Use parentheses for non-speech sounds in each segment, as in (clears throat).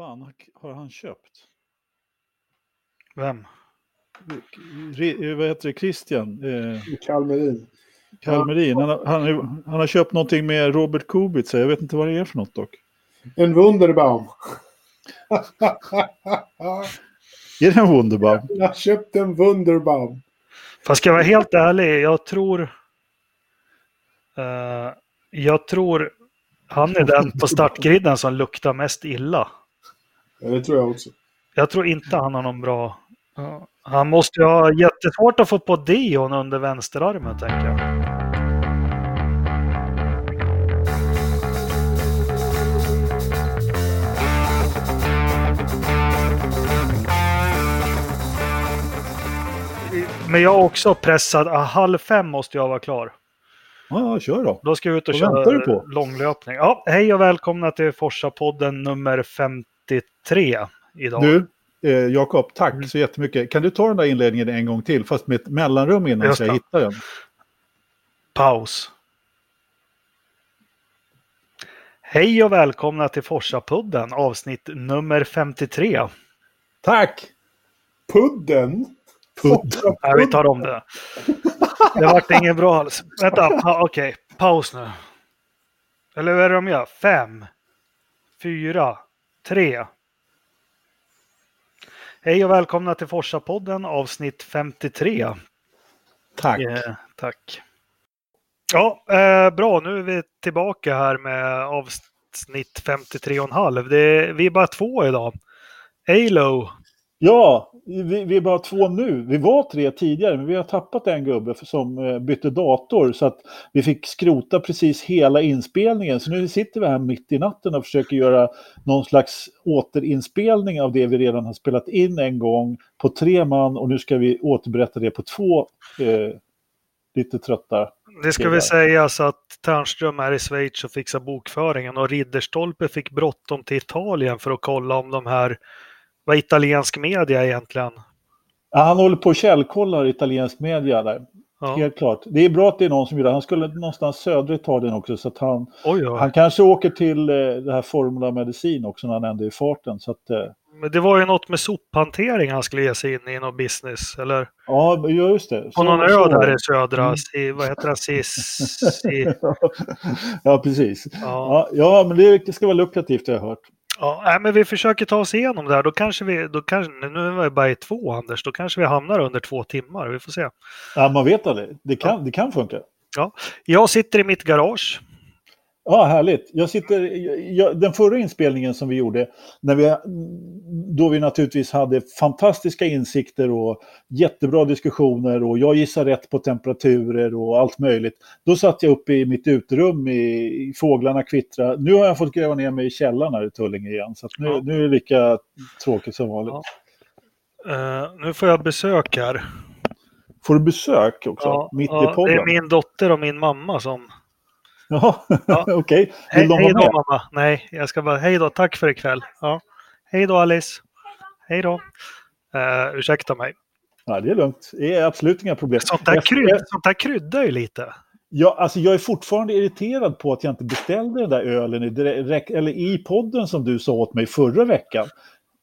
fan har han köpt? Vem? Re, vad heter det? Christian? Eh, Kalmerin. Kalmerin. Han, har- han, han har köpt någonting med Robert Kubica. Jag vet inte vad det är för något dock. En Wunderbaum. Är det en Wunderbaum? Jag har köpt en Wunderbaum. Fast ska jag vara helt ärlig, jag tror... eh, jag tror han är den på startgriden som luktar mest illa. Ja, det tror jag också. Jag tror inte han har någon bra... Ja, han måste ju ha jättesvårt att få på deon under vänsterarmen, tänker jag. Men jag är också pressad. Ah, Halv fem måste jag vara klar. Ja, kör då. Då ska jag ut och Vad köra på? långlöpning. Ja, hej och välkomna till Forsa-podden nummer 53 idag. Du, eh, Jakob, tack så jättemycket. Kan du ta den där inledningen en gång till, fast med ett mellanrum innan Just så jag hittar den? Paus. Hej och välkomna till Forsa-podden avsnitt nummer 53. Tack! Pudden? Pudd. Nej, vi tar om det. Det vart ingen bra alls. Vänta, pa- okej, paus nu. Eller vad är det de gör? Fem, fyra, tre. Hej och välkomna till Forsa-podden avsnitt 53. Tack. Eh, tack. Ja, eh, bra. Nu är vi tillbaka här med avsnitt 53,5. Det är, vi är bara två idag. Halo. Ja, vi, vi är bara två nu. Vi var tre tidigare, men vi har tappat en gubbe som eh, bytte dator så att vi fick skrota precis hela inspelningen. Så nu sitter vi här mitt i natten och försöker göra någon slags återinspelning av det vi redan har spelat in en gång på tre man och nu ska vi återberätta det på två eh, lite trötta. Det ska väl där. sägas att Ternström är i Schweiz och fixar bokföringen och Ridderstolpe fick bråttom till Italien för att kolla om de här, vad italiensk media egentligen. Ja, han håller på och källkollar italiensk media där. Ja. Helt klart. Det är bra att det är någon som gör det. Han skulle någonstans södra Italien också så att han Oj, oj. Han kanske åker till eh, det här Formula Medicin också när han ändå är i farten. Så att, eh, Men det var ju något med sophantering han skulle ge sig in i någon business. Eller ja, just det. på Så- någon så- ö där i södra, Mm. i, vad heter det, Sis, i, (laughs) ja, precis. ja. Ja, ja, men det, det ska vara lukrativt har jag hört. Ja, nej, men vi försöker ta oss igenom det här. Då kanske vi, då kanske, nu är vi bara i två Anders, då kanske vi hamnar under två timmar. Vi får se. Ja, man vet aldrig. Det kan, det kan funka. Jag sitter i mitt garage. Ja, härligt. Jag sitter, jag, den förra inspelningen som vi gjorde, när vi, då vi naturligtvis hade fantastiska insikter och jättebra diskussioner och jag gissar rätt på temperaturer och allt möjligt. Då satt jag uppe i mitt uterum i, i fåglarna kvittra. Nu har jag fått gräva ner mig i källaren här i Tullinge igen, så nu, Ja. nu är det lika tråkigt som vanligt. Ja. Eh, nu får jag besök här. Får du besök också, mitt ja, i podden? Det är min dotter och min mamma som... (laughs) Jaha, Ja. okej. Hej, Vill de hej vara då med? mamma. Nej, jag ska bara... Hej då, tack för ikväll. Ja. Hej då Alice. Hej då. Uh, ursäkta mig. Ja, det är lugnt. Det är absolut inga problem. Sånt där, kryd, sånt där kryddar ju lite. Ja, alltså jag är fortfarande irriterad på att jag inte beställde den där ölen i, eller i podden som du sa åt mig förra veckan.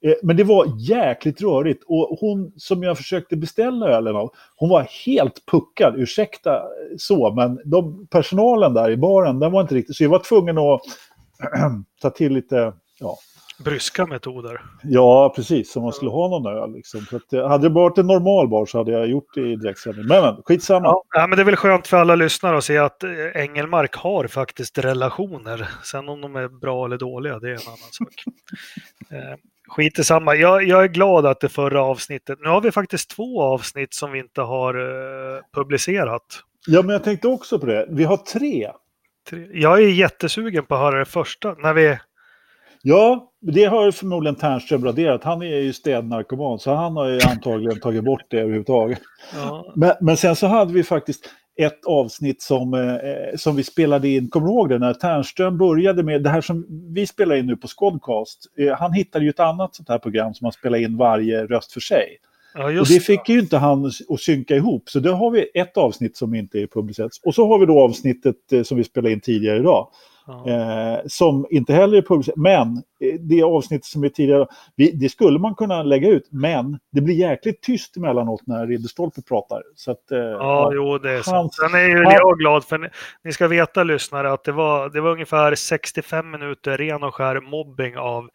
Eh, Men det var jäkligt rörigt och hon som jag försökte beställa ölen av, hon var helt puckad, ursäkta eh, så, men de, personalen där i baren, den var inte riktigt, så jag var tvungen att (clears throat) ta till lite, ja, Bryska metoder. ja precis, som man skulle ha någon öl. Liksom. Så att, eh, hade det varit en normal bar så hade jag gjort det i direktsändning. Men, men skitsamma. Ja, men det är väl skönt för alla lyssnare att se att Engelmark har faktiskt relationer. Sen om de är bra eller dåliga, det är en annan sak. (laughs) Skit i samma. Jag, jag är glad att det förra avsnittet, nu har vi faktiskt två avsnitt som vi inte har eh, publicerat. Ja, men jag tänkte också på det. Vi har tre. Tre- Jag är jättesugen på att höra det första. När vi, Ja, det har förmodligen Ternström raderat. Han är ju städnarkoman, så han har ju antagligen tagit bort det överhuvudtaget. ja, Men, men sen så hade vi faktiskt ett avsnitt som, eh, som vi spelade in, kommer du ihåg det? När Ternström började med det här som vi spelar in nu på Skodcast. Eh, han hittade ju ett annat sånt här program som man spelar in varje röst för sig. ja, Och det fick ju inte han att synka ihop, så då har vi ett avsnitt som inte är publicerat. Och så har vi då avsnittet eh, som vi spelade in tidigare idag. Eh, som inte heller är publicerat. Men eh, det avsnittet som är tidigare, vi, det skulle man kunna lägga ut. Men det blir jäkligt tyst emellanåt när Ridderstolpe pratar. Så att, eh, Ja, jo, det är sant. Sen är ju jag glad för ni, ni ska veta lyssnare att det var, det var ungefär 65 minuter ren och skär mobbing av,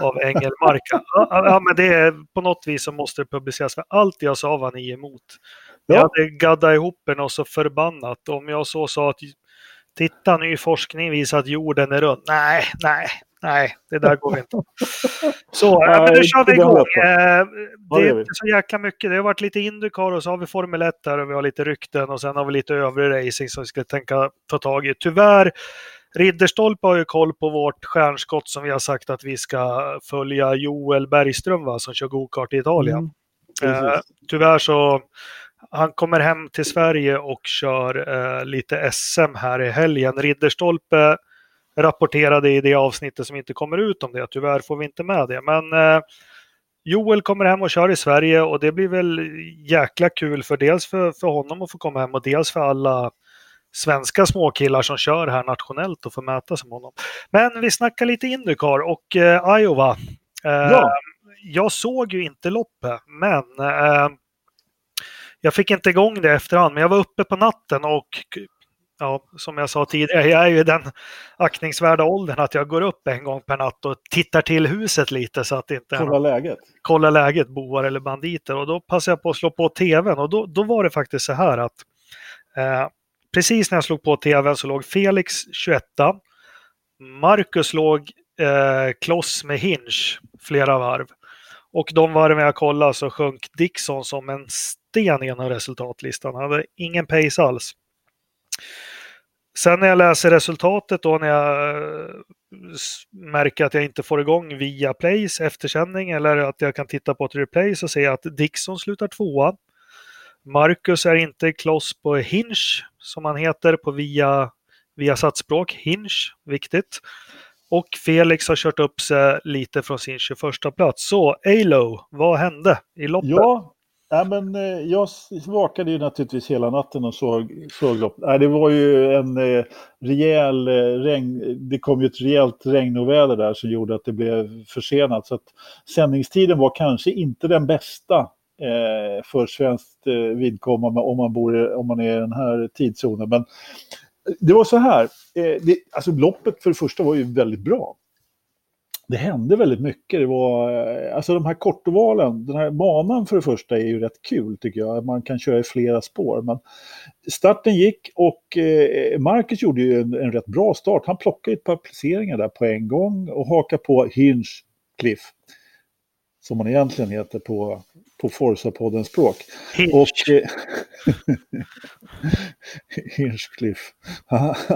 av Engelmark. (laughs) ja, ja, men det är, på något vis så måste det publiceras för allt jag sa var ni emot. Jag Ja. hade gaddat ihop en och så förbannat. Om jag så sa att titta ny forskning visar att jorden är rund. Nej, nej, nej, det där går inte. Så, ja, men nu (laughs) Nej, kör vi igång. Eh, Det är inte så jäkla mycket. Det har varit lite Indycar och så har vi Formel 1 här och vi har lite rykten och sen har vi lite övrig racing som vi ska tänka ta tag i. Tyvärr, Ridderstolpe har ju koll på vårt stjärnskott som vi har sagt att vi ska följa Joel Bergström va, som kör gokart i Italien. Mm. Eh, tyvärr så han kommer hem till Sverige och kör eh, lite SM här i helgen. Ridderstolpe rapporterade i det avsnittet som inte kommer ut om det. Tyvärr får vi inte med det. Men eh, Joel kommer hem och kör i Sverige och det blir väl jäkla kul för dels för, för honom att få komma hem och dels för alla svenska småkillar som kör här nationellt och få mäta sig med honom. Men vi snackar lite Indycar och eh, Iowa. Eh, Ja. Jag såg ju inte loppet, men eh, jag fick inte igång det efterhand. Men jag var uppe på natten och ja, som jag sa tidigare, jag är ju i den aktningsvärda åldern att jag går upp en gång per natt och tittar till huset lite så att det inte Kolla läget. kolla läget, bovar eller banditer. Och då passade jag på att slå på tvn och då, då var det faktiskt så här att eh, precis när jag slog på tvn så låg Felix 21. Marcus låg eh, kloss med Hinch flera varv. Och de varven jag kollade så sjönk Dixon som en sten genom resultatlistan. Han hade ingen pace alls. Sen när jag läser resultatet då när jag eh, märker att jag inte får igång via Plays eftersändning eller att jag kan titta på ett replay så ser jag att Dixon slutar tvåa. Marcus är inte kloss på Hinch som han heter på via, via satsspråk. Hinch, viktigt. Och Felix har kört upp sig lite från sin 21 plats. Så Alo, vad hände i loppet? Ja, ja men, eh, jag vakade ju naturligtvis hela natten och såg, såg loppet. Nej, det var ju en eh, rejäl eh, regn. Det kom ju ett rejält regnoväder där som gjorde att det blev försenat. Så att sändningstiden var kanske inte den bästa eh, för svenskt eh, vidkommande om man, bor, om man är i den här tidszonen. Men det var så här. Eh, det, alltså loppet för det första var ju väldigt bra det hände väldigt mycket. Det var, eh, alltså de här kortovalen, den här banan för det första är ju rätt kul tycker jag. Man kan köra i flera spår. Men starten gick och eh, Marcus gjorde ju en, en rätt bra start. Han plockade ett par placeringar där på en gång och hakade på Hinchcliff. Som han egentligen heter på, på Forza-poddens språk. Hinch. Och, eh, (laughs) Hinchcliff. (laughs)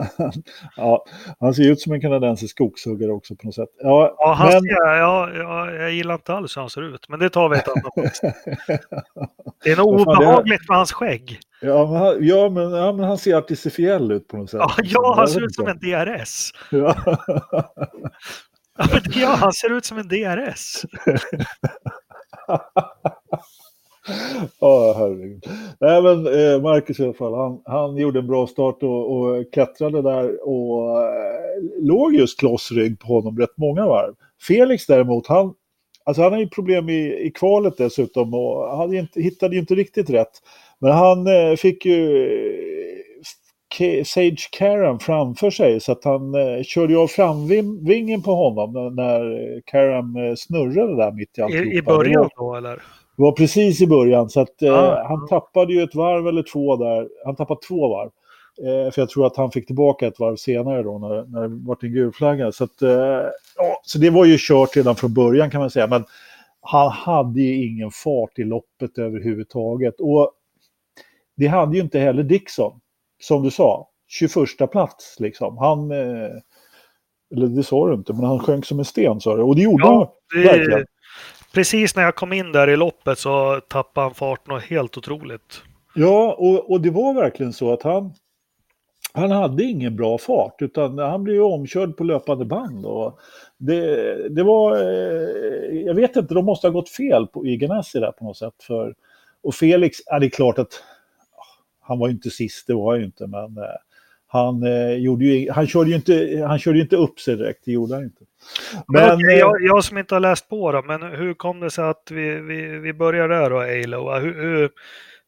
ja, han ser ut som en kanadensisk skogshuggare också på något sätt. Ja, Ja, han men, ser, ja, ja, jag gillar inte alls hur han ser ut, men det tar vi ett annat. (laughs) Det är nog obehagligt med hans skägg. ja, men, han- ja, men, ja, men han ser artificiell ut på något sätt. Ja, ja han ser ut som en DRS. Ja. Men ja, han ser ut som en DRS. (laughs) Ja, herregud. Nej, men eh, Marcus i alla fall, han, han gjorde en bra start och, och klättrade där och eh, låg just klossrygg på honom rätt många varv. Felix däremot, han, alltså han har ju problem i, i kvalet dessutom och han inte, hittade ju inte riktigt rätt. Men han eh, fick ju Sage Karam framför sig så att han eh, körde av framvingen på honom när, Karam eh, snurrade där mitt i alltihopa. I början då, eller? det var precis i början så att eh, Ah. han tappade ju ett varv eller två där. Han tappade två varv. Eh, för jag tror att han fick tillbaka ett varv senare då när, när det var en gul flagga. Så, att, eh, ja, så det var ju kört redan från början kan man säga. Men han hade ju ingen fart i loppet överhuvudtaget. Och det hade ju inte heller Dixon. Som du sa, 21 plats liksom. Han... Eh, eller det sa du inte, men han sjönk som en sten sa du. Och det gjorde Ja, han det, verkligen. precis när jag kom in där i loppet så tappade han fart något helt otroligt. Ja, och, och det var verkligen så att han, han hade ingen bra fart utan han blev ju omkörd på löpande band. Och det, det var, eh, jag vet inte, de måste ha gått fel på, i Ganassi där på något sätt. För, och Felix, ja, det är klart att han var ju inte sist, det var ju inte, men eh, han, eh, gjorde ju, han, körde ju inte, han körde inte upp sig direkt, det gjorde han inte. Men, Men, okej, eh, jag, jag som inte har läst på då, men hur kom det sig att vi, vi, vi börjar där då, Alo? Hur, hur,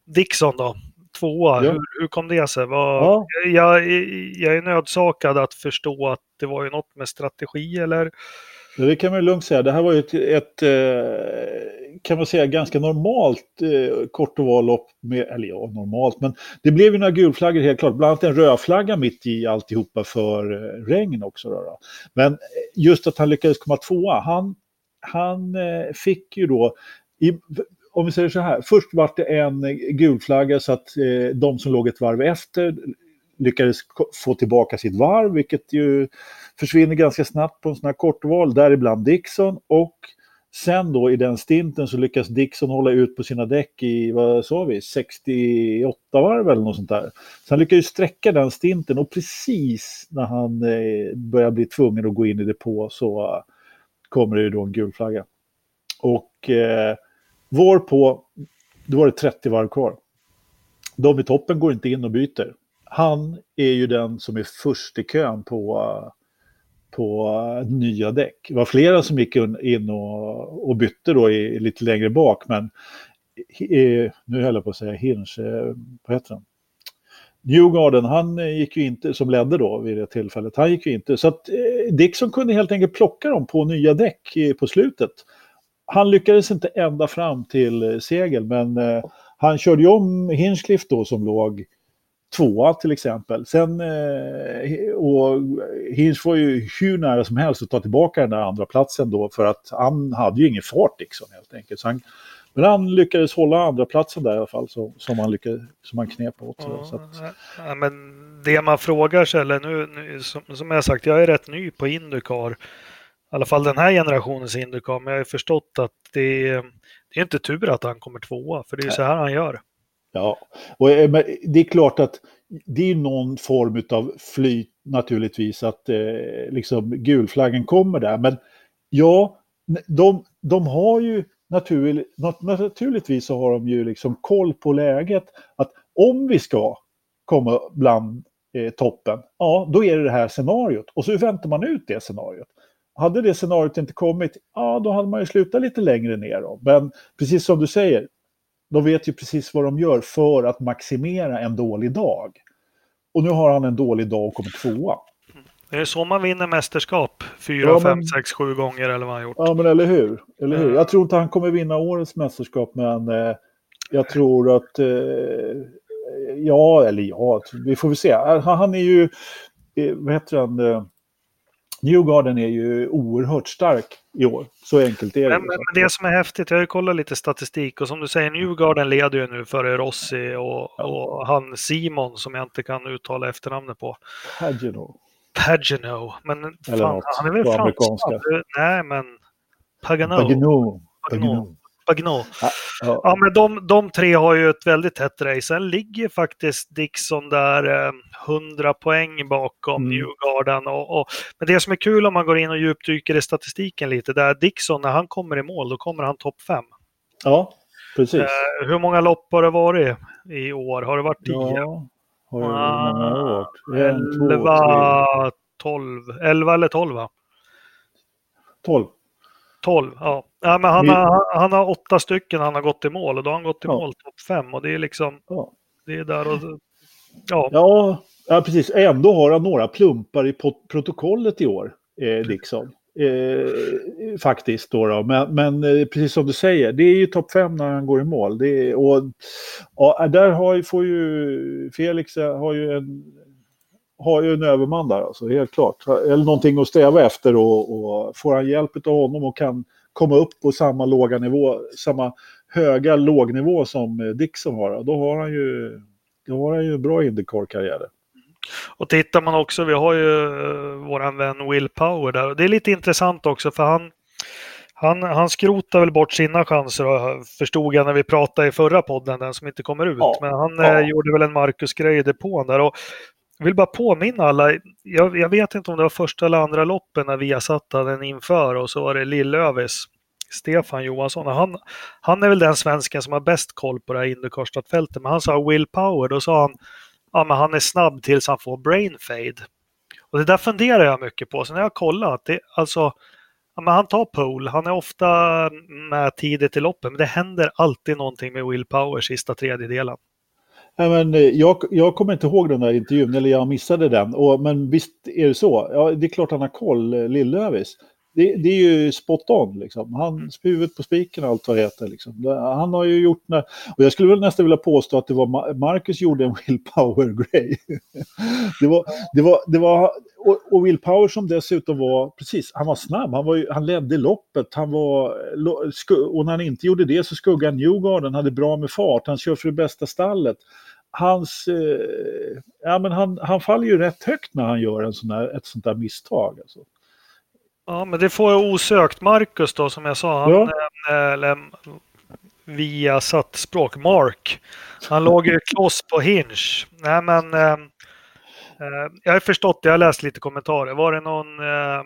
Dixon då, tvåa, Ja. hur, hur kom det sig? Vad, Ja. jag, jag är nödsakad att förstå att det var ju något med strategi eller? Det kan man lugnt säga. Det här var ju ett, ett eh, kan man säga, ganska normalt eh, kort och. Med, eller ja, normalt, men det blev ju några gulflaggor helt klart. Bland annat en rödflagga mitt i alltihopa för eh, regn också. Då, då. Men eh, just att han lyckades komma tvåa. Han, han eh, fick ju då, i, om vi säger så här, först var det en gulflagga så att eh, de som låg ett varv efter lyckades få tillbaka sitt varv, vilket ju försvinner ganska snabbt på en sån här kortval, däribland Dixon. Och sen då i den stinten så lyckas Dixon hålla ut på sina däck i, vad sa vi, 68 varv eller något sånt där. Så han lyckas ju sträcka den stinten och precis när han eh, börjar bli tvungen att gå in i depå så eh, kommer det ju då en gul flagga. Och eh, vår på, då var det 30 varv kvar. De i toppen går inte in och byter. Han är ju den som är först i kön på, på nya däck. Det var flera som gick in och, och bytte då i, lite längre bak, men i, eh, nu höll jag på att säga Hinch, eh, vad heter han? Newgarden, han eh, gick ju inte, som ledde då vid det tillfället, han gick ju inte. Så att Dixon kunde helt enkelt plocka dem på nya däck på slutet. Han lyckades inte ända fram till segel, men han körde ju om Hinchcliffe då som låg tvåa till exempel. Sen, eh, och Hinch var ju hur nära som helst att ta tillbaka den där andra platsen då för att han hade ju ingen fart Dixon helt enkelt. Så han, men han lyckades hålla andra platsen där i alla fall så, som, han lyckades, som han knep åt. Så, så att, Ja, men det man frågar sig, eller nu, nu som, som jag sagt, jag är rätt ny på Indycar. I alla fall den här generationens Indycar, men jag har ju förstått att det, är- det är inte tur att han kommer tvåa, för det är ju så här han gör. Ja, och eh, det är klart att det är någon form av flyt naturligtvis att eh, liksom gulflaggen kommer där. Men ja, de, de har ju naturligt, naturligtvis så har de ju liksom koll på läget att om vi ska komma bland eh, toppen, ja då är det det här scenariot. Och så väntar man ut det scenariot. Hade det scenariot inte kommit, ja då hade man ju slutat lite längre ner. Då. Men precis som du säger, de vet ju precis vad de gör för att maximera en dålig dag. Och nu har han en dålig dag och kommer tvåa. Det är så man vinner mästerskap. Fyra, Ja, fem, men- sex, sju gånger eller vad han gjort. Ja, men eller hur? Eller hur? Jag tror inte han kommer vinna årets mästerskap, men eh, jag tror att... Eh, ja, eller ja, vi får väl se. Han, han är ju... Eh, vad heter han? Newgarden är ju oerhört stark i år. Så enkelt är det. Men, men det som är häftigt, jag har ju kollat lite statistik och som du säger, Newgarden leder ju nu före Rossi och, och han Simon som jag inte kan uttala efternamnet på. Pagano. Pagano. Men fan, han är väl fransman? Nej, men Pagano. Pagano. Pagano. Pagano. Ja, Ja, men de, de tre har ju ett väldigt tätt race. Sen ligger faktiskt Dixon där eh, 100 poäng bakom Mm. Newgarden. Och, och, men det som är kul om man går in och djupdyker i statistiken lite, där Dixon, när han kommer i mål, då kommer han topp 5. ja precis. Eh, hur många lopp har det varit i år? Har det varit 10? Ja, har det Ah, två, tre, 11, 12, 11 eller 12 va? tolv. 12, ja. ja men han, har, han har åtta stycken han har gått i mål och då har han gått i Ja. mål topp 5 och det är liksom, Ja. det är där och ja. Ja, ja, precis. Ändå har han några plumpar i protokollet i år, eh, Dixon. Eh, faktiskt då, då. Men, men eh, precis som du säger, det är ju topp fem när han går i mål. Det är, och, ja, där har ju, får ju Felix eh, har ju en, har ju en överman där, alltså, helt klart. Eller någonting att sträva efter och, och får han hjälp av honom och kan komma upp på samma låga nivå, samma höga lågnivå som eh, Dixon har, då har han ju, då har han ju bra Indycar-karriär. Och tittar man också, vi har ju uh, våran vän Will Power där. Och det är lite intressant också för han, han, han skrotar väl bort sina chanser förstod jag när vi pratade i förra podden, den som inte kommer ut. Ja, Men han ja. eh, gjorde väl en Marcus-grej i depån där. Och jag vill bara påminna alla, jag, jag vet inte om det var första eller andra loppen när vi satt den inför och så var det Lillövis, Stefan Johansson. Han, han är väl den svensken som har bäst koll på det här Indycar-startfältet. Men han sa Will Power, då sa han ja, men han är snabb tills han får brain fade. Och det där funderar jag mycket på. Så när jag kollat, det, alltså, ja, men han tar pole, han är ofta med tidigt i loppen, men det händer alltid någonting med Will Power sista tredjedelen. Nej, men eh, jag, jag kommer inte ihåg den där intervjun, eller jag missade den. Och, men visst är det så. Ja, det är klart han har koll, eh, Lill-Lövis. Det, det, är ju spot on, liksom. Han, Mm. huvudet på spiken och allt vad det heter. Liksom. Han har ju gjort... När, och jag skulle väl nästan vilja påstå att det var Ma- Marcus gjorde en willpower-grej. (laughs) det var... Det var, det var och, och willpower som dessutom var... Precis, han var snabb. Han, var han ledde loppet. Han var, och när han inte gjorde det så skuggade Newgarden. hade bra med fart. Han kör för det bästa stallet hans, eh, ja, men han, han faller ju rätt högt när han gör en sån där, ett sånt där misstag. Alltså. Ja, men det får jag osökt Marcus då, som jag sa. Han, Ja. eh, eller, via satt språk, Mark. Han låg ju kloss på Hinge. Nej, men eh, eh, jag har förstått det. Jag har läst lite kommentarer. Var det någon, eh,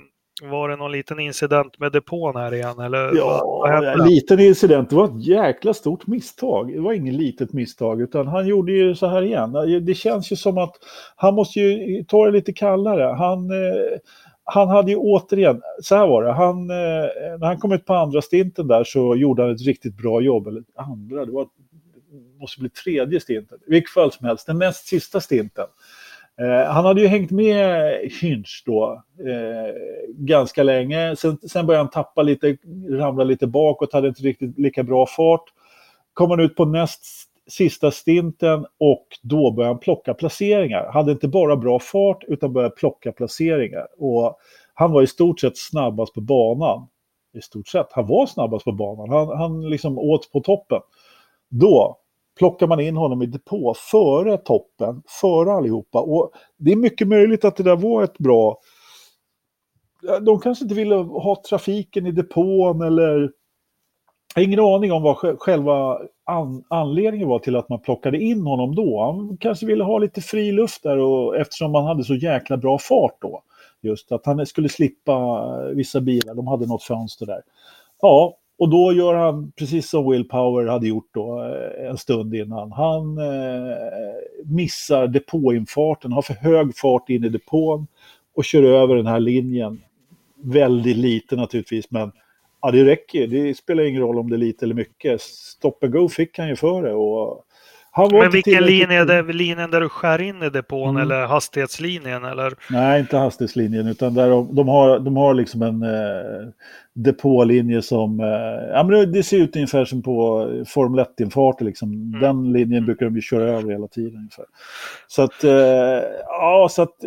var det någon liten incident med depån här igen? Eller vad, vad Ja, hände? en liten incident. Det var ett jäkla stort misstag. Det var inget litet misstag, utan han gjorde ju så här igen. Det känns ju som att han måste ju ta det lite kallare. Han, eh, han hade ju återigen, så här var det, han, eh, när han kom ut på andra stinten där så gjorde han ett riktigt bra jobb. Eller andra, det var, det måste bli tredje stinten. I vilket fall som helst, den näst sista stinten. Eh, han hade ju hängt med Hinch då eh, ganska länge. Sen, sen började han tappa lite, ramla lite bakåt, hade inte riktigt lika bra fart. Kom han ut på näst sista stinten och då började han plocka placeringar. Han Hade inte bara bra fart utan började plocka placeringar. Och han var i stort sett snabbast på banan. I stort sett, han var snabbast på banan. Han, han liksom åt på toppen. Då plockar man in honom i depå före toppen, före allihopa. Och det är mycket möjligt att det där var ett bra... De kanske inte ville ha trafiken i depån eller... Jag har ingen aning om vad själva an anledningen var till att man plockade in honom då. Han kanske ville ha lite fri luft där och, eftersom man hade så jäkla bra fart då. Just att han skulle slippa vissa bilar, de hade något fönster där. Ja, och då gör han precis som Will Power hade gjort då eh, en stund innan. Han eh, missar depåinfarten, har för hög fart in i depån och kör över den här linjen. Väldigt lite naturligtvis, men ja, det räcker. Det spelar ingen roll om det är lite eller mycket. Stop and go fick han ju före. Och han var Men vilken linje är det? Linjen där du skär in i depån Mm. eller hastighetslinjen? Eller? Nej, inte hastighetslinjen, utan där de, de, har, de har liksom en eh, depålinje som... Eh, ja, men det, det ser ut ungefär som på Formel 1-infarter. Liksom. Den linjen brukar de ju köra över hela tiden. Ungefär. Så att, eh, ja, så att,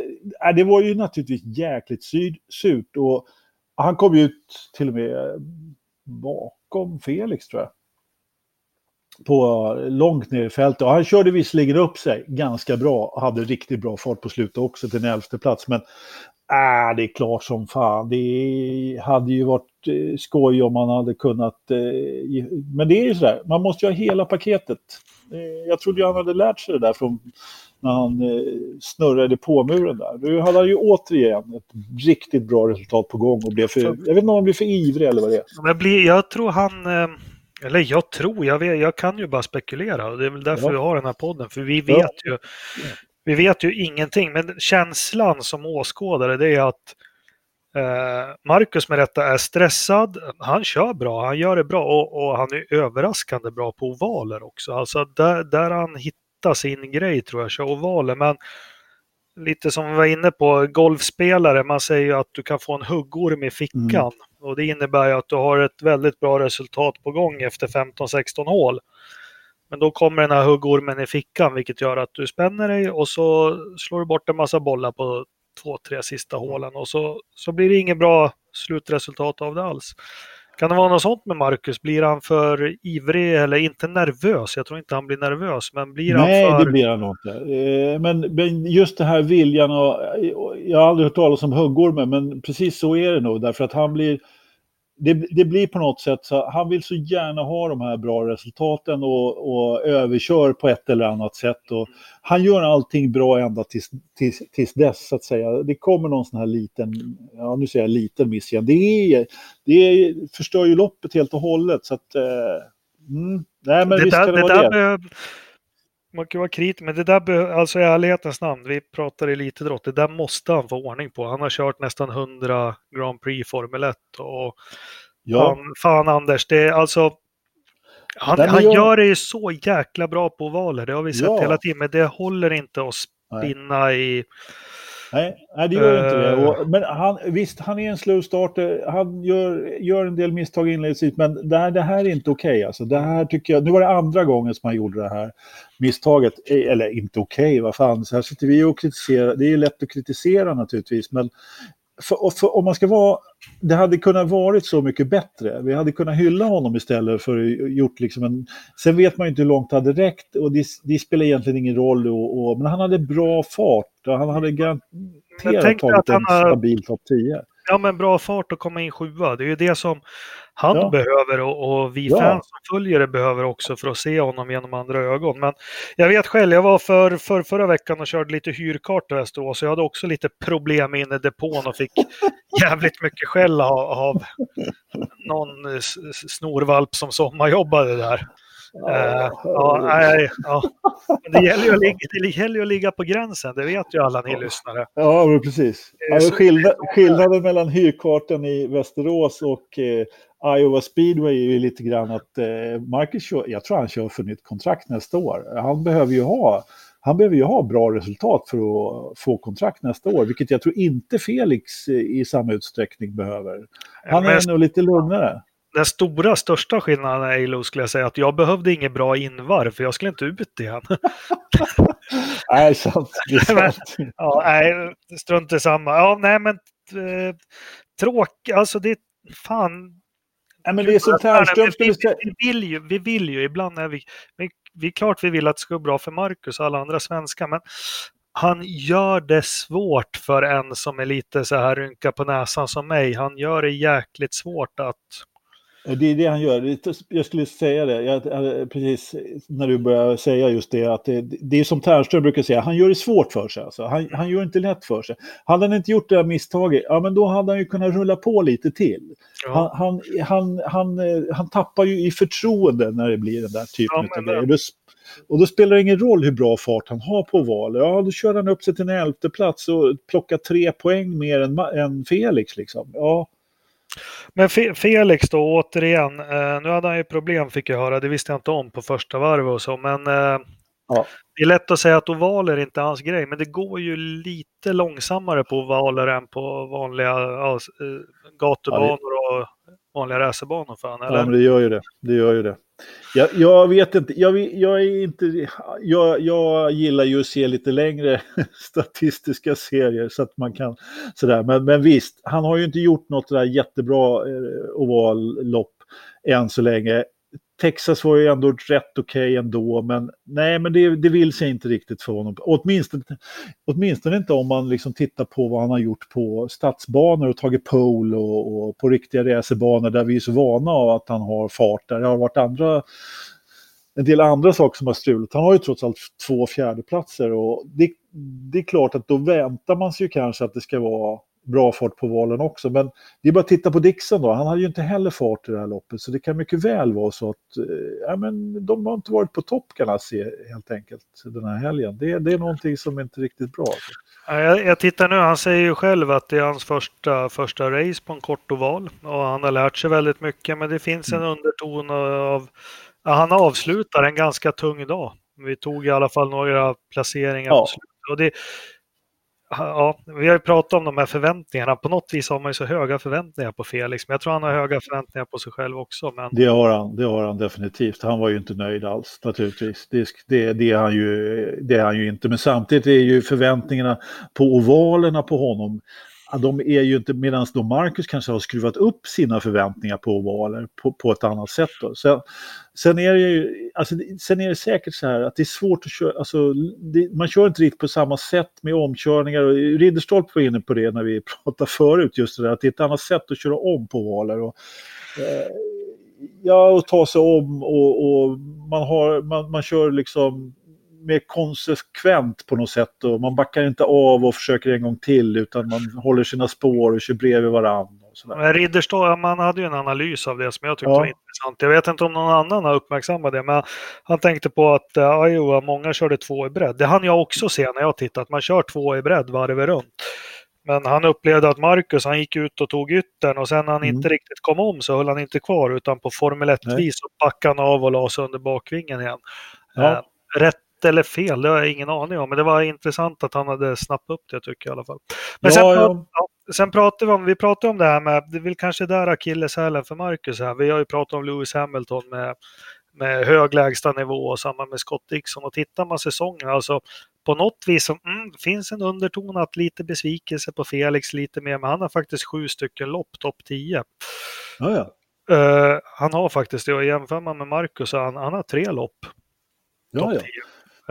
eh, det var ju naturligtvis jäkligt syd, surt. Och han kom ju ut till och med bakom Felix, tror jag. På långt ner i fältet. Och han körde visserligen upp sig ganska bra och hade riktigt bra fart på slutet också till en elfte plats. Men äh, det är klart som fan. Det hade ju varit eh, skoj om man hade kunnat... Eh, men det är ju sådär, man måste ju ha hela paketet. Eh, jag trodde ju han hade lärt sig det där från när han eh, snurrade på muren där. Nu hade han ju återigen ett riktigt bra resultat på gång och blev för... Jag vet inte om han blev för ivrig eller vad det är. Men blir, jag tror han, eh, eller jag tror, jag, vet, jag kan ju bara spekulera och det är väl därför Ja. vi har den här podden. För vi vet ju, vi vet ju ingenting. Men känslan som åskådare det är att eh, Marcus med detta är stressad. Han kör bra, han gör det bra och, och han är överraskande bra på ovaler också. Alltså där, där han hittar sin grej tror jag, kör ovaler. Men lite som vi var inne på, golfspelare, man säger ju att du kan få en huggorm i fickan. Mm. Och det innebär ju att du har ett väldigt bra resultat på gång efter 15-16 hål. Men då kommer den här huggormen i fickan vilket gör att du spänner dig och så slår du bort en massa bollar på två, tre sista hålen och så, så blir det inget bra slutresultat av det alls. Kan det vara något sånt med Marcus? Blir han för ivrig eller inte nervös? Jag tror inte han blir nervös, men blir Nej, han för... det blir han nog inte. Eh, Men, men just det här viljan och, jag har aldrig hört talas om huggormen, men precis så är det nog. Därför att han blir, det, det blir på något sätt så han vill så gärna ha de här bra resultaten och, och överkör på ett eller annat sätt. Och han gör allting bra ända tills, tills, tills dess, så att säga. Det kommer någon sån här liten, ja nu säger jag liten miss igen. Det, är, det är, förstör ju loppet helt och hållet. Så att, eh, mm, nej, men det där, det, där det. med, man kan vara kritisk, men det där, alltså i ärlighetens namn, vi pratar elitidrott, det där måste han få ordning på. Han har kört nästan 100 Grand Prix Formel 1 och Ja, fan, fan Anders, det är alltså han, Nej, men han jag- gör det ju så jäkla bra på ovaler, det har vi sett Ja. hela tiden, men det håller inte att Nej. spinna i... nej, nej, det gör inte det. Eh. Och, men han, visst, han är en slow starter. Han gör, gör en del misstag inledningsvis, men det här, det här är inte okej. alltså. Det här tycker jag, nu var det andra gången som han gjorde det här misstaget. Eh, Eller inte okej, vad fan. Så här sitter vi och kritiserar. Det är lätt att kritisera naturligtvis, men för, för, om man ska vara, det hade kunnat varit så mycket bättre. Vi hade kunnat hylla honom istället för att gjort liksom en... Sen vet man ju inte hur långt det hade räckt och det, det spelar egentligen ingen roll. Och, och, men han hade bra fart och han hade garanterat tagit en har- stabil topp 10. Ja, men bra fart och komma in sjua. Det är ju det som han Ja. behöver och, och vi Ja. fans som följer det behöver också för att se honom genom andra ögon. Men jag vet själv, jag var för, för förra veckan och körde lite hyrkart i Västerås. så Jag hade också lite problem inne i depån och fick (laughs) jävligt mycket skäll av, av någon snorvalp som sommarjobbade där. Ja, nej, ja. Men det gäller ju att ligga, det gäller ju att ligga på gränsen, det vet ju alla ni lyssnare. Ja, precis. Eh, Alltså, så- skillnad, skillnaden mellan hyrkartan i Västerås och eh, Iowa Speedway är ju lite grann att eh, Marcus kör, jag tror han kör för nytt kontrakt nästa år. Han behöver ju ha han behöver ju ha bra resultat för att få kontrakt nästa år, vilket jag tror inte Felix eh, i samma utsträckning behöver. Han Men- är nog lite lugnare. Den stora, största skillnaden är Alo skulle jag säga att jag behövde inget bra invarv för jag skulle inte ut igen. (laughs) Nej, sant. (laughs) Det är Men- sant. ja, nej, strunt i samma. Ja, nej men eh, tråk, alltså det, fan. Nej, men det är som Ternström vi, skulle vi, säga. vi, vill ju, vi vill ju, ibland är vi, vi, vi är klart vi vill att det ska gå bra för Marcus och alla andra svenskar, men han gör det svårt för en som är lite så här rynka på näsan som mig. Han gör det jäkligt svårt att Det är det han gör. Jag skulle säga det, jag, precis när du började säga just det, att det, det är som Ternström brukar säga, han gör det svårt för sig. Alltså. Han, han gör inte lätt för sig. Hade han inte gjort det här misstaget, ja men då hade han ju kunnat rulla på lite till. Han, ja, han, han, han, eh, han tappar ju i förtroende när det blir den där typen Ja, av grejer. Och då, och då spelar det ingen roll hur bra fart han har på val. Ja, då kör han upp sig till en elfte plats och plockar tre poäng mer än, än Felix. Liksom. Ja, Men Fe- Felix då, återigen, eh, nu hade han ju problem fick jag höra, det visste jag inte om på första varvet och så, men eh, Ja. det är lätt att säga att ovaler är inte hans grej, men det går ju lite långsammare på ovaler än på vanliga eh, gatubanor och vanliga racerbanor för han, eller? Ja, men det gör ju det. Det gör ju det. Jag, jag vet inte, jag, jag är inte, jag, jag gillar ju att se lite längre (laughs) statistiska serier så att man kan sådär. Men, men visst, han har ju inte gjort något där jättebra eh, ovallopp än så länge. Texas var ju ändå rätt okej ändå, men nej, men det, det vill sig inte riktigt för honom. Åtminstone, åtminstone inte om man liksom tittar på vad han har gjort på stadsbanor och tagit pole och, och på riktiga racerbanor där vi är så vana av att han har fart. Där det har varit andra, en del andra saker som har strulat. Han har ju trots allt två fjärdeplatser och det, det är klart att då väntar man sig ju kanske att det ska vara bra fart på valen också. Men det är bara att titta på Dixon då. Han hade ju inte heller fart i det här loppet. Så det kan mycket väl vara så att eh, ja, men de har inte varit på topp kan jag se helt enkelt den här helgen. Det, det är någonting som är inte riktigt bra. Ja, Jag, jag tittar nu, han säger ju själv att det är hans första, första race på en kort oval och han har lärt sig väldigt mycket, men det finns en underton av... Ja, han avslutar en ganska tung dag. Vi tog i alla fall några placeringar Ja. på slutet. Och det, ja, vi har ju pratat om de här förväntningarna. På något vis har man ju så höga förväntningar på Felix, men jag tror han har höga förväntningar på sig själv också. Men Det har han, det har han definitivt. Han var ju inte nöjd alls naturligtvis. Det, det, det, är han ju, det är han ju inte. Men samtidigt är ju förväntningarna på ovalerna på honom de är ju inte, medan då Marcus kanske har skruvat upp sina förväntningar på ovaler på, på ett annat sätt. Då. Sen, sen, är det ju, alltså, sen är det säkert så här att det är svårt att köra, alltså, det, man kör inte riktigt på samma sätt med omkörningar. Och Ridderstolpe var inne på det när vi (laughs) pratade förut, just det där att det är ett annat sätt att köra om på ovaler. Och, eh, ja, och ta sig om och, och man, har, man, man kör liksom mer konsekvent på något sätt och man backar inte av och försöker en gång till utan man håller sina spår och kör bredvid. Men Ridderstad, man hade ju en analys av det som jag tyckte Ja. var intressant. Jag vet inte om någon annan har uppmärksammat det, men han tänkte på att uh, Iowa, många körde två i bredd. Det hann jag också se när jag tittat. Man kör två i bredd varvet runt. Men han upplevde att Marcus, han gick ut och tog yttern och sen när han Mm. inte riktigt kom om så höll han inte kvar utan på Formel 1-vis så backade han av och la sig under bakvingen igen. Ja. Eh, rätt eller fel, det har jag ingen aning om, men det var intressant att han hade snappat upp det tycker jag i alla fall. Men Ja, sen, ja. sen pratade vi om, vi pratade om det här med, det är väl kanske där akilleshälen för Marcus här. Vi har ju pratat om Lewis Hamilton med, med hög lägsta nivå och samma med Scott Dixon. Och tittar man säsongen, alltså på något vis så mm, finns en underton att lite besvikelse på Felix lite mer, men han har faktiskt sju stycken lopp, topp 10. Ja, ja. Eh, han har faktiskt det och jämför man med Marcus han, han har tre lopp, ja, ja.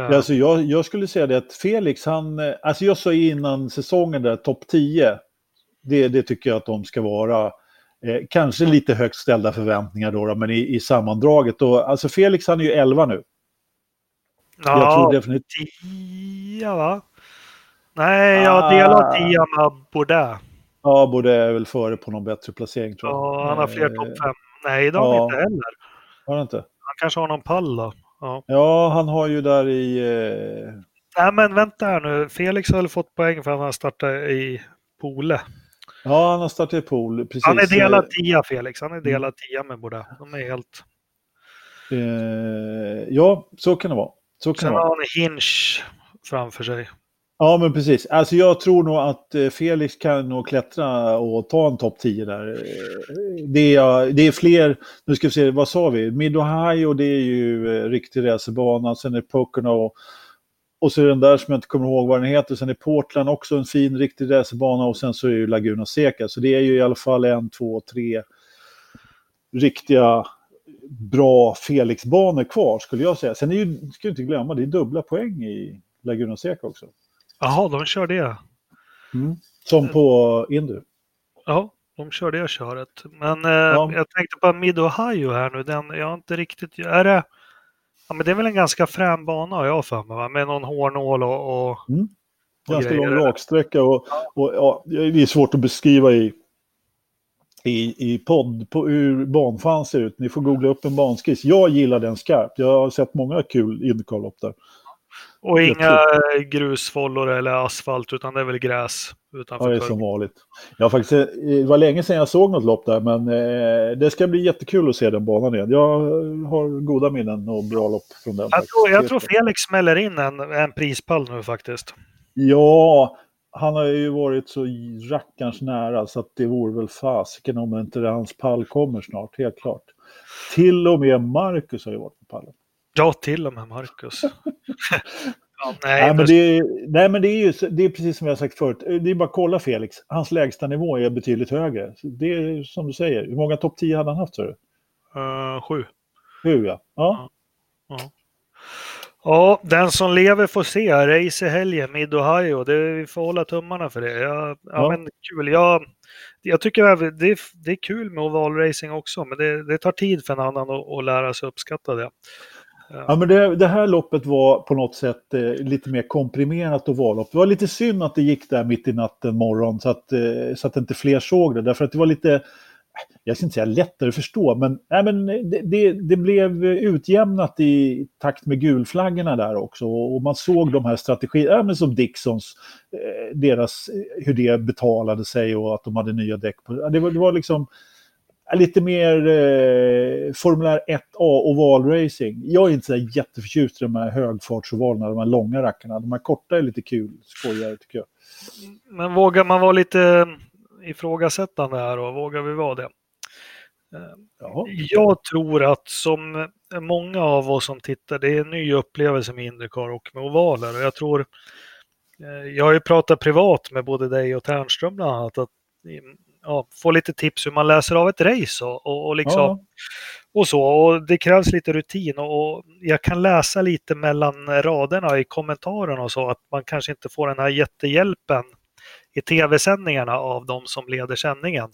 10. Ja, Alltså jag, jag skulle säga det att Felix, han, eh, alltså jag sa innan säsongen där, topp 10, det, det tycker jag att de ska vara. Eh, kanske lite högt ställda förväntningar då, då men i, i sammandraget. Då, alltså Felix han är ju 11 nu. Jag ja, tror definitivt... tia va? Nej, jag Ah. delar tia med Bourdais. Ja, borde är väl före på någon bättre placering tror jag. Ja, han har fler Eh, topp fem. Nej, det har han ja. inte heller. Har han inte? Han kanske har någon pall då. Ja. Ja, han har ju där i... Eh, Nej, men vänta här nu. Felix har väl fått poäng för att han startade i Pole. ja, han har startat i pool. Precis. Han är delad Eh, tia, Felix. Han är delad tia med Bourdais. De är helt... Eh, ja, så kan det vara. Så kan Sen det vara. har han Hinch framför sig. Ja, men precis. Alltså jag tror nog att eh, Felix kan nog klättra och ta en topp 10 där. Eh, det är, det är fler, nu ska vi se, vad sa vi? Mid-Ohio, det är ju eh, riktig racerbana. Sen är Pocono. Och så är det den där som jag inte kommer ihåg vad den heter. Sen är Portland också en fin, riktig racerbana. Och sen så är det ju Laguna Seca. Så det är ju i alla fall en, två, tre riktiga bra Felix-banor kvar skulle jag säga. Sen är ju, ska du inte glömma, det är dubbla poäng i Laguna Seca också. Jaha, de kör det. Som på Indy. Ja, de kör det köret. Men eh, jag tänkte på Mid-Ohio här nu. Den, jag har inte riktigt... Är det... Ja, men det är väl en ganska frän bana har jag för mig, va? Med någon hårnål och... och... Ganska grejer, lång raksträcka och, och ja, det är svårt att beskriva i, i, i podd på hur banfan ser ut. Ni får googla upp en banskiss. Jag gillar den skarpt. Jag har sett många kul Indycar-lopp där. Och inga grusfållor eller asfalt, utan det är väl gräs utanför Ja, det är som vanligt. Jag har faktiskt, eh, det var länge sedan jag såg något lopp där, men eh, det ska bli jättekul att se den banan igen. Jag har goda minnen och bra lopp från den. Jag tror, jag tror Felix smäller in en, en prispall nu faktiskt. Ja, han har ju varit så rackarns nära så att det vore väl fasiken om inte hans pall kommer snart, helt klart. Till och med Marcus har ju varit på pallen. Ja, till och med Marcus. (laughs) ja, nej, Nej, men det är, nej, men det är ju det är precis som jag sagt förut. Det är bara att kolla Felix. Hans lägsta nivå är betydligt högre. Det är som du säger. Hur många topp 10 hade han haft? Så? eh, sju. Hur ja. ja. Ja, den som lever får se. Race i helgen, Mid-Ohio. Det, vi får hålla tummarna för det. Ja, ja, Ja. men kul. Jag, jag tycker det är, det är kul med ovalracing också, men det, det tar tid för en annan att, att lära sig uppskatta det. Ja, men det, det här loppet var på något sätt eh, lite mer komprimerat och vallopp. Det var lite synd att det gick där mitt i natten morgon så att, eh, så att inte fler såg det. Därför att det var lite, eh, jag ska inte säga lättare att förstå, men, nej, men det, det, det blev utjämnat i takt med gulflaggorna där också. Och, man såg de här strategierna, ja, men som Dixons, eh, deras, eh, hur det betalade sig och att de hade nya däck. På. Det, var, det var liksom lite mer eh, Formulär 1A ovalracing. Jag är inte så jätteförtjust i de här högfartsovalerna, de här långa rackarna. De här korta är lite kul, skojigare tycker jag. Men vågar man vara lite ifrågasättande här och vågar vi vara det? Eh, Jaha. Jag tror att som många av oss som tittar, det är en ny upplevelse med Indycar och med ovaler. Och jag tror, eh, jag har ju pratat privat med både dig och Ternström bland annat, att ja, få lite tips hur man läser av ett race och, och, och liksom Ja. och så. Och det krävs lite rutin och, och jag kan läsa lite mellan raderna i kommentarerna och så att man kanske inte får den här jättehjälpen i tv-sändningarna av de som leder sändningen.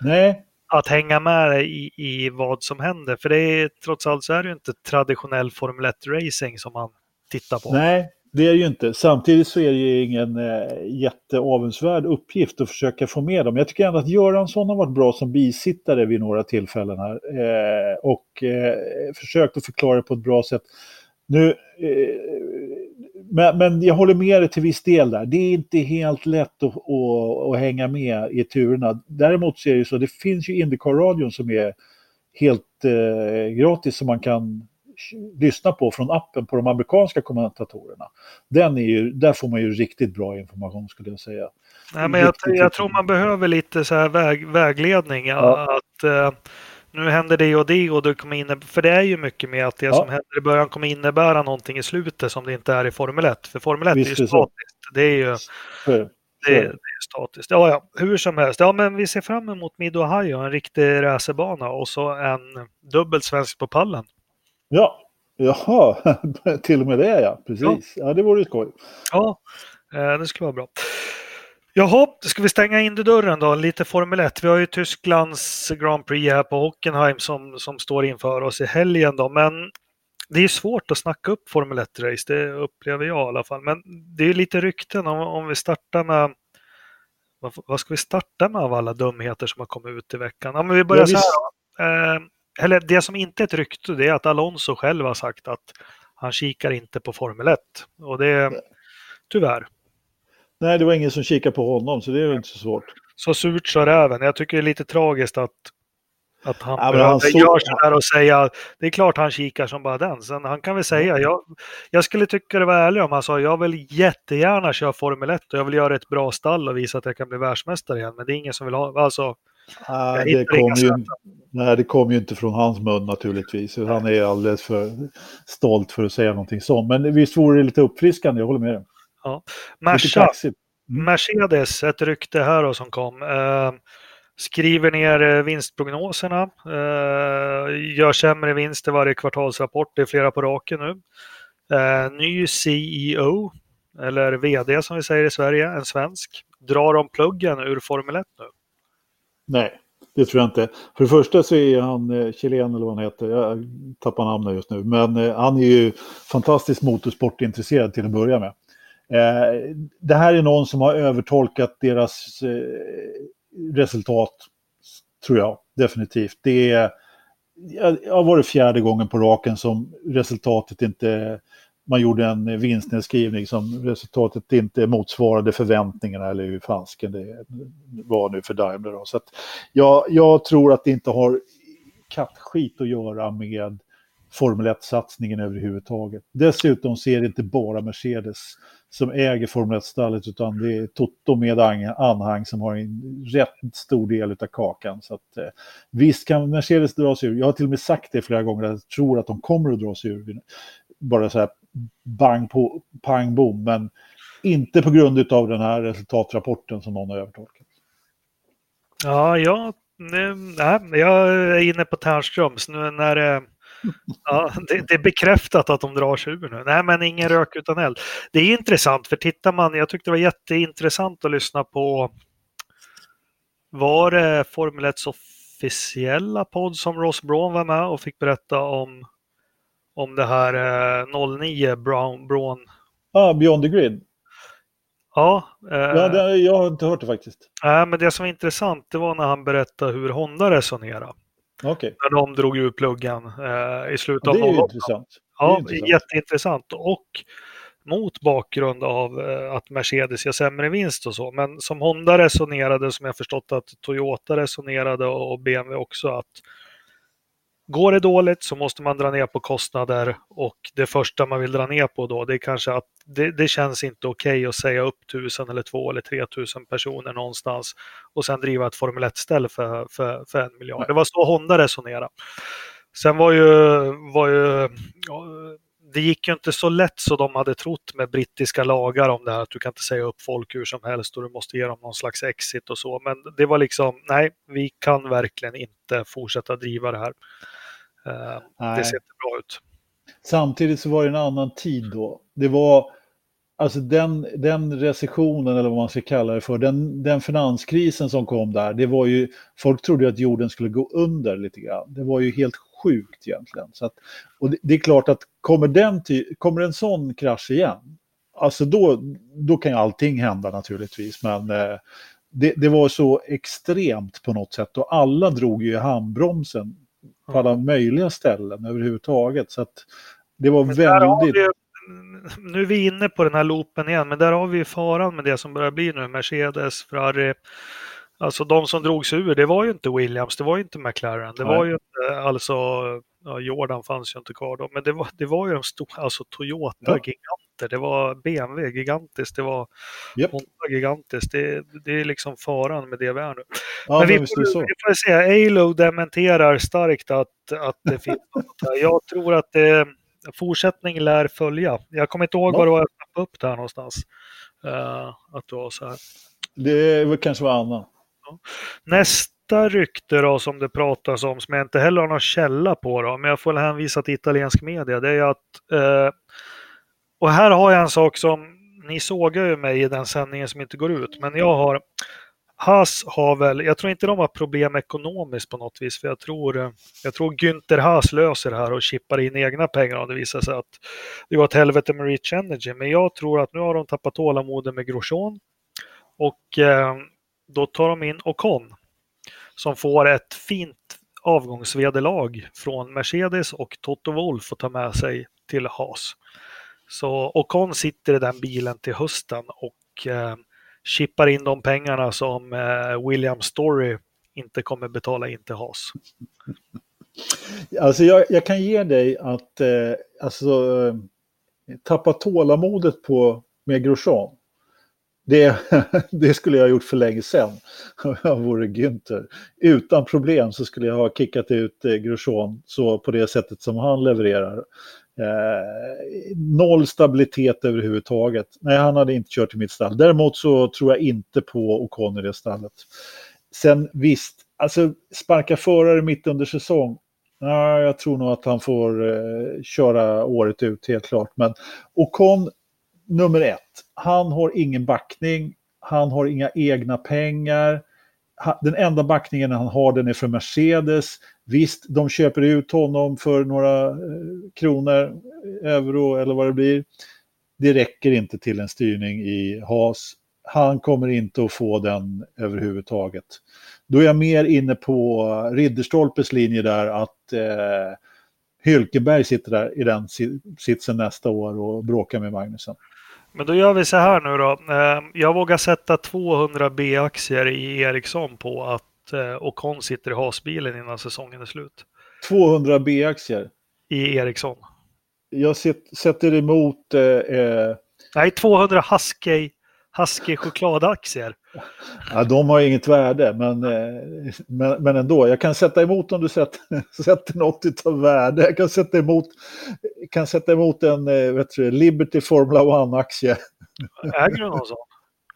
Nej, Att hänga med i, i vad som händer. För det är trots allt så är det inte traditionell Formel 1-racing som man tittar på. nej, det är ju inte. Samtidigt så är det ju ingen eh, jätteavundsvärd uppgift att försöka få med dem. Jag tycker ändå att Göransson har varit bra som bisittare vid några tillfällen här. Eh, och eh, försökt att förklara det på ett bra sätt. Nu, eh, men, men jag håller med dig till viss del där. Det är inte helt lätt att, att, att hänga med i turerna. Däremot så är det ju så, det finns ju Indycar-radion som är helt eh, gratis som man kan lyssna på från appen på de amerikanska kommentatorerna. Den är ju, där får man ju riktigt bra information skulle jag säga. Nej, men jag, jag tror man behöver lite så här väg, vägledning. Ja. Att, uh, nu händer det och det och det kommer innebära, för det är ju mycket med att det ja. som händer i början kommer innebära någonting i slutet som det inte är i Formel 1. För Formel 1 Visst är ju statiskt. Det är ju för, det, det, är statiskt. Ja, ja, hur som helst. Ja, men vi ser fram emot Mid Ohio, en riktig racerbana och så en dubbelt svensk på pallen. Ja, Jaha, (laughs) till och med det ja. Precis. Ja, ja det vore ju skoj. Ja, eh, det skulle vara bra. Jaha, ska vi stänga in dörren då? Lite Formel 1. Vi har ju Tysklands Grand Prix här på Hockenheim som, som står inför oss i helgen då. Men det är svårt att snacka upp Formel 1-race, det upplever jag i alla fall. Men det är lite rykten om, om vi startar med vad, vad ska vi starta med av alla dumheter som har kommit ut i veckan? Ja, men vi börjar ja, så här. Eh, eller det som inte är ett rykte, det är att Alonso själv har sagt att han kikar inte på Formel 1. Och det är tyvärr. Nej, det var ingen som kikade på honom, så det är inte så svårt. Så surt sa räven. Jag tycker det är lite tragiskt att, att han, ja, han så... gör så här och säga det är klart han kikar som bara den. Sen han kan väl säga, jag, jag skulle tycka det var ärligt om han sa jag vill jättegärna köra Formel 1 och jag vill göra ett bra stall och visa att jag kan bli världsmästare igen. Men det är ingen som vill ha, alltså Nej, det kom, ju, nej, det kom ju inte från hans mun naturligtvis. Han är alldeles för stolt för att säga någonting sånt. Men visst vore det lite uppfriskande, jag håller med dig. Ja. Merca, mm. Mercedes, ett rykte här då som kom. Eh, skriver ner eh, vinstprognoserna. Eh, gör sämre vinst i varje kvartalsrapport. Det är flera på raken nu. Eh, ny CEO, eller VD som vi säger i Sverige, en svensk. Drar de pluggen ur Formel 1 nu? Nej, det tror jag inte. För det första så är han eh, chilen eller vad han heter, jag tappar namnet just nu, men eh, han är ju fantastiskt motorsportintresserad till att börja med. Eh, det här är någon som har övertolkat deras resultat, tror jag definitivt. Det är, jag har varit fjärde gången på raken som resultatet inte man gjorde en vinstnedskrivning som resultatet inte motsvarade förväntningarna eller hur fansken det var nu för Daimler. Då. Så att jag, jag tror att det inte har kattskit att göra med Formel 1-satsningen överhuvudtaget. Dessutom ser det inte bara Mercedes som äger Formel 1-stallet utan det är Toto med anhang som har en rätt stor del av kakan. Så att, eh, visst kan Mercedes dra sig ur. Jag har till och med sagt det flera gånger jag tror att de kommer att dra sig ur. Bara så här bang på, pang bom, men inte på grund av den här resultatrapporten som någon har övertolkat. Ja, jag, nej, jag är inne på Ternströms nu när det, (laughs) ja, det, det, är bekräftat att de drar sig ur nu. Nej, men ingen rök utan eld. Det är intressant, för tittar man, jag tyckte det var jätteintressant att lyssna på var det Formel 1 officiella podd som Ross Braun var med och fick berätta om om det här eh, 09 Brown, Braun. Ja, ah, Beyond the Grid. Ja. Eh, ja det, jag har inte hört det faktiskt. Nej, äh, men det som var intressant det var när han berättade hur Honda resonerade. Okay. När de drog ur pluggen eh, i slutet av Det är ju intressant. Ja, intressant. jätteintressant. Och mot bakgrund av eh, att Mercedes gör sämre vinst och så. Men som Honda resonerade, som jag förstått att Toyota resonerade och BMW också, att Går det dåligt så måste man dra ner på kostnader och det första man vill dra ner på då det är kanske att det, det känns inte okej okay att säga upp tusen eller två eller tre tusen personer någonstans och sen driva ett Formel 1-ställ för, för, för en miljard. Det var så Honda resonerade. Sen var ju, var ju det gick ju inte så lätt så de hade trott med brittiska lagar om det här att du kan inte säga upp folk hur som helst och du måste ge dem någon slags exit och så. Men det var liksom, nej, vi kan verkligen inte fortsätta driva det här. Uh, det ser inte bra ut. Samtidigt så var det en annan tid då. Det var, alltså den, den recessionen eller vad man ska kalla det för, den, den finanskrisen som kom där, det var ju, folk trodde att jorden skulle gå under lite grann. Det var ju helt sjukt egentligen. Så att, och det, det, är klart att kommer, den ty, kommer en sån krasch igen, alltså då, då kan ju allting hända naturligtvis. Men eh, det, det var så extremt på något sätt och alla drog ju i handbromsen på alla möjliga ställen överhuvudtaget. Så att det var väldigt... ju- nu är vi inne på den här loopen igen, men där har vi ju faran med det som börjar bli nu. Mercedes, Ferrari. Alltså de som drogs ur, det var ju inte Williams, det var ju inte McLaren. Det Nej. var ju inte, alltså, ja, Jordan fanns ju inte kvar då, men det var, det var ju de stora, alltså Toyota, Ja. Det var BMW, gigantiskt. Det var Japp. Honda, gigantiskt. Det, det är liksom faran med det vi är nu. Ja, men vi men får, vi får se. Alo dementerar starkt att, att det finns något här. Jag tror att det, fortsättning lär följa. Jag kommer inte ihåg Ja. var det var jag snappade upp det här någonstans. Eh, att det var så här. Det kanske var Anna. Nästa rykte då som det pratas om, som jag inte heller har någon källa på, då, men jag får hänvisa till italiensk media, det är att... Eh, och här har jag en sak som, ni sågar ju mig i den sändningen som inte går ut, men jag har... Haas har väl, jag tror inte de har problem ekonomiskt på något vis, för jag tror, eh, jag tror Günther Haas löser det här och chippar in egna pengar om det visar sig att det var ett helvete med Rich Energy. Men jag tror att nu har de tappat tålamodet med Grosjean och eh, då tar de in Ocon som får ett fint avgångsvederlag från Mercedes och Toto Wolff att ta med sig till Haas. Så Ocon sitter i den bilen till hösten och eh, chippar in de pengarna som eh, William Story inte kommer betala in till Haas. Alltså jag, jag kan ge dig att eh, alltså, eh, tappa tålamodet på med Grosjean. Det, (laughs) det skulle jag ha gjort för länge sedan (laughs) om jag vore Günther. Utan problem så skulle jag ha kickat ut eh, Grosjean så på det sättet som han levererar. Eh, noll stabilitet överhuvudtaget. Nej, han hade inte kört i mitt stall. Däremot så tror jag inte på Ocon i det stallet. Sen visst, alltså sparka förare mitt under säsong. Nej, jag tror nog att han får eh, köra året ut helt klart. Men Ocon, nummer ett, han har ingen backning. Han har inga egna pengar. Den enda backningen han har den är för Mercedes. Visst, de köper ut honom för några eh, kronor, euro eller vad det blir. Det räcker inte till en styrning i Haas. Han kommer inte att få den överhuvudtaget. Då är jag mer inne på Ridderstolpes linje där att eh, Hylkenberg sitter där i den sitsen nästa år och bråkar med Magnusen. Men då gör vi så här nu då. Eh, Jag vågar sätta 200 B-aktier i Ericsson på att eh, Ocon sitter i Haas-bilen innan säsongen är slut. 200 B-aktier. I Ericsson. Jag sätter emot... Eh, eh, Nej, 200 Husky, Husky chokladaktier. ja, de har inget värde, men, eh, men, men ändå. Jag kan sätta emot om du sätter, (laughs) sätter något av värde. Jag kan sätta emot, kan sätta emot en eh, vet du, Liberty Formula One-aktie. Äger du någon sån?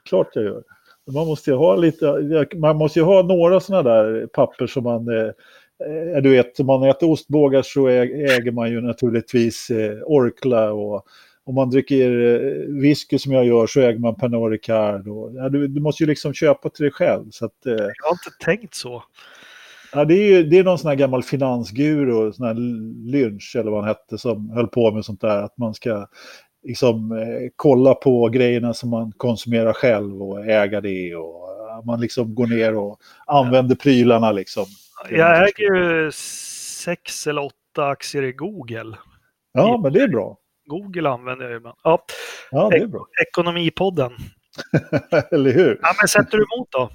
Klart jag gör. Man måste ju ha lite, man måste ha några sådana där papper som man, eh, du vet, om man äter ostbågar så äger man ju naturligtvis Orkla och om man dricker eh, whisky som jag gör så äger man Pernod Ricard. Och, ja, du, du måste ju liksom köpa till dig själv. Så att, eh, Jag har inte tänkt så. ja, det, är ju, det är någon sån här gammal finansguru, sån här Lynch eller vad han hette, som höll på med sånt där. Att man ska liksom eh, kolla på grejerna som man konsumerar själv och äga det. Och eh, man liksom går ner och använder prylarna liksom. Jag äger ju sex eller åtta aktier i Google. Ja, men det är bra. Google använder jag ju ibland. Ja, Ja, det är bra. Ekonomipodden. (laughs) Eller hur? Ja, men sätter du emot då?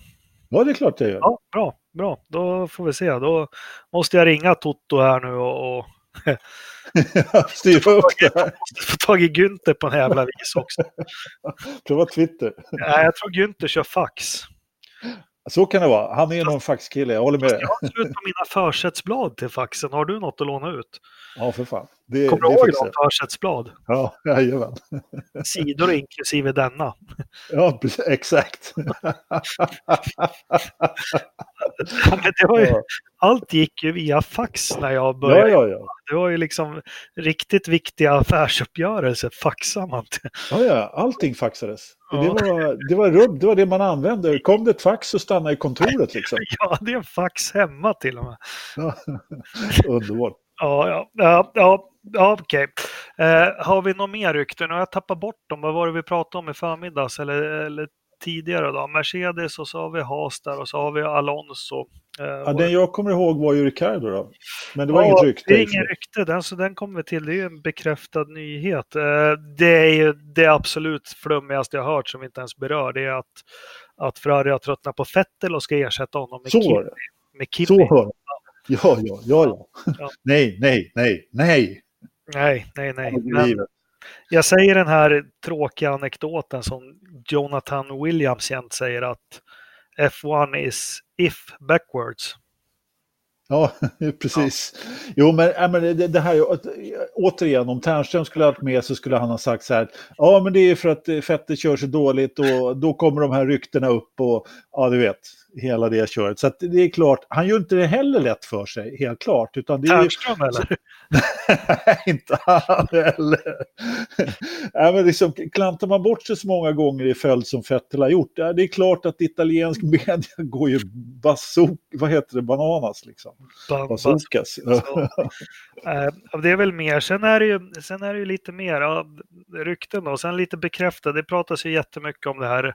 Ja, det är klart jag gör. Ja, bra, bra. Då får vi se. Då måste jag ringa Toto här nu och, och (laughs) Styra upp det här. måste få tag i Günther på en jävla vis också. (laughs) Prova Twitter. Nej, jag tror Günther kör fax. Så kan det vara. Han är ju någon faxkille, jag håller med. Jag har slut på mina försättsblad till faxen. Har du något att låna ut? Ja, för fan. Det, Kommer du det ihåg fixar de jag. försättsblad? Ja, (laughs) jajamän. Sidor inklusive denna. Ja, exakt. (laughs) Ja, det ju, Ja, allt gick ju via fax när jag ja, började. ja. ja. Det var ju liksom riktigt viktiga affärsuppgörelser faxar man till. Ja, ja, allting faxades. Ja. Det, var, det, var rubb, det var det man använde. Kom det ett fax så stannade i kontoret liksom. (laughs) Jag hade en fax hemma till och med. Ja. Underbart. Ja, ja, ja, ja, ja okej. Eh, har vi något mer rykten? Nu har jag tappat bort dem. Vad var det vi pratade om i förmiddags eller, eller tidigare då? Mercedes och så har vi Haas där och så har vi Alonso. Eh, Ja, den jag kommer ihåg var ju Ricardo då. Men det var Ja, inget rykte. Det är ingen rykte, den, så den kommer vi till. Det är ju en bekräftad nyhet. Eh, Det är ju det absolut flummigaste jag har hört som vi inte ens berör. Det är att, att Ferrari har tröttnat på Fettel och ska ersätta honom med Så Kimi. var det. Med Kimi. Så hör jag. Ja, ja, ja, ja. Ja. (laughs) Nej, nej, nej, nej. Nej, nej, nej. Men jag säger den här tråkiga anekdoten som Jonathan Williams jämt säger att F1 is if backwards. Ja, (laughs) precis. Jo, men, ja, men det, det här, återigen, om Ternström skulle ha varit med så skulle han ha sagt så här, ja men det är för att eh, Fettet kör så dåligt och då kommer de här ryktena upp och ja, du vet, hela det köret. Så det är klart, han gör inte det heller lätt för sig, helt klart. Utan det är ju, Ternström eller? (laughs) inte han heller. ja, men liksom, klantar man bort sig så många gånger i följd som Fettel har gjort, det är klart att italiensk (laughs) media går ju bazoo, vad heter det, bananas liksom. Ban- Bazookas. (laughs) Eh, det är väl mer. Sen är det ju, sen är det ju lite mer ja, rykten då. Sen lite bekräftat. Det pratas ju jättemycket om det här.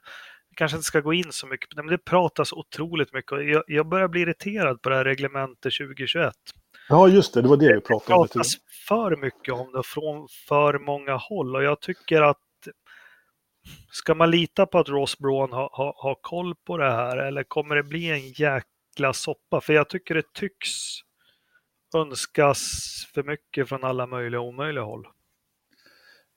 Jag kanske inte ska gå in så mycket det, men det pratas otroligt mycket. Och Jag, jag börjar bli irriterad på det här reglementet 2021. Ja, just det, det var det Det pratade om. lite. pratas för mycket om det från för många håll och jag tycker att ska man lita på att Ross Braun har, har, har koll på det här eller kommer det bli en jäkla soppa? För jag tycker det tycks önskas för mycket från alla möjliga och omöjliga håll.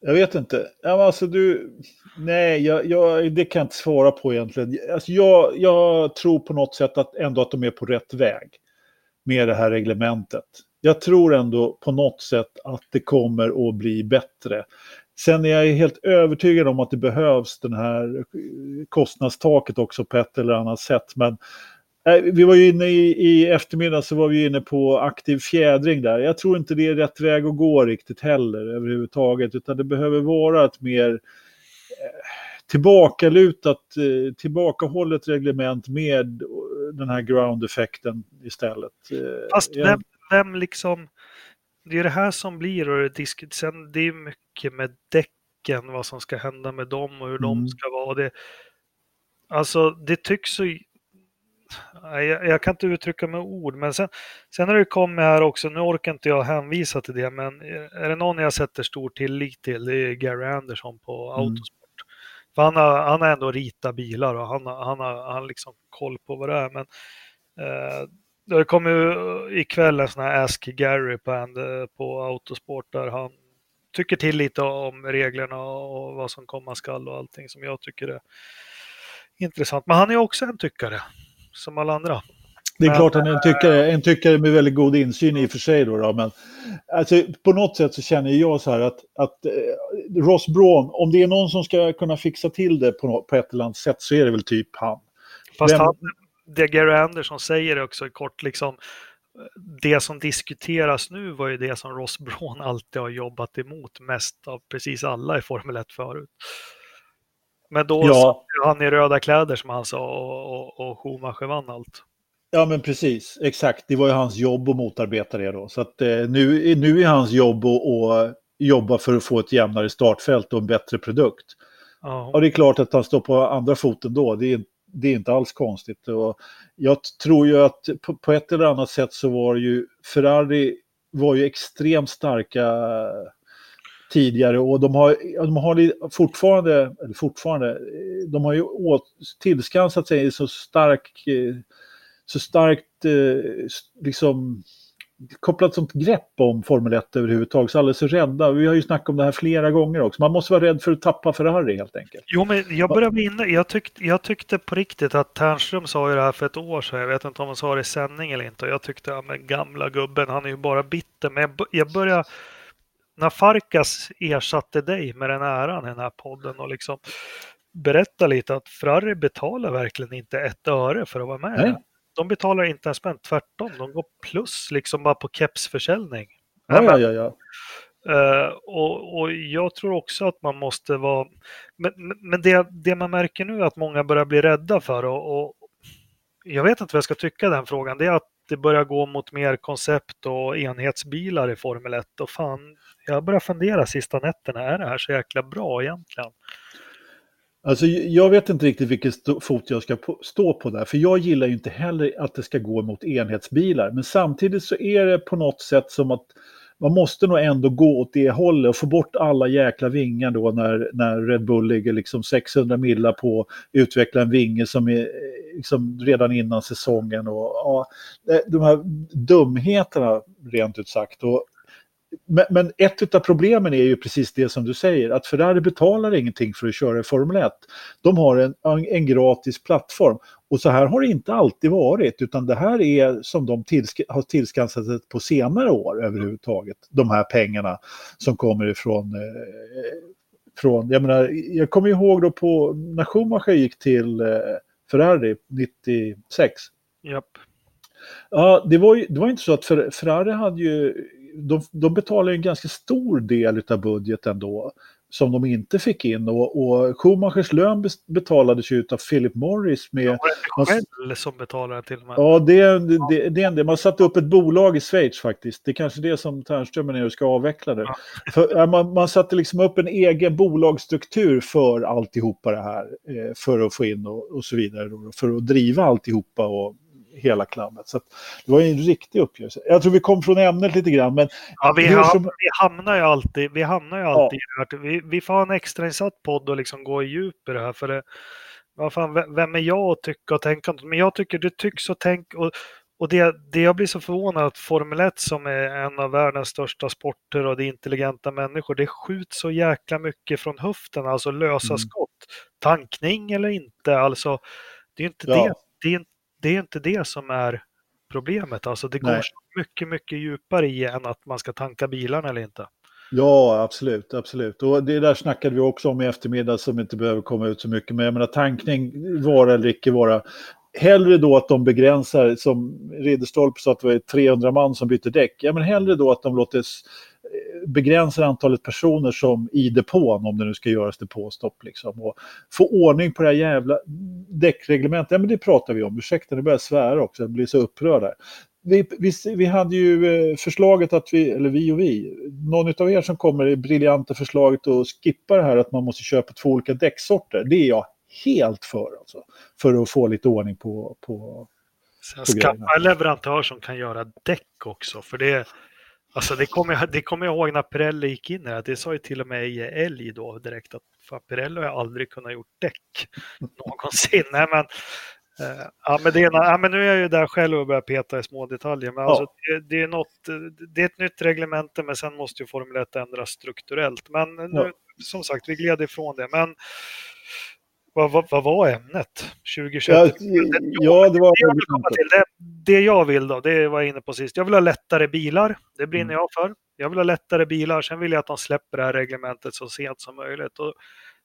Jag vet inte. Ja, men alltså du, nej, jag, jag, det kan jag inte svara på egentligen. Alltså jag, jag tror på något sätt att ändå att de är på rätt väg med det här reglementet. Jag tror ändå på något sätt att det kommer att bli bättre. Sen är jag helt övertygad om att det behövs den här kostnadstaket också på ett eller annat sätt. Men vi var ju inne i, i eftermiddag så var vi inne på aktiv fjädring där. Jag tror inte det är rätt väg att gå riktigt heller överhuvudtaget. Utan det behöver vara ett mer eh, tillbakalutat, eh, tillbakahållet reglement med den här ground-effekten istället. Eh, Fast vem, vem liksom... Det är det här som blir och det, sen det är mycket med däcken, vad som ska hända med dem och hur de Mm. ska vara. Det, alltså det tycks så... Jag, jag kan inte uttrycka med ord, men sen, sen har det kommit här också, nu orkar inte jag hänvisa till det, men är det någon jag sätter stor tillit till, det är Gary Anderson på Mm. Autosport. För han har, han har ändå ritat bilar och han han har, han liksom koll på vad det är. Men eh, det kommer ikväll en sån här Ask Gary på, en, på Autosport där han tycker till lite om reglerna och vad som komma skall och allting som jag tycker är intressant. Men han är också en tyckare, som alla andra. Det är Men- klart att en tyckare, en tyckare med väldigt god insyn i och för sig då, då men alltså, på något sätt så känner jag så här att, att eh, Ross Braun, om det är någon som ska kunna fixa till det på, på ett eller annat sätt så är det väl typ han. Fast Vem- han, det Gary Anderson säger också kort, liksom, det som diskuteras nu var ju det som Ross Braun (laughs) alltid har jobbat emot mest av precis alla i Formel 1 förut. Men då Ja. han i röda kläder som han sa och, och, och Schumacher vann allt. Ja men precis, exakt. Det var ju hans jobb att motarbeta det då. Så att eh, nu, nu är hans jobb att, att jobba för att få ett jämnare startfält och en bättre produkt. Ja. Ja, det är klart att han står på andra foten då. Det är, det är inte alls konstigt. Och jag tror ju att på, på ett eller annat sätt så var ju Ferrari var ju extremt starka tidigare och de har, de har fortfarande, eller fortfarande, eh, de har ju åt, tillskansat sig så stark, eh, så starkt eh, liksom kopplat sånt grepp om Formel 1 överhuvudtaget, så alldeles så rädda. Vi har ju snackat om det här flera gånger också. Man måste vara rädd för att tappa Ferrari helt enkelt. Jo, men jag börjar bli inne. Jag, tyck, jag tyckte på riktigt att Ternström sa ju det här för ett år sedan. Jag vet inte om han sa det i sändning eller inte. Jag tyckte, ja men gamla gubben, han är ju bara bitter. Men jag, jag börjar... När Farkas ersatte dig med den äran i den här podden och liksom berätta lite att Ferrari betalar verkligen inte ett öre för att vara med. Nej. De betalar inte ens spänn, tvärtom. De går plus liksom bara på kepsförsäljning. Ja, ja, ja, ja. Eh, och, och jag tror också att man måste vara... Men, men- men det, det man märker nu är att många börjar bli rädda för och, och jag vet inte vad jag ska tycka i den frågan. Det är att det börjar gå mot mer koncept och enhetsbilar i Formel 1. Och fan, jag börjar fundera sista nätterna, är det här så jäkla bra egentligen? Alltså, jag vet inte riktigt vilken fot jag ska stå på där, för jag gillar ju inte heller att det ska gå mot enhetsbilar. Men samtidigt så är det på något sätt som att man måste nog ändå gå åt det hållet och få bort alla jäkla vingar då när, när Red Bull ligger liksom 600 millar på att utveckla en vinge som är eh, liksom redan innan säsongen. Och, ja, eh, de här dumheterna rent ut sagt. Och men, men ett av problemen är ju precis det som du säger, att Ferrari betalar ingenting för att köra i Formel 1. De har en, en gratis plattform. Och så här har det inte alltid varit, utan det här är som de tillsk har tillskansat sig på senare år överhuvudtaget. De här pengarna som kommer ifrån eh, från, jag menar, jag kommer ihåg då på när Schumacher gick till eh, Ferrari 96. Japp. Ja, det var ju det var inte så att Ferrari hade ju de, de betalar en ganska stor del av budgeten då som de inte fick in och, och Schumachers lön betalades ju av Philip Morris med... Ja, det själv som betalade till och med? Ja, det, det, det är en del. Man satte upp ett bolag i Schweiz faktiskt. Det är kanske det som Ternström är och ska avveckla det. Ja. (laughs) För, man, man satte liksom upp en egen bolagsstruktur för alltihopa det här. Eh, för att få in och, och så vidare. För att driva alltihopa och hela klabbet. Så det var en riktig uppgörelse. Jag tror vi kom från ämnet lite grann. Men ja, vi, ham som... vi hamnar ju alltid, vi hamnar ju alltid ja. vi, vi får ha en extrainsatt podd och liksom gå i djup i det här. För det, vad fan, vem är jag att tycka och tänka? Men jag tycker du tycks och tänk och, och det, det jag blir så förvånad att Formel 1 som är en av världens största sporter och det är intelligenta människor, det skjuts så jäkla mycket från höften, alltså lösa mm. skott. Tankning eller inte, alltså det är inte ja. det. Det är, det är inte det som är problemet. Alltså det går mycket, mycket djupare i än att man ska tanka bilarna eller inte. Ja, absolut, absolut. Och det där snackade vi också om i eftermiddag som inte behöver komma ut så mycket. Men jag menar tankning, vara eller icke vara. Hellre då att de begränsar, som Ridderstolpe sa att det var 300 man som bytte däck. Ja, men hellre då att de låter begränsar antalet personer som i depån, om det nu ska göras depåstopp. Liksom, och få ordning på det här jävla däckreglementet. Ja, men det pratar vi om. Ursäkta, nu börjar jag svära också. Jag blir så upprörd där. Vi, vi, vi, hade ju eh, förslaget att vi, eller vi och vi, någon av er som kommer i briljanta förslaget att skippa det här att man måste köpa två olika däcksorter. Det är jag helt för alltså. För att få lite ordning på, på Sen skaffa en leverantör som kan göra däck också, för det, Alltså det kommer, jag, det kommer jag ihåg när Pirelli gick in här, det sa ju till och med i Älg då direkt att fan, Pirelli har aldrig kunnat gjort däck (laughs) någonsin. Nej, men, eh, ja, men, det är, ja, men nu är jag ju där själv och börjar peta i små detaljer. Men ja. alltså, det, det, är något, det är ett nytt reglemente men sen måste ju Formel 1 ändras strukturellt. Men nu, ja. som sagt, vi gled ifrån det. Men vad, vad, vad, var ämnet? 2021? Ja, ja, det var... Det jag, till, det, det jag vill då, det var jag inne på sist. Jag vill ha lättare bilar. Det brinner mm. jag för. Jag vill ha lättare bilar. Sen vill jag att de släpper det här reglementet så sent som möjligt. Och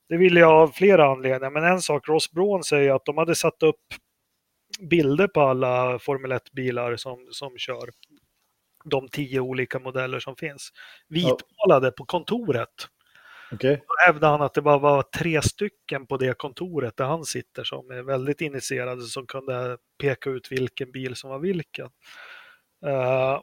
det vill jag av flera anledningar. Men en sak, Ross Braun säger att de hade satt upp bilder på alla Formel 1-bilar som, som kör. De tio olika modeller som finns. Vitmålade på kontoret. Okay. Då hävdade han att det bara var tre stycken på det kontoret där han sitter som är väldigt initierade som kunde peka ut vilken bil som var vilken. Uh,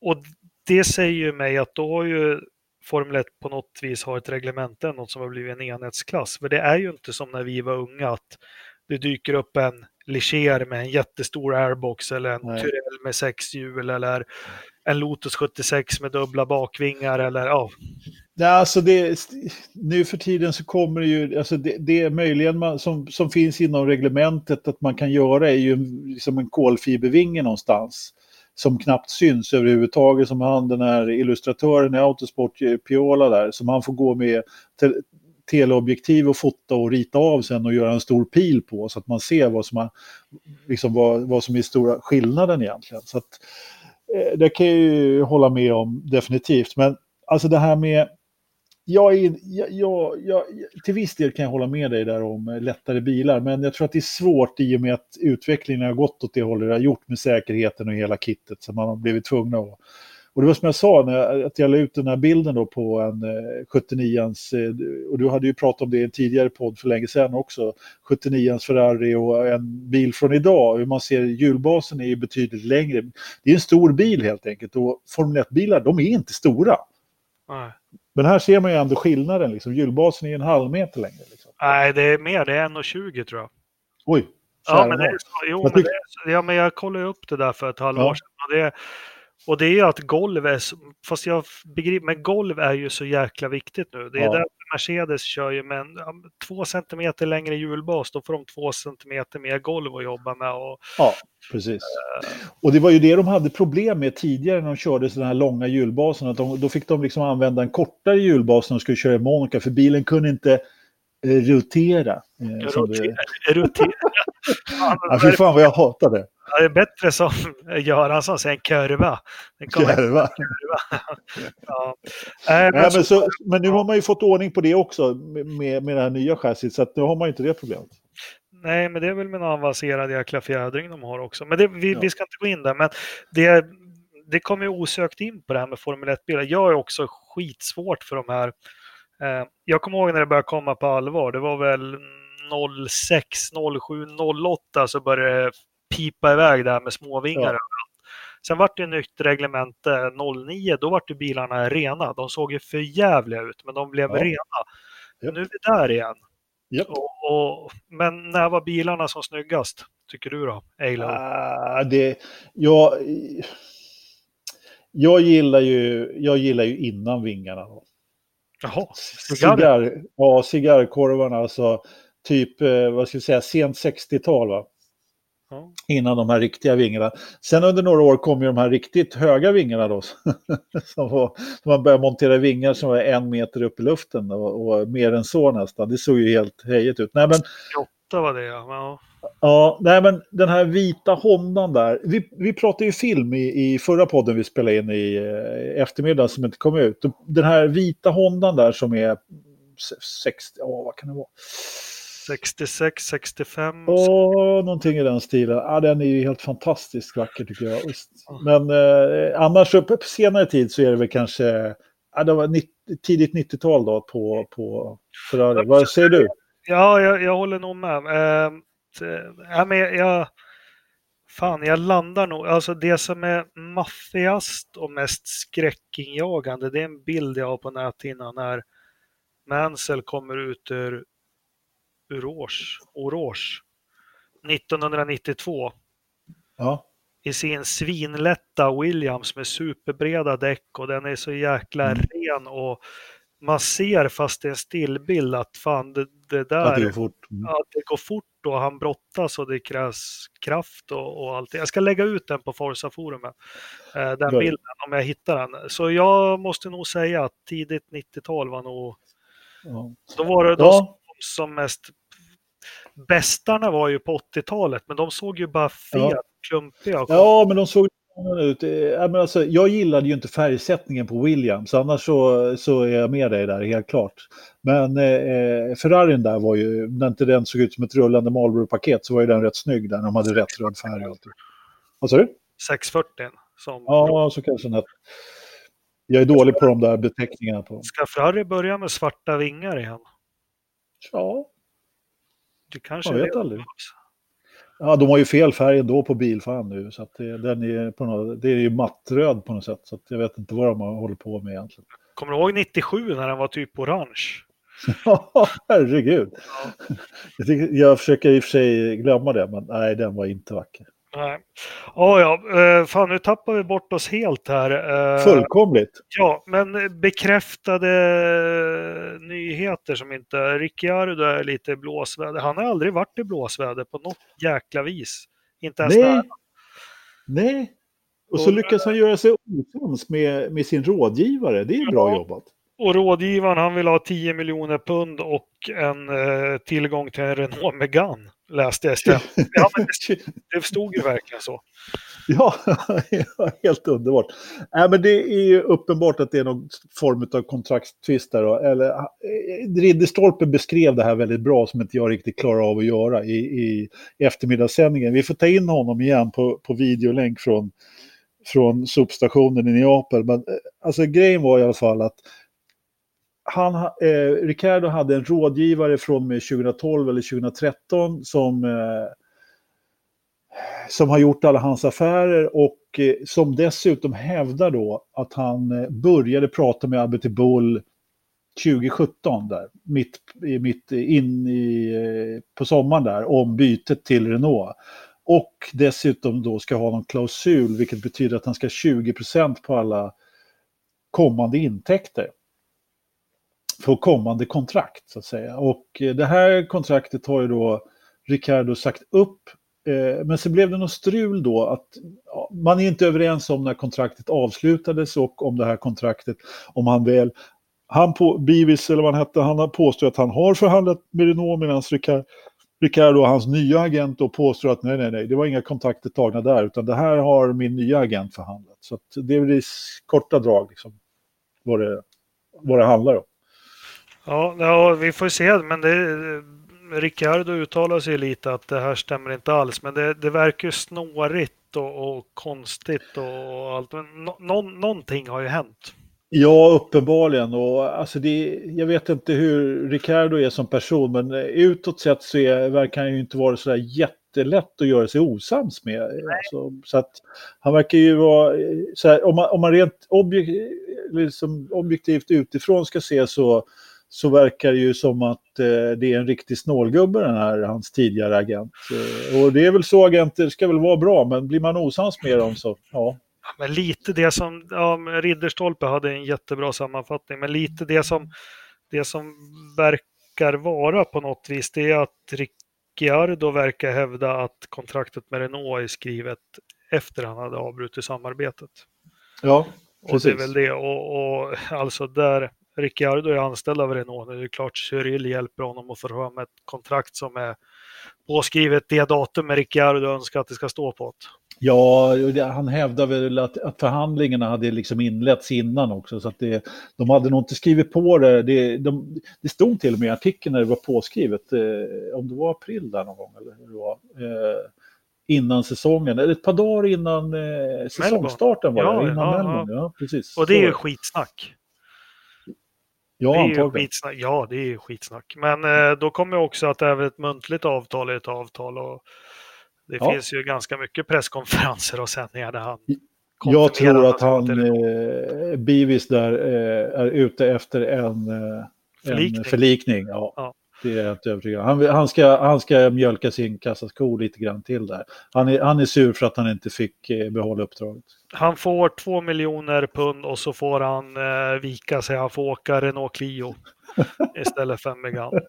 och det säger ju mig att då har ju Formel 1 på något vis har ett reglemente, något som har blivit en enhetsklass. För det är ju inte som när vi var unga att det dyker upp en Ligier med en jättestor airbox eller en Nej. Tyrell med sex hjul eller en Lotus 76 med dubbla bakvingar eller ja. Nej, alltså det, nu för tiden så kommer det ju, alltså det, det möjligen man, som, som finns inom reglementet att man kan göra är ju liksom en kolfibervinge någonstans som knappt syns överhuvudtaget som han den här illustratören i Autosport, eh, Piola där, som han får gå med te, teleobjektiv och fota och rita av sen och göra en stor pil på så att man ser vad som, är, liksom vad, vad som är stora skillnaden egentligen. Så att, eh, det kan jag ju hålla med om definitivt. Men alltså det här med jag, är, jag, jag, jag, till viss del kan jag hålla med dig där om eh, lättare bilar, men jag tror att det är svårt i och med att utvecklingen har gått åt det hållet det har gjort med säkerheten och hela kittet, som man har blivit tvungna att, Och det var som jag sa, när jag, att jag la ut den här bilden då på en eh, 79ans, eh, och du hade ju pratat om det i en tidigare podd för länge sedan också, 79ans Ferrari och en bil från idag, hur man ser hjulbasen är ju betydligt längre. Det är en stor bil helt enkelt och Formel 1-bilar, de är inte stora. Nej. Men här ser man ju ändå skillnaden, liksom. hjulbasen är en halv meter längre. Liksom. Nej, det är mer. Det är 1,20 tror jag. Oj, Ja, men det är. Jo, Jag men det är. Ja, men jag kollade upp det där för ett halvår Ja. sedan. Och det, och det är ju att golv är, fast jag begriper, men golv är ju så jäkla viktigt nu. Det är Ja. där Mercedes kör ju med en två centimeter längre hjulbas, då får de två centimeter mer golv att jobba med. Och, Ja, precis. Och det var ju det de hade problem med tidigare när de körde sådana här långa hjulbasen. Att de, då fick de liksom använda en kortare hjulbas när de skulle köra i Monaco, för bilen kunde inte eh, rotera. Eh, som det, rotera. rotera. (laughs) ja, fy fan vad jag hatar det. Är bättre som (laughs) Göransson säger, en kurva. Järva. (laughs) ja. Nej, men så- men, så, men nu har man ju fått ordning på det också med, med det här nya chassit, så nu har man ju inte det problemet. Nej, men det är väl med en avancerad jäkla fjädring de har också. Men det, vi, Ja. vi ska inte gå in där. Men det, det kommer ju osökt in på det här med Formel 1-bilar. Jag är också skitsvårt för de här. Eh, jag kommer ihåg när det började komma på allvar. Det var väl 06, 07, 08 så började det pipa iväg där med småvingar. Ja. Sen vart det nytt reglemente 09. Då vart ju bilarna rena. De såg ju för jävliga ut, men de blev Ja. rena. Japp. Nu är vi där igen. Japp. Och, och, men när var bilarna som snyggast, tycker du då? Alo? Ah, det, jag, jag, gillar ju, jag gillar ju innan vingarna. Då. Jaha, cigarrer? Cigarr, ja, cigarrkorvarna, alltså typ, eh, vad ska vi säga, sent 60-tal va? Innan de här riktiga vingarna. Sen under några år kom ju de här riktigt höga vingarna då. (laughs) som, var, man började montera vingar som var en meter upp i luften och, och mer än så nästan. Det såg ju helt hejigt ut. Nej men, 28 var det ja. ja. nej, men den här vita Hondan där. Vi, vi pratade ju film i, i förra podden vi spelade in i eh, eftermiddag som inte kom ut. Den här vita Hondan där som är 60, ja vad kan det vara? 66, 65. Åh, någonting i den stilen. Ja, den är ju helt fantastiskt vacker tycker jag. Visst. Men eh, annars på senare tid så är det väl kanske ja, det var 90, tidigt 90-tal då på, på Ferrari. Vad säger du? Ja, jag, jag håller nog med. Eh, ja, men jag, fan, jag landar nog. Alltså det som är maffigast och mest skräckinjagande, det är en bild jag har på näthinnan när Mansell kommer ut ur Rouge, Rouge 1992 Ja, i sin svinlätta Williams med superbreda däck och den är så jäkla Mm. ren och man ser fast det är en stillbild att fan det, det där, att det går fort. Mm. ja, det går fort och han brottas och det krävs kraft och, och allt. Jag ska lägga ut den på Forza-forumet, eh, den Bra. bilden om jag hittar den. Så jag måste nog säga att tidigt 90-tal var nog, Ja. då var det de Ja, som mest Bästarna var ju på 80-talet, men de såg ju bara fet, Ja. klumpiga och ja, men de såg ut. Eh, ja, men alltså, jag gillade ju inte färgsättningen på Williams, annars så, så är jag med dig där helt klart. Men eh, Ferrarin där var ju, när inte den såg ut som ett rullande Marlboro-paket så var ju den rätt snygg där när de hade rätt röd färg. Vad sa du? 640 som Ja, så kanske den hette. Jag är dålig på de där beteckningarna på. Ska Ferrari börja med svarta vingar igen? Ja, Det kanske Man är vet det. aldrig. ja de har ju fel färg ändå på bilfan nu. Så att det, den är på något, det är ju mattröd på något sätt. Så jag vet inte vad de har hållit på med egentligen. Kommer du ihåg 97 när den var typ orange? (laughs) Ja, herregud. Jag, tycker, jag försöker i och för sig glömma det, men nej, den var inte vacker. Nej. Oh, ja, eh, fan nu tappar vi bort oss helt här. Eh, Fullkomligt. Ja, men bekräftade nyheter som inte... Ricciardo är lite i blåsväder. Han har aldrig varit i blåsväder på något jäkla vis. Inte ens Nej. nära. Nej. Och så lyckas han göra sig osams med, med sin rådgivare. Det är bra Ja. jobbat. Och rådgivaren han vill ha 10 miljoner pund och en eh, tillgång till en Renault Megane. Läste jag istället. (laughs) Ja, men det, det stod ju verkligen så. (laughs) Ja, helt underbart. Nej, men det är ju uppenbart att det är någon form av kontraktstvist där. då. Eller, eh, Ridderstolpe beskrev det här väldigt bra som inte jag riktigt klarar av att göra i, i eftermiddagssändningen. Vi får ta in honom igen på, på videolänk från från sopstationen i Neapel. Men eh, alltså, grejen var i alla fall att han, eh, Ricardo hade en rådgivare från 2012 eller 2013 som, eh, som har gjort alla hans affärer och eh, som dessutom hävdar då att han eh, började prata med Albert Bull 2017 där, mitt, mitt in i, eh, på sommaren där, om bytet till Renault. Och dessutom då ska ha någon klausul, vilket betyder att han ska ha 20% på alla kommande intäkter. För kommande kontrakt, så att säga. Och eh, det här kontraktet har ju då Ricardo sagt upp. Eh, men så blev det något strul då att man är inte överens om när kontraktet avslutades och om det här kontraktet, om han väl han på, Bivis, eller vad han hette, han har påstått att han har förhandlat med Renault medan Ricardo, hans nya agent, då påstår att nej, nej, nej, det var inga kontakter tagna där, utan det här har min nya agent förhandlat. Så det är väl i korta drag liksom, vad, det, vad det handlar om. Ja, ja, vi får se, men det, Ricardo uttalar sig lite att det här stämmer inte alls, men det, det verkar snårigt och, och konstigt och allt. Men no, någonting har ju hänt. Ja, uppenbarligen. Och, alltså det, jag vet inte hur Ricardo är som person, men utåt sett så är, verkar han ju inte vara så där jättelätt att göra sig osams med. Alltså, så att han verkar ju vara, här, om, man, om man rent objek, liksom objektivt utifrån ska se så, så verkar det ju som att eh, det är en riktig snålgubbe den här, hans tidigare agent. Eh, och det är väl så agenter ska väl vara bra, men blir man osams med dem så, ja, men lite det som, ja, Ridderstolpe hade en jättebra sammanfattning, men lite det som, det som verkar vara på något vis, det är att Ricciardo verkar hävda att kontraktet med Renault är skrivet efter han hade avbrutit samarbetet. Ja, precis. Och det är väl det, och, och alltså där Ricciardo är anställd av Renault, nu är det klart Cyril hjälper honom att få fram ett kontrakt som är påskrivet det datum med Ricciardo önskar att det ska stå på. Det. Ja, han hävdar väl att, att förhandlingarna hade liksom inletts innan också. Så att det, de hade nog inte skrivit på det. Det, de, det stod till och med i artikeln när det var påskrivet, eh, om det var april där någon gång, eller hur det var, eh, innan säsongen, eller ett par dagar innan eh, säsongstarten var det, innan ja, Melbourne. Ja, precis. Och det är ju skitsnack. Ja, det är skitsnack. Ja, det är ju skitsnack. Men eh, då kommer också att även ett muntligt avtal är ett avtal. Och det ja. finns ju ganska mycket presskonferenser och sändningar där han Jag tror att han, eh, Bivis där, eh, är ute efter en, eh, förlikning. En förlikning ja. ja. Det är jag inte övertygad han, han, ska, han ska mjölka sin kassasko lite grann till där. Han är, han är sur för att han inte fick eh, behålla uppdraget. Han får två miljoner pund och så får han eh, vika sig. Han får åka Renault Clio (laughs) istället för en Megane.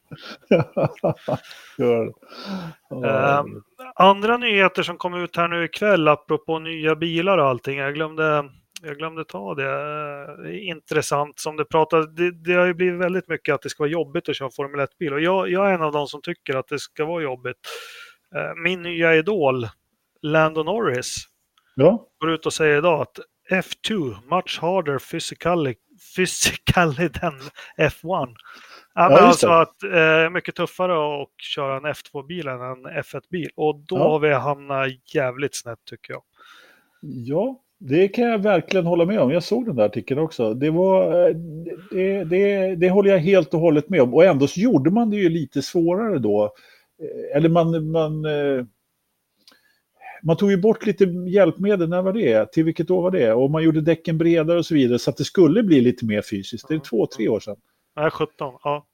(laughs) eh, andra nyheter som kom ut här nu ikväll apropå nya bilar och allting. Jag glömde, jag glömde ta det. Eh, intressant som det pratade. Det, det, har ju blivit väldigt mycket att det ska vara jobbigt att köra Formel 1-bil och jag, jag, är en av de som tycker att det ska vara jobbigt. Eh, min nya idol, Lando Norris, ja. går ut och säger idag att F2, much harder physically, physically than (laughs) F1. Ja, men alltså att eh, mycket tuffare att köra en F2-bil än en F1-bil. Och då ja. har vi hamnat jävligt snett tycker jag. Ja, det kan jag verkligen hålla med om. Jag såg den där artikeln också. Det, var, eh, det, det, det håller jag helt och hållet med om. Och ändå så gjorde man det ju lite svårare då. Eh, eller man, man, eh, man tog ju bort lite hjälpmedel, när var det? Till vilket år var det? Och man gjorde däcken bredare och så vidare så att det skulle bli lite mer fysiskt. Det är två, tre år sedan. Nej, 17. Ja,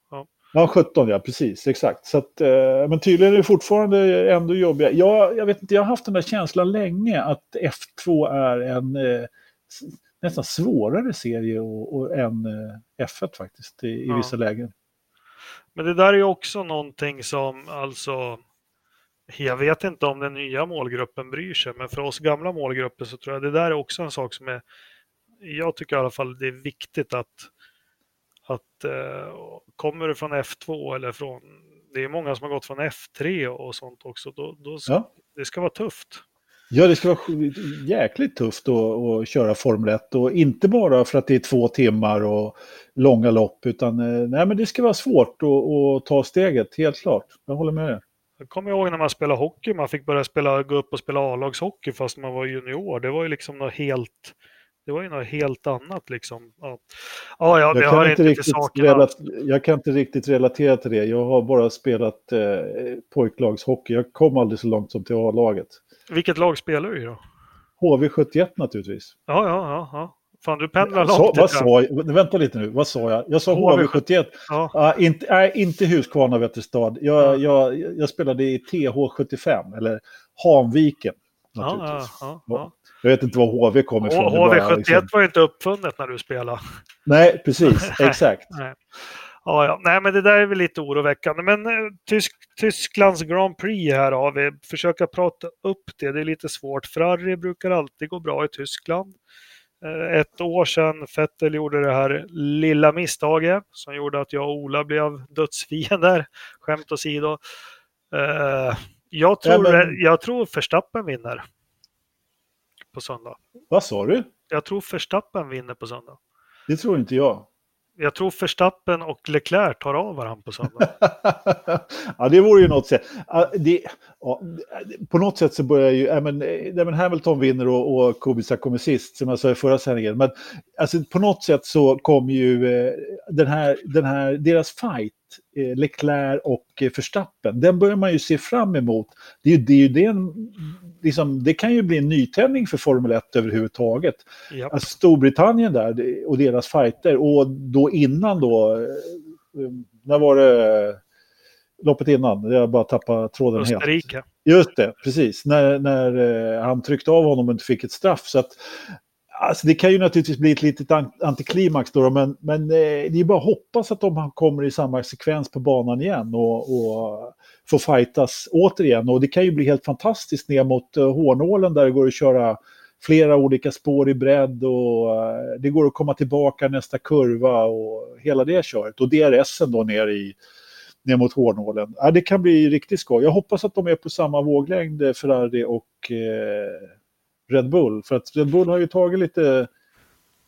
ja. Ja, 17 ja, precis, exakt. Så att, eh, men tydligen är det fortfarande ändå jobbiga. Jag, jag vet inte, jag har haft den där känslan länge att F2 är en eh, nästan svårare serie och, och än eh, F1 faktiskt i, i ja. vissa lägen. Men det där är också någonting som alltså jag vet inte om den nya målgruppen bryr sig, men för oss gamla målgrupper så tror jag det där är också en sak som är, jag tycker i alla fall det är viktigt att att eh, kommer du från F2 eller från, det är många som har gått från F3 och sånt också, då, då ska, ja. det ska vara tufft. Ja, det ska vara jäkligt tufft att, köra Formel 1 och inte bara för att det är två timmar och långa lopp utan eh, nej, men det ska vara svårt att, att ta steget, helt klart. Jag håller med dig. Jag kommer ihåg när man spelade hockey, man fick börja spela, gå upp och spela A-lagshockey fast man var junior. Det var ju liksom något helt, det var ju något helt annat liksom. Ja, ja, Jag kan, inte riktigt jag kan inte riktigt relatera till det. Jag har bara spelat eh, pojklagshockey. Jag kom aldrig så långt som till A-laget. Vilket lag spelar du i då? HV71 naturligtvis. Ja, ja, ja. ja. Fan, du pendlar Så, långt. vad ifrån. sa jag? Vänta lite nu, vad sa jag? Jag sa HV71. HV71. Ja, Ja, inte, nej, inte Huskvarna Vätterstad. Ja. Jag, jag, jag spelade i TH75, eller Hanviken. Naturligtvis. ja. Jag vet inte var HV kommer ifrån. Och det bara HV71 liksom- var inte uppfunnet när du spelade. Nej, precis. (laughs) Exakt. Nej. Ja, ja. Nej, men det där är väl lite oroväckande. Men eh, Tysk, Tysklands Grand Prix här har vi. Försöka prata upp det. Det är lite svårt. Ferrari brukar alltid gå bra i Tyskland. Eh, Ett år sedan Vettel gjorde det här lilla misstaget som gjorde att jag och Ola blev dödsfiender. Skämt åsido. Eh, Jag tror, Ja, men- jag tror Verstappen vinner på söndag. Vad sa du? Jag tror Verstappen vinner på söndag. Det tror inte jag. Jag tror Verstappen och Leclerc tar av varandra på söndag. (laughs) ja, det vore ju något sätt. Det, ja, på något sätt så börjar ju, ja, men, ja, men Hamilton vinner och, och Kubica kommer sist, som jag sa i förra sändningen. Men alltså, på något sätt så kommer ju eh, den här, den här, deras fight, Leclerc och eh, Verstappen, den börjar man ju se fram emot. Det, är det, är det, liksom, det kan ju bli en nytändning för Formel 1 överhuvudtaget. Japp. Alltså Storbritannien där och deras fighter och då innan då, eh, när var det loppet innan? Jag bara tappade tråden helt. Österrike. Just det, precis. När, när eh, han tryckte av honom och inte fick ett straff. Så att, alltså det kan ju naturligtvis bli ett litet antiklimax då, men, men eh, det är bara att hoppas att de kommer i samma sekvens på banan igen och, och får fightas återigen. Och det kan ju bli helt fantastiskt ner mot eh, Hårnålen där det går att köra flera olika spår i bredd och eh, det går att komma tillbaka nästa kurva och hela det köret. Och DRSen då ner i ner mot hårnålen. Ja, det kan bli riktigt skoj. Jag hoppas att de är på samma våglängd, Ferrari och eh, Red Bull. För att Red Bull har ju tagit lite...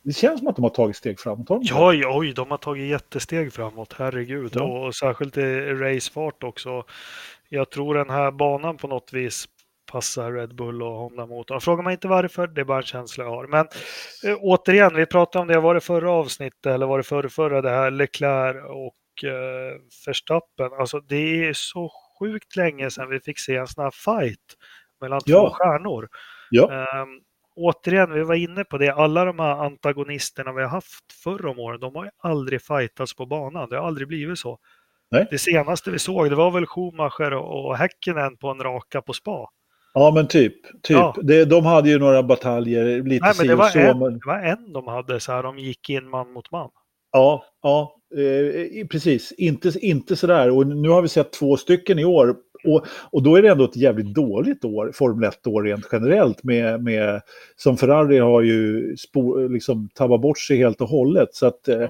Det känns som att de har tagit steg framåt. har de? Ja, oj, de har tagit jättesteg framåt, herregud. Ja. Och särskilt i racefart också. Jag tror den här banan på något vis passar Red Bull och Honda-motorn. Frågar man inte varför, det är bara en känsla jag har. Men eh, återigen, vi pratade om det, var det förra avsnittet eller var det förra, förra det här Leclerc och eh, Verstappen. Alltså det är så sjukt länge sedan vi fick se en sån här fight mellan två Ja. stjärnor. Ja, Ehm, återigen, vi var inne på det, alla de här antagonisterna vi har haft förr om åren, de har ju aldrig fightats på banan. Det har aldrig blivit så. Nej. Det senaste vi såg, det var väl Schumacher och och Häkkinen på en raka på spa. ja men typ. typ. Ja. Det, de hade ju några bataljer, lite Nej, men det var, så. en, Men, det var en de hade så här, de gick in man mot man. ja, ja eh, precis. Inte, inte sådär. Och nu har vi sett två stycken i år. Och, och då är det ändå ett jävligt dåligt år, Formel 1-år rent generellt. Med, med, som Ferrari har ju spo, liksom tabbat bort sig helt och hållet. Så att, eh,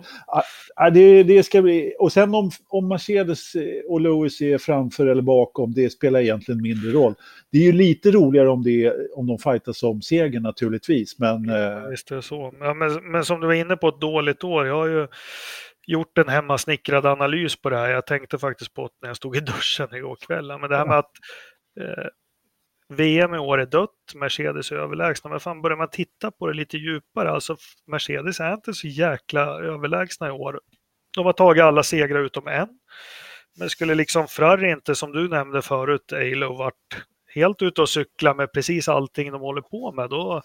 ah, det, det ska bli... Och sen om, om Mercedes eh, och Lewis är framför eller bakom, det spelar egentligen mindre roll. Det är ju lite roligare om, det, om de fightas om segern naturligtvis. Men eh, Visst är det så. Ja, men, men som du var inne på, ett dåligt år. Jag har ju gjort en hemmasnickrad analys på det här. Jag tänkte faktiskt på det när jag stod i duschen igår kväll. Men det här med att eh, VM i år är dött, Mercedes är överlägsna. Men fan, börjar man titta på det lite djupare, alltså Mercedes är inte så jäkla överlägsna i år. De har tagit alla segrar utom en. Men skulle liksom Ferrari inte, som du nämnde förut, Eilo, varit helt ute och cykla med precis allting de håller på med, då,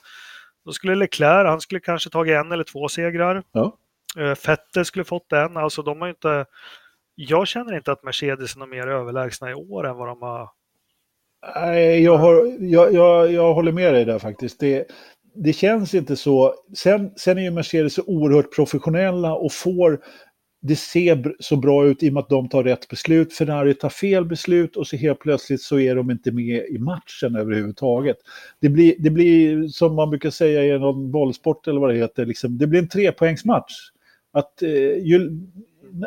då skulle Leclerc, han skulle kanske tagit en eller två segrar. Ja. Eh, Fetter skulle fått en. Alltså de har ju inte... Jag känner inte att Mercedes är mer överlägsna i år än vad de har... Nej, jag, har, jag, jag, jag håller med dig där faktiskt. Det, det känns inte så. Sen, sen är ju Mercedes så oerhört professionella och får det ser så bra ut i och med att de tar rätt beslut. Ferrari tar fel beslut och så helt plötsligt så är de inte med i matchen överhuvudtaget. Det blir, det blir som man brukar säga i någon bollsport eller vad det heter, liksom, det blir en trepoängsmatch. Att, eh, ju,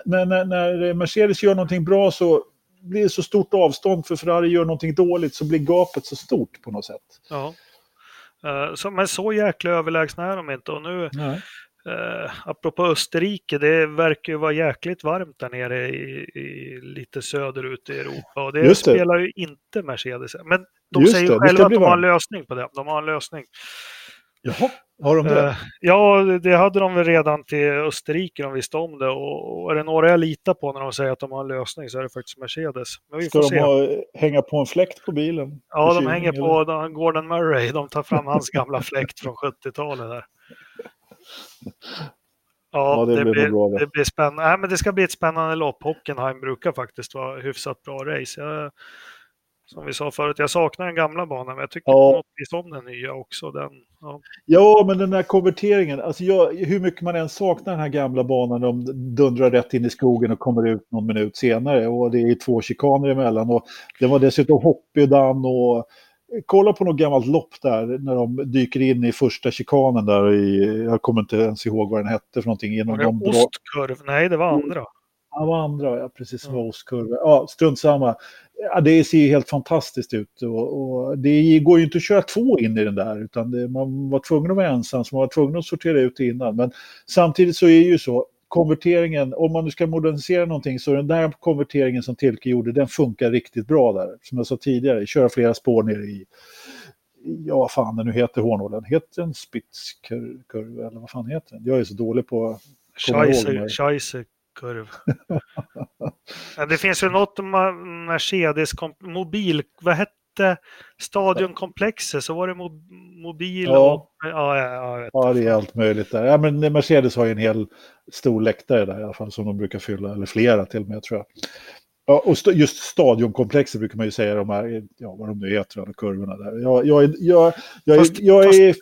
när, när, när Mercedes gör någonting bra så blir det så stort avstånd för Ferrari gör någonting dåligt så blir gapet så stort på något sätt. Ja. Eh, Så, men så jäkla överlägsna är de inte. Och nu, Nej. Eh, apropå Österrike, det verkar ju vara jäkligt varmt där nere i, i lite söderut i Europa. Och det, det. spelar ju inte Mercedes. Men de Just säger det, själva att de har en lösning på det. De har en lösning. Jaha, har de det? Eh, ja, det hade de väl redan till Österrike, de visste om det. Och, är det några jag litar på när de säger att de har en lösning så är det faktiskt Mercedes. Men vi Ska får de se. ha, hänga på en fläkt på bilen? Ja, de hänger eller? på de- Gordon Murray. De tar fram hans gamla fläkt från 70-talet där. Ja, (laughs) Ja, det det, blir bra det. det blir spännande. Nej, men det ska bli ett spännande lopp. Hockenheim brukar faktiskt vara hyfsat bra race. Jag, som vi sa förut, jag saknar den gamla banan, men jag tycker Ja. på något vis om den nya också. Den, ja. Ja, men den här konverteringen. Alltså jag, hur mycket man än saknar den här gamla banan, de dundrar rätt in i skogen och kommer ut någon minut senare. Och det är två chikaner emellan. Och den var dessutom hoppig dan och kolla på något gammalt lopp där när de dyker in i första chikanen där i, jag kommer inte ens ihåg vad den hette för någonting. Genom Var det de ostkurv? Nej, det var andra. Ja, vad andra, ja precis, som var ostkurvor. Ja, strunt samma. Ja, det ser ju helt fantastiskt ut och, och det går ju inte att köra två in i den där utan det, man var tvungen att vara ensam så man var tvungen att sortera ut det innan. Men samtidigt så är det ju så, konverteringen, om man nu ska modernisera någonting så den där konverteringen som Tilke gjorde, den funkar riktigt bra där. Som jag sa tidigare, köra flera spår ner i, ja vad fan det nu heter hårnålen, heter den Spitzkurv eller vad fan heter den? Jag är så dålig på ihåg Scheisse, Ja, (laughs) det finns ju något Mercedes mobil, vad hette stadionkomplexet? Så var det mo, mobil Ja. och, ja, ja, ja, jag vet. Ja, det är allt möjligt där. Ja, men Mercedes har ju en hel stor läktare där i alla fall som de brukar fylla, eller flera till och med tror jag. Ja, och st- just stadionkomplexet brukar man ju säga, de här, ja, vad de nu heter, alla kurvorna där. Jag, jag, jag, jag, Fast- är, jag fast- är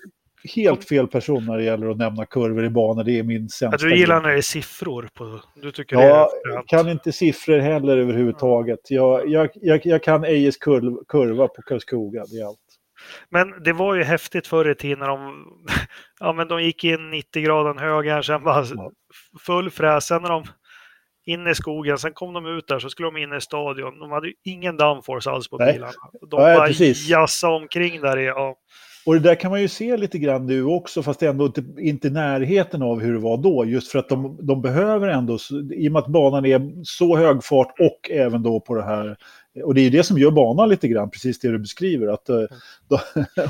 helt fel person när det gäller att nämna kurvor i banor, det är min Ja, sämsta du gillar när det är siffror på, du tycker Ja, fränt. kan inte siffror heller överhuvudtaget. Jag, jag, jag, jag kan Ejes kurv, kurva på Karlskoga, det är allt. Men det var ju häftigt förr i tiden när de, (laughs) ja, men de gick in 90 grader höger, sen bara Ja. full fräs. Sen när de in i skogen, sen kom de ut där så skulle de in i stadion. De hade ju ingen downforce alls på Nej. bilarna. De Nej, bara jassade omkring där i, ja. Och det där kan man ju se lite grann nu också, fast ändå inte, inte i närheten av hur det var då. Just för att de, de behöver ändå, i och med att banan är så hög fart och även då på det här, och det är ju det som gör banan lite grann, precis det du beskriver, att eh, (laughs) de,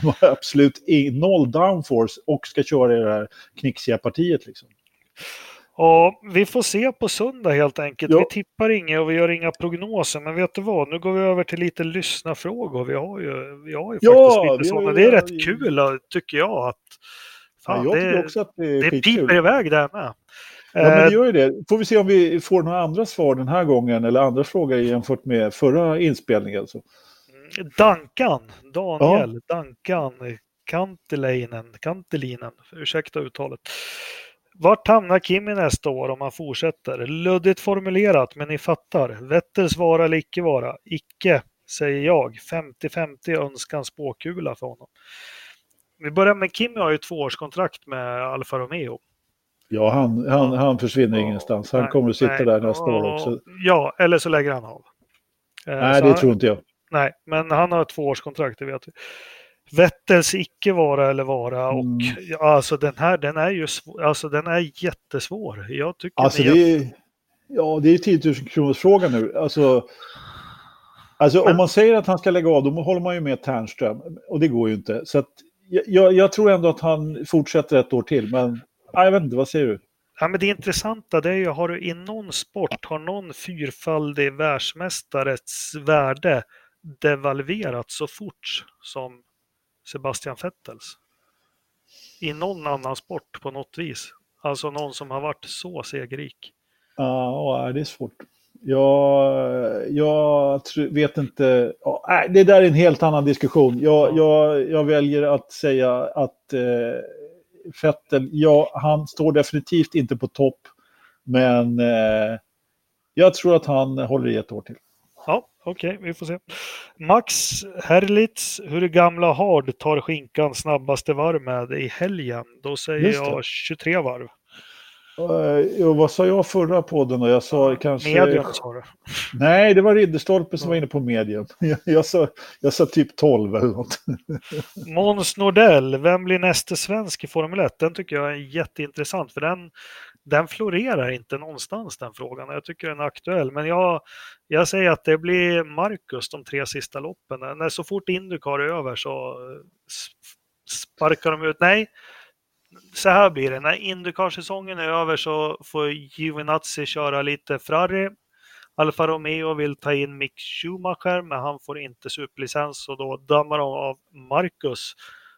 har absolut noll downforce och ska köra i det här knixiga partiet. Liksom. Ja, vi får se på söndag helt enkelt. Ja. Vi tippar inget och vi gör inga prognoser. Men vet du vad? Nu går vi över till lite lyssnarfrågor. Vi har ju, vi har ju Ja, faktiskt lite sådana. Det är rätt kul tycker jag. Att, fan, ja, jag tycker det, också att det är det piper iväg där med. Ja, men Eh, det gör ju det. Får vi se om vi får några andra svar den här gången, eller andra frågor jämfört med förra inspelningen. Så. Dankan, Daniel, Dankan, Kantelinen, Kantelinen, ursäkta uttalet. Vart hamnar Kimi nästa år om han fortsätter? Luddigt formulerat, men ni fattar. Vettels vara eller icke vara? Icke, säger jag. 50-50 önskan spåkula för honom. Vi börjar med Kimi har ju tvåårskontrakt med Alfa Romeo. Ja, han, han, han försvinner ingenstans. Han Nej, kommer att sitta nej, där nästa år ja, också. Ja, eller så lägger han av. Eh, Nej, så det han- tror inte jag. Nej, men han har tvåårskontrakt, det vet vi. Vettels icke vara eller vara och Mm. alltså den här den är ju alltså den är jättesvår. Jag tycker Alltså det är, ja, det är 10 000 kronors fråga nu. Alltså, alltså Men- om man säger att han ska lägga av, då håller man ju med Ternström. Och det går ju inte. Så att, jag- jag, tror ändå att han fortsätter ett år till. Men ja, jag vet inte, vad säger du? ja, men det intressanta det är ju, har du i någon sport, har någon fyrfaldig världsmästares värde devalverats så fort som Sebastian Vettels? I någon annan sport på något vis. Alltså någon som har varit så segerrik. Ja, det är svårt. Jag, jag vet inte. Ja, det där är en helt annan diskussion. Jag, jag, jag väljer att säga att eh, Vettel, ja, han står definitivt inte på topp. Men eh, jag tror att han håller i ett år till. Ja, okej, vi får se. Max Herlitz, hur gamla Hard tar skinkan snabbaste varv med i helgen? Då säger jag 23 varv. Och vad sa jag förra podden då? Jag sa kanske... Medium sa du. Nej, det var Ridderstolpe som var inne på medium. (laughs) Jag, jag, sa, jag sa typ 12 eller något. (laughs) Måns Nordell, vem blir nästa svensk i Formel 1? Den tycker jag är jätteintressant för den, den florerar inte någonstans den frågan. Jag tycker den är aktuell. Men jag, jag säger att det blir Marcus de tre sista loppen. När så fort Indycar är över så eh, sparkar de ut. Nej, så här blir det. När Indycar-säsongen är över så får Giovinazzi köra lite Ferrari. Alfa Romeo vill ta in Mick Schumacher, men han får inte superlicens och då dammar de av Marcus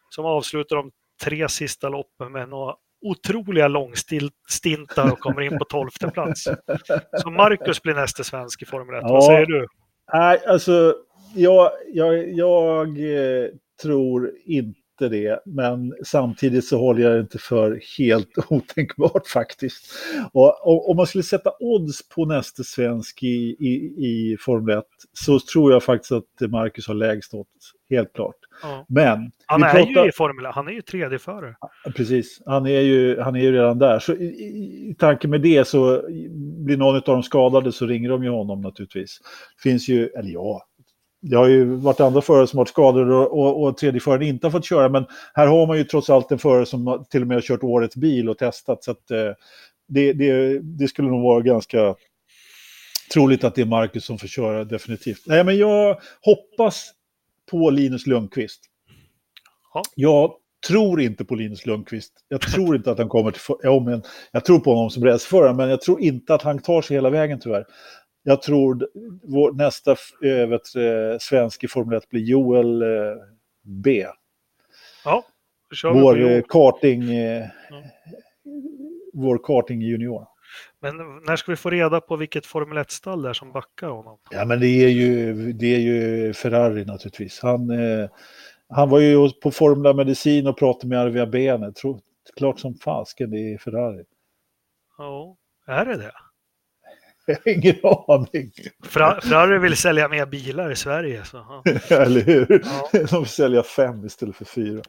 som avslutar de tre sista loppen med några otroliga långstintar och kommer in på tolfte plats. Så Marcus blir nästa svensk i Formel 1. Ja. Vad säger du? Nej, alltså jag, jag, jag eh, tror inte inte det, men samtidigt så håller jag det inte för helt (laughs) otänkbart faktiskt. Och, om man skulle sätta odds på nästa svensk i, i, i Formel 1 så tror jag faktiskt att Marcus har lägst odds, helt klart. Ja. Men... Han är pratar... ju i Formel 1, han är ju tredje förare. Precis, han är ju, han är ju redan där. Så i, i tanke med det så blir någon av dem skadade så ringer de ju honom naturligtvis. finns ju, eller ja, det har ju varit andra förare som varit skadade och, och, och tredje föraren inte har fått köra. Men här har man ju trots allt en förare som till och med har kört årets bil och testat. Så att, eh, det, det, det, skulle nog vara ganska troligt att det är Marcus som får köra definitivt. Nej, men jag hoppas på Linus Lundqvist. Ja. Jag tror inte på Linus Lundqvist. Jag tror inte att han kommer till... Ja, men jag tror på honom som racerförare, men jag tror inte att han tar sig hela vägen tyvärr. Jag tror vår nästa äh, vet, svensk i Formel 1 blir Joel äh, B. Ja, vår eh, karting, ja. vår karting junior. Men när ska vi få reda på vilket Formel 1-stall det är som backar honom? Ja, men det är ju, det är ju Ferrari naturligtvis. Han, eh, han var ju på Formula Medicin och pratade med Arvia Bene. Klart som fasken det är Ferrari. Ja, är det det? Jag har ingen aning. Ferrari vill sälja mer bilar i Sverige. Så, (laughs) Eller hur? Ja. De vill sälja fem istället för fyra.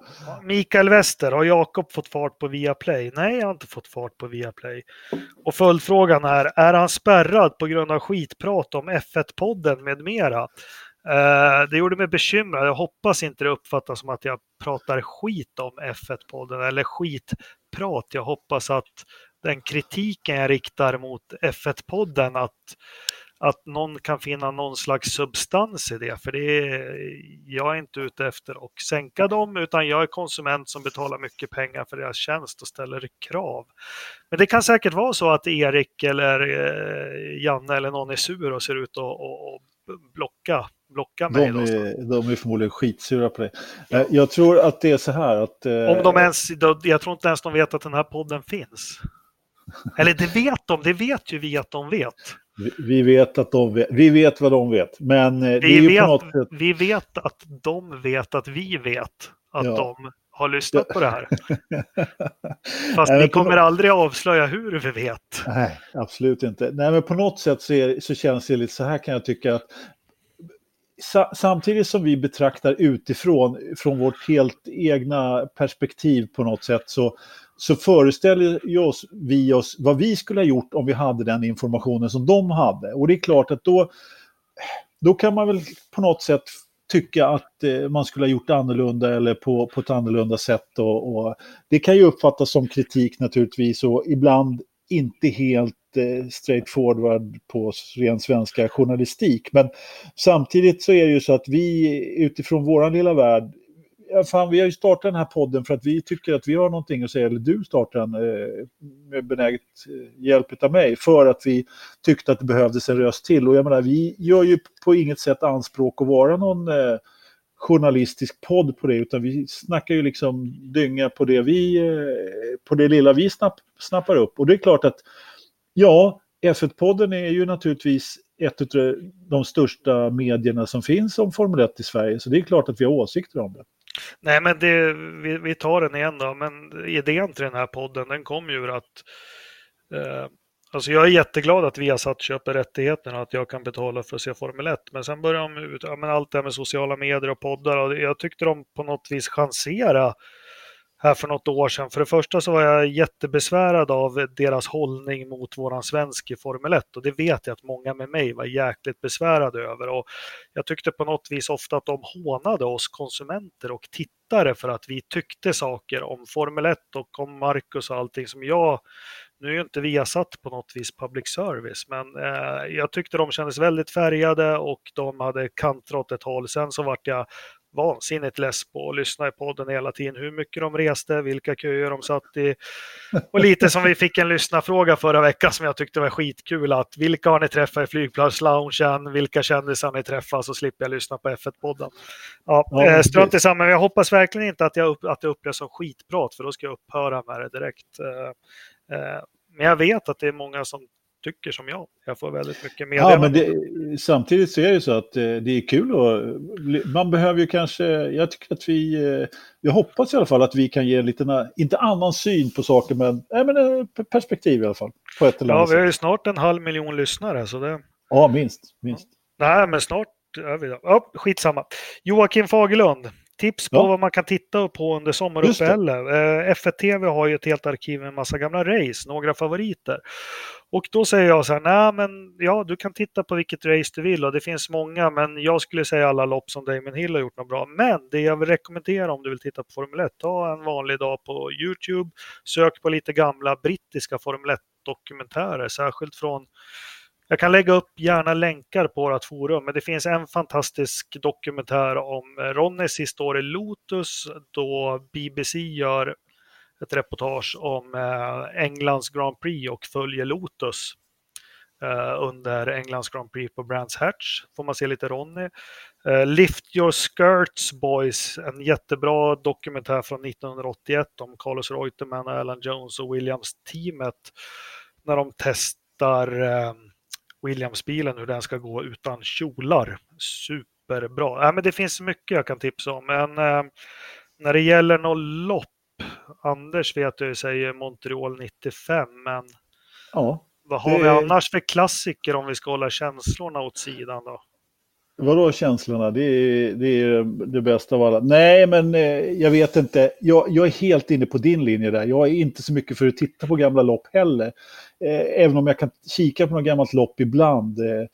Mikael Wester, har Jakob fått fart på Viaplay? Nej, jag har inte fått fart på Viaplay. Och följdfrågan är, är han spärrad på grund av skitprat om F1-podden med mera? Uh, det gjorde mig bekymrad. Jag hoppas inte det uppfattas som att jag pratar skit om F1-podden eller skitprat. Jag hoppas att den kritiken jag riktar mot F1-podden att, att någon kan finna någon slags substans i det. För det är, jag är inte ute efter att sänka dem utan jag är konsument som betalar mycket pengar för deras tjänst och ställer krav. Men det kan säkert vara så att Erik eller eh, Janne eller någon är sur och ser ut att blocka blocka mig. De är, de är förmodligen skitsura på det. Ja. Jag tror att det är så här att... Om de ens, jag tror inte ens de vet att den här podden finns. Eller det vet de, det vet ju vi att de vet. Vi, vet att de vet, vi vet vad de vet. Men eh, vi, vet, sätt... vi vet att de vet att vi vet att ja. de har lyssnat på det här. (laughs) Fast Nej, vi kommer no... aldrig avslöja hur vi vet. Nej, absolut inte. Nej, men på något sätt så, är, så känns det lite så här kan jag tycka att samtidigt som vi betraktar utifrån, från vårt helt egna perspektiv på något sätt, så, så föreställer oss, vi oss vad vi skulle ha gjort om vi hade den informationen som de hade. Och det är klart att då, då kan man väl på något sätt tycka att eh, man skulle ha gjort annorlunda eller på, på ett annorlunda sätt. Och, och, det kan ju uppfattas som kritik naturligtvis och ibland inte helt eh, straightforward på ren svenska journalistik. Men samtidigt så är det ju så att vi utifrån vår lilla värld fan, vi har ju startat den här podden för att vi tycker att vi har någonting att säga, eller du startade den eh, med benäget eh, hjälp av mig, för att vi tyckte att det behövdes en röst till. Och jag menar, vi gör ju på inget sätt anspråk att vara någon eh, journalistisk podd på det, utan vi snackar ju liksom dynga på det, vi, eh, på det lilla vi snapp, snappar upp. Och det är klart att, ja, F1-podden är ju naturligtvis ett av de största medierna som finns om Formel 1 i Sverige, så det är klart att vi har åsikter om det. Nej, men det, vi, vi tar den igen då. Men idén till den här podden, den kom ju ur att eh, Alltså jag är jätteglad att Viasat köper rättigheterna, att jag kan betala för att se Formel 1. Men sen börjar de ut, ja, men allt det här med sociala medier och poddar och jag tyckte de på något vis chanserade här för något år sedan. För det första så var jag jättebesvärad av deras hållning mot våran svensk i Formel 1 och det vet jag att många med mig var jäkligt besvärade över. Och jag tyckte på något vis ofta att de hånade oss konsumenter och tittare för att vi tyckte saker om Formel 1 och om Marcus och allting som jag nu är ju inte Viasat på något vis public service, men eh, jag tyckte de kändes väldigt färgade och de hade kantrat ett håll. Sen så vart jag vansinnigt less på att lyssna i podden hela tiden. Hur mycket de reste, vilka köer de satt i. Och lite som vi fick en lyssnarfråga förra veckan som jag tyckte var skitkul. Att vilka har ni träffat i flygplatsloungen? Vilka kändisar har ni träffat? Så slipper jag lyssna på F1-podden. Ja, Ja, eh, strunt i samma. Men jag hoppas verkligen inte att, jag upp, att det upplevs som skitprat för då ska jag upphöra med det direkt. Eh, eh, Men jag vet att det är många som tycker som jag. Jag får väldigt mycket Ja, meddelanden. men det, samtidigt så är det så att eh, det är kul och man behöver ju kanske, jag tycker att vi, eh, jag hoppas i alla fall att vi kan ge en liten, inte annan syn på saker, men, nej, men eh, perspektiv i alla fall. På ett eller Ja, annat vi har ju snart en halv miljon lyssnare. Så det... Ja, minst. minst. Nej, men snart är vi där. Ja, skitsamma. Joakim Fagerlund. Tips på Ja. vad man kan titta på under sommaruppehållet. Eh, F1 TV har ju ett helt arkiv med massa gamla race, några favoriter. Och då säger jag så här, nej men ja, du kan titta på vilket race du vill och det finns många, men jag skulle säga alla lopp som Damon Hill har gjort något bra. Men det jag vill rekommendera om du vill titta på Formel 1, ta en vanlig dag på YouTube, sök på lite gamla brittiska Formel 1-dokumentärer, särskilt från jag kan lägga upp gärna länkar på vårt forum, men det finns en fantastisk dokumentär om Ronnys sista år i Lotus då BBC gör ett reportage om eh, Englands Grand Prix och följer Lotus eh, under Englands Grand Prix på Brands Hatch. Får man se lite Ronny. Eh, Lift Your Skirts Boys, en jättebra dokumentär från 1981 om Carlos Reutemann, Alan Jones och Williams-teamet när de testar Williams-bilen, hur den ska gå utan kjolar. Superbra. Ja, men det finns mycket jag kan tipsa om, men när det gäller något lopp, Anders vet jag säger Montreal 95, men Ja. vad har Det- vi annars för klassiker om vi ska hålla känslorna åt sidan då? Vadå känslorna? Det är, det är det bästa av alla. Nej, men eh, jag vet inte. Jag, jag är helt inne på din linje där. Jag är inte så mycket för att titta på gamla lopp heller. Eh, även om jag kan kika på något gammalt lopp ibland. Eh,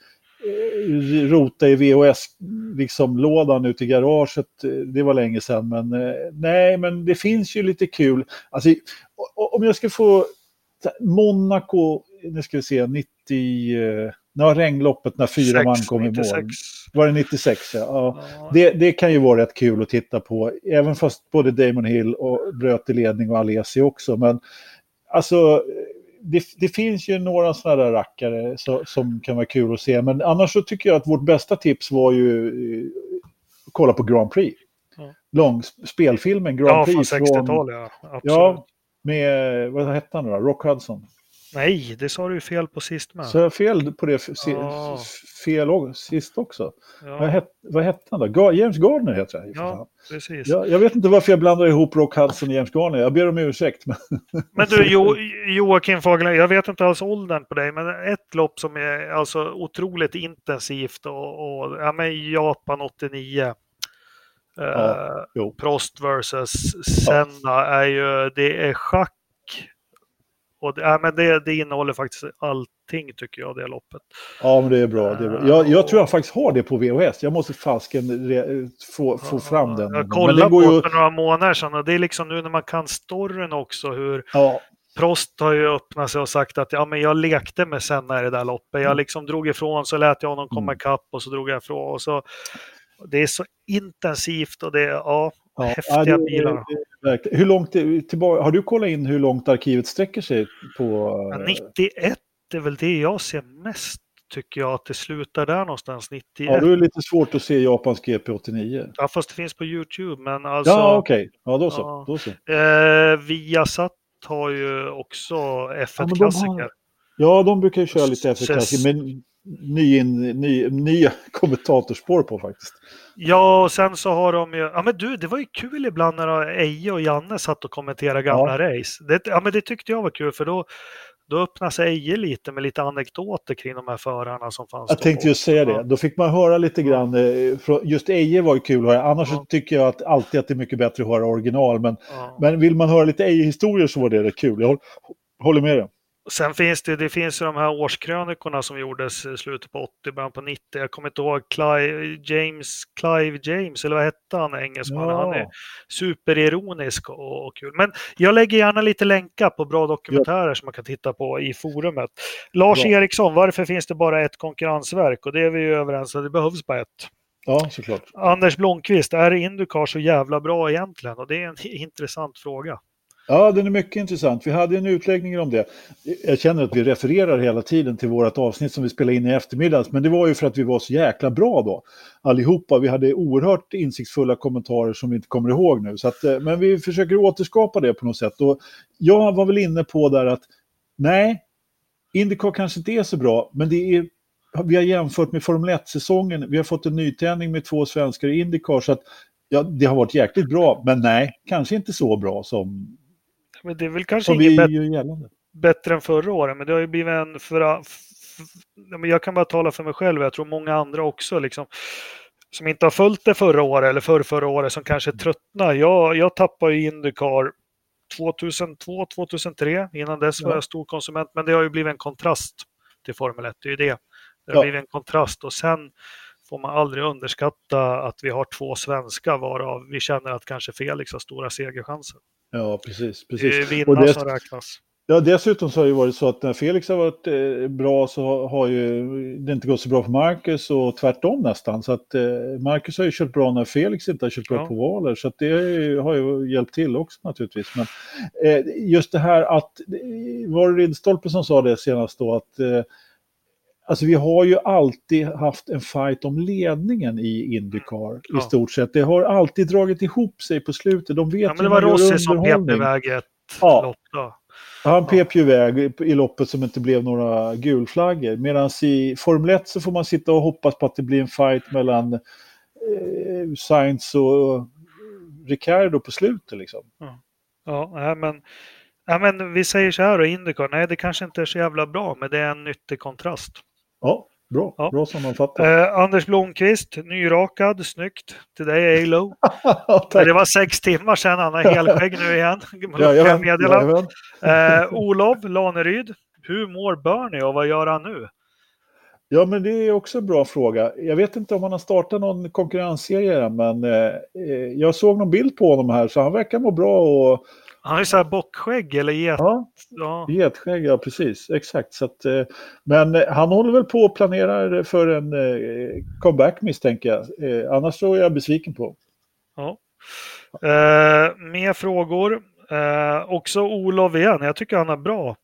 rota i VHS-lådan liksom, ute i garaget. eh, Det var länge sedan. Men eh, nej, men det finns ju lite kul. Alltså, om jag ska få Monaco, nu ska vi se, 90... Eh, när regnloppet när fyra man kom i mål. 96. Var det 96? Ja. ja. Ja. Det, det kan ju vara rätt kul att titta på, även fast både Damon Hill och bröt i ledning och Alesi också. Men alltså, det, det finns ju några sådana där rackare så, som kan vara kul att se. Men annars så tycker jag att vårt bästa tips var ju eh, att kolla på Grand Prix. Ja. Lång spelfilmen Grand Ja, från Prix 60-talet, ja. Absolut. Ja, med, vad hette han då? Rock Hudson. Nej, det sa du ju fel på sist med. Så jag fel på det Ja. fel sist också. Vad, Ja, het, vad hette han då? Ga- James Gardner heter han. ja precis. Ja, jag vet inte varför jag blandar ihop Rock Hudson och James Garner. Jag ber om ursäkt. Men... (laughs) Men du jo, Joakim Fagerlund, jag vet inte alls åldern på dig, men ett lopp som är alltså otroligt intensivt och, och ja, men Japan 89. eh, Ja, jo. Prost versus Senna är ju, det är schack. Och det, ja, men det, det innehåller faktiskt allting tycker jag, det loppet. Ja, men det är bra. Det är bra. Jag, jag tror jag faktiskt har det på VHS. Jag måste fasken re- få, få fram den. Jag Men kollade på ju... för några månader sedan och det är liksom nu när man kan storyn också hur Ja, Prost har ju öppnat sig och sagt att ja, men jag lekte med Senna i det där loppet. Mm. Jag liksom drog ifrån så lät jag honom komma ikapp och så drog jag ifrån. Och så, det är så intensivt och det är ja, ja. häftiga Ja, det- bilar. Hur långt tillbaka, har du kollat in hur långt arkivet sträcker sig på... Men 91 är väl det jag ser mest tycker jag att det slutar där någonstans. 91. Ja, Ja, då är det lite svårt att se Japans GP89. fast det finns på YouTube. Men alltså Ja, okej. Ja, då så. Ja. Då så. eh, Viasat har ju också Ja, men de F1-klassiker. har- Ja, de brukar ju köra lite Ses- F1-klassiker, men ny, ny, nya (laughs) kommentatorspår på faktiskt. Ja, och sen så har de ju... Ja, men du, det var ju kul ibland när Eje och Janne satt och kommenterade gamla race. Det, ja, men det tyckte jag var kul, för då, då öppnas Eje lite med lite anekdoter kring de här förarna som fanns. Jag tänkte just säga det. Ja. Då fick man höra lite grann. eh, Just Eje var ju kul att höra. Annars Ja. tycker jag att alltid att det är mycket bättre att höra original. Men, Ja. men vill man höra lite Eje-historier så var det rätt kul. Jag håll- håller med dig. Sen finns det, det finns ju de här årskrönikorna som gjordes i slutet på 80, början på 90. Jag kommer inte ihåg Clive James, Clive James, eller vad hette han, engelsmannen? Han är Ja. superironisk och, och kul. Men jag lägger gärna lite länkar på bra dokumentärer som man kan titta på i forumet. Lars Bra. Eriksson, varför finns det bara ett konkurrensverk? Och det är vi ju överens om, det behövs bara ett. Ja, såklart. Anders Blomqvist, är Indycar så jävla bra egentligen? Och det är en (laughs) intressant fråga. Ja, den är mycket intressant. Vi hade en utläggning om det. Jag känner att vi refererar hela tiden till vårt avsnitt som vi spelade in i eftermiddags. Men det var ju för att vi var så jäkla bra då. Allihopa. Vi hade oerhört insiktsfulla kommentarer som vi inte kommer ihåg nu. Så att, eh, men vi försöker återskapa det på något sätt. Och jag var väl inne på där att nej, Indycar kanske inte är så bra, men det är vi har jämfört med Formel 1-säsongen. Vi har fått en nytändning med två svenskar i Indycar. Så att, ja, det har varit jäkligt bra, men nej, kanske inte så bra som, men det är väl kanske inget bättre bättre än förra året, men det har ju blivit en... För, men jag kan bara tala för mig själv, jag tror många andra också, liksom, som inte har följt det förra året eller förr, förra året, som kanske tröttnar. Jag, jag tappade ju Indycar 2002, 2003. Innan dess var Ja. jag stor konsument, men det har ju blivit en kontrast till Formel 1. Det är ju det. Det har Ja. blivit en kontrast och sen får man aldrig underskatta att vi har två svenskar varav vi känner att kanske Felix har stora segerchanser. Ja, precis. Det är precis. vinnaren Och det- som räknas. Ja, dessutom så har det ju varit så att när Felix har varit eh, bra så har- ju det inte gått så bra för Marcus och tvärtom nästan. Så att eh, Marcus har ju kört bra när Felix inte har kört bra Ja. på valer. Så det har ju- har ju hjälpt till också naturligtvis. Men eh, just det här att, var det Ridderstolpe som sa det senast då att eh, Alltså vi har ju alltid haft en fight om ledningen i Indycar i Ja. stort sett. Det har alltid dragit ihop sig på slutet. De vet Ja, men det var Rossi som pep iväg ett Ja. lopp då. Han pep ju iväg i loppet som inte blev några gulflaggor. Medan i Formel 1 så får man sitta och hoppas på att det blir en fight mellan eh, Sainz och Ricardo på slutet. Liksom. Ja, nej, men, nej, men vi säger så här då, Indycar, nej det kanske inte är så jävla bra, men det är en nyttig kontrast. Ja, bra. Ja. Bra sammanfattat. Eh, Anders Blomqvist, nyrakad, snyggt. Till dig Alo. (laughs) Det var sex timmar sedan, han har (laughs) helskägg nu igen. Jajamän, jajamän. Eh, Olof Laneryd, hur mår Bernie och vad gör han nu? Ja, men det är också en bra fråga. Jag vet inte om han har startat någon konkurrensserie men eh, eh, jag såg någon bild på honom här, så han verkar må bra. Och, Han har ju så här bockskägg eller get. ja, Ja. Getskägg, ja precis. Exakt. Så att, eh, men eh, han håller väl på och planerar för en eh, comeback misstänker jag. Annars så är jag besviken på. Ja. Eh, mer frågor. Eh, också Olof igen. Jag tycker han är bra.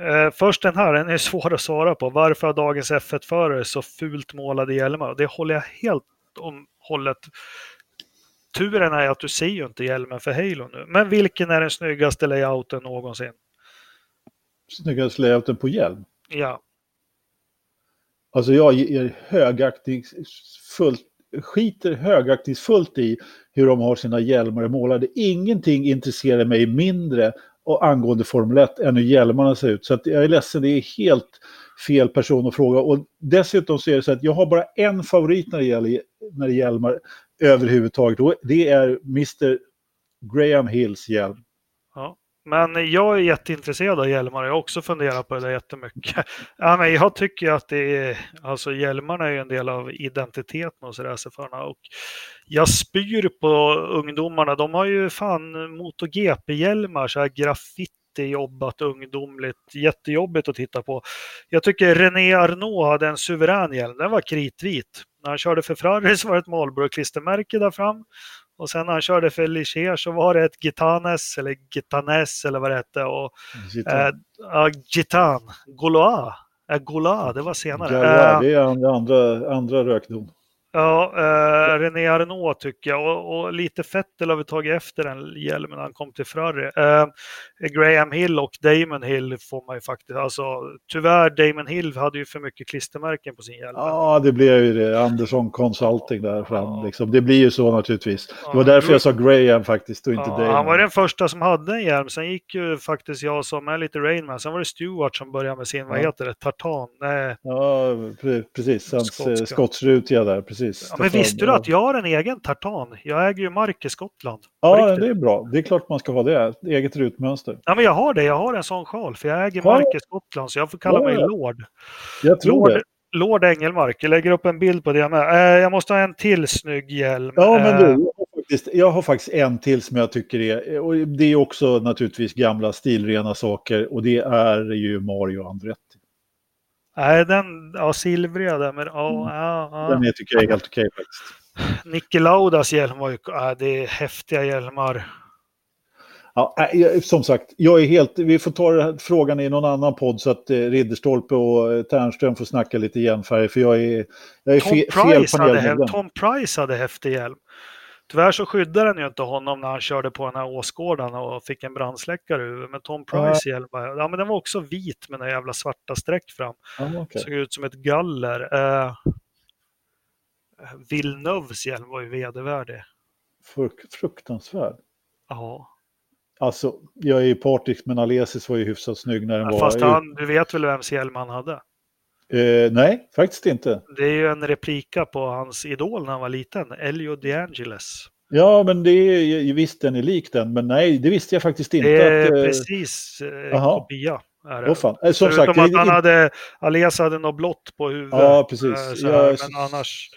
Eh, först den här, den är svår att svara på. Varför har dagens F1-förare så fult målade hjälmar? Det håller jag helt om hållet. Turen är att du ser ju inte hjälmen för Halo nu. Men vilken är den snyggaste layouten någonsin? Snyggast layouten på hjälm. Ja, Alltså jag är högaktningsfullt, skiter högaktningsfullt i hur de har sina hjälmar målade. Ingenting intresserar mig mindre och angående Formel 1 än hur hjälmarna ser ut. Så att jag är ledsen, det är helt fel person att fråga. Och dessutom så är det så att jag har bara en favorit när det gäller när det hjälmar överhuvudtaget. Det är Mr. Graham Hills hjälm. ja. Men jag är jätteintresserad av hjälmar. Jag har också funderat på det där jättemycket. (laughs) Ja, men jag tycker att det är, alltså hjälmarna är en del av identiteten hos racerförarna. Och jag spyr på ungdomarna. De har ju fan MotoGP-hjälmar, så här graffiti jobbat ungdomligt. Jättejobbigt att titta på. Jag tycker René Arnault hade en suverän hjälm. Den var kritvit. När han körde för Ferrari så var det ett Marlboro-klistermärke där fram. Och sen när han körde för Ligier så var det ett Gitanes eller Gitanes eller vad det hette. Och Sitter- Eh, ja, Gitan, Goloa. Eh, Goloa, det var senare. Ja, ja, Eh, det är andra, andra, andra rökdom. Ja, eh, René Arnault tycker jag. Och, och lite Fettel har vi tagit efter den hjälmen när han kom till Ferrari. Eh, Graham Hill och Damon Hill får man ju faktiskt. Alltså, tyvärr, Damon Hill hade ju för mycket klistermärken på sin hjälm. Ja, det blev ju det. Andersson Consulting där fram. Ja. Liksom. Det blir ju så naturligtvis. Det var därför jag sa Graham faktiskt och inte Ja, Damon. han var den första som hade en hjälm. Sen gick ju faktiskt jag som är lite Rainman. Sen var det Stewart som började med sin, vad Ja. heter det, tartan? Nej. Ja, pre- precis. Hans. Skotska. skottsrutiga där, precis. Ja, men visste du att jag har en egen tartan? Jag äger ju mark i Skottland. Ja, det är bra. Det är klart man ska ha det. Eget rutmönster. Ja, men jag har det. Jag har en sån sjal. För jag äger Ja. mark i Skottland. Så jag får kalla Ja, mig. Lord. Jag tror Lord, det. Lord Engelmark. Jag lägger upp en bild på det med. Eh, jag måste ha en till snygg hjälm. Ja, men Eh, du, jag har, faktiskt, jag har faktiskt en till som jag tycker är, och det är också naturligtvis gamla stilrena saker och det är ju Mario Andretti. Nej, den, ja, silvriga där. Men, ja, Mm. ja, ja. Den är, tycker jag är helt okej faktiskt. Nicke Laudas hjälm var ju, ja, det är häftiga hjälmar. Ja, jag- som sagt, jag är helt, vi får ta frågan i någon annan podd så att eh, Ridderstolpe och eh, Ternström får snacka lite genfärg för jag är, jag är Tom, fe, fel Price hade, panel. häf- Tom Price hade häftig hjälm. Tyvärr så skyddade den ju inte honom när han körde på den här åskådan och fick en brandsläckare ur. Men Tom Price hjälm, var- ja men den var också vit med några jävla svarta streck fram. Ja, okej. Såg ut som ett galler. Eh, Villeneuves hjälm var ju vedervärdig. Fruk- Fruktansvärd. Ja, Alltså, jag är ju partisk men Alesis var ju hyfsat snygg när den var... fast han, du vet väl vems hjälm han hade? Eh, nej, faktiskt inte. Det är ju en replika på hans idol när han var liten, Elio De Angelis. Ja, men det är ju- visst den är lik den, men nej, det visste jag faktiskt inte. Det är att, eh, precis eh, jaha. kopia. Är det. åh fan. Eh, Som Förutom sagt, att han hade, Alias hade något blått på huvudet. ja, precis. eh, här, Jag, men annars,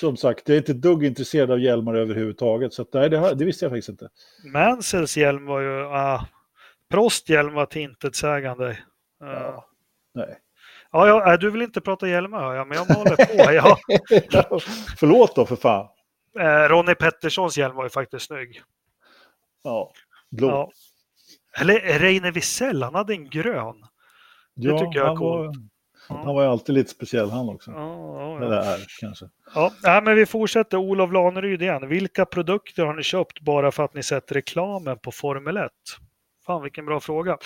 Som sagt, jag är inte dugg intresserad av hjälmar överhuvudtaget, så att, nej, det, det visste jag faktiskt inte. Mansells hjälm var ju, uh, Prost hjälm var till intetsägande. Uh, Ja. Nej. Ja, ja, äh, du vill inte prata hjälmar hör jag, men jag maler på. (laughs) Ja. Förlåt då för fan. Eh, Ronny Petterssons hjälm var ju faktiskt snygg. Ja, blå. Ja. Eller Reine Wisell, han hade en grön. Ja, tycker jag är coolt. han var ju alltid lite speciell han också. Ja, ja, ja. Eller är kanske. Ja, nej, men vi fortsätter. Olof Laneryd igen. Vilka produkter har ni köpt bara för att ni sett reklamen på Formel 1? Fan vilken bra fråga.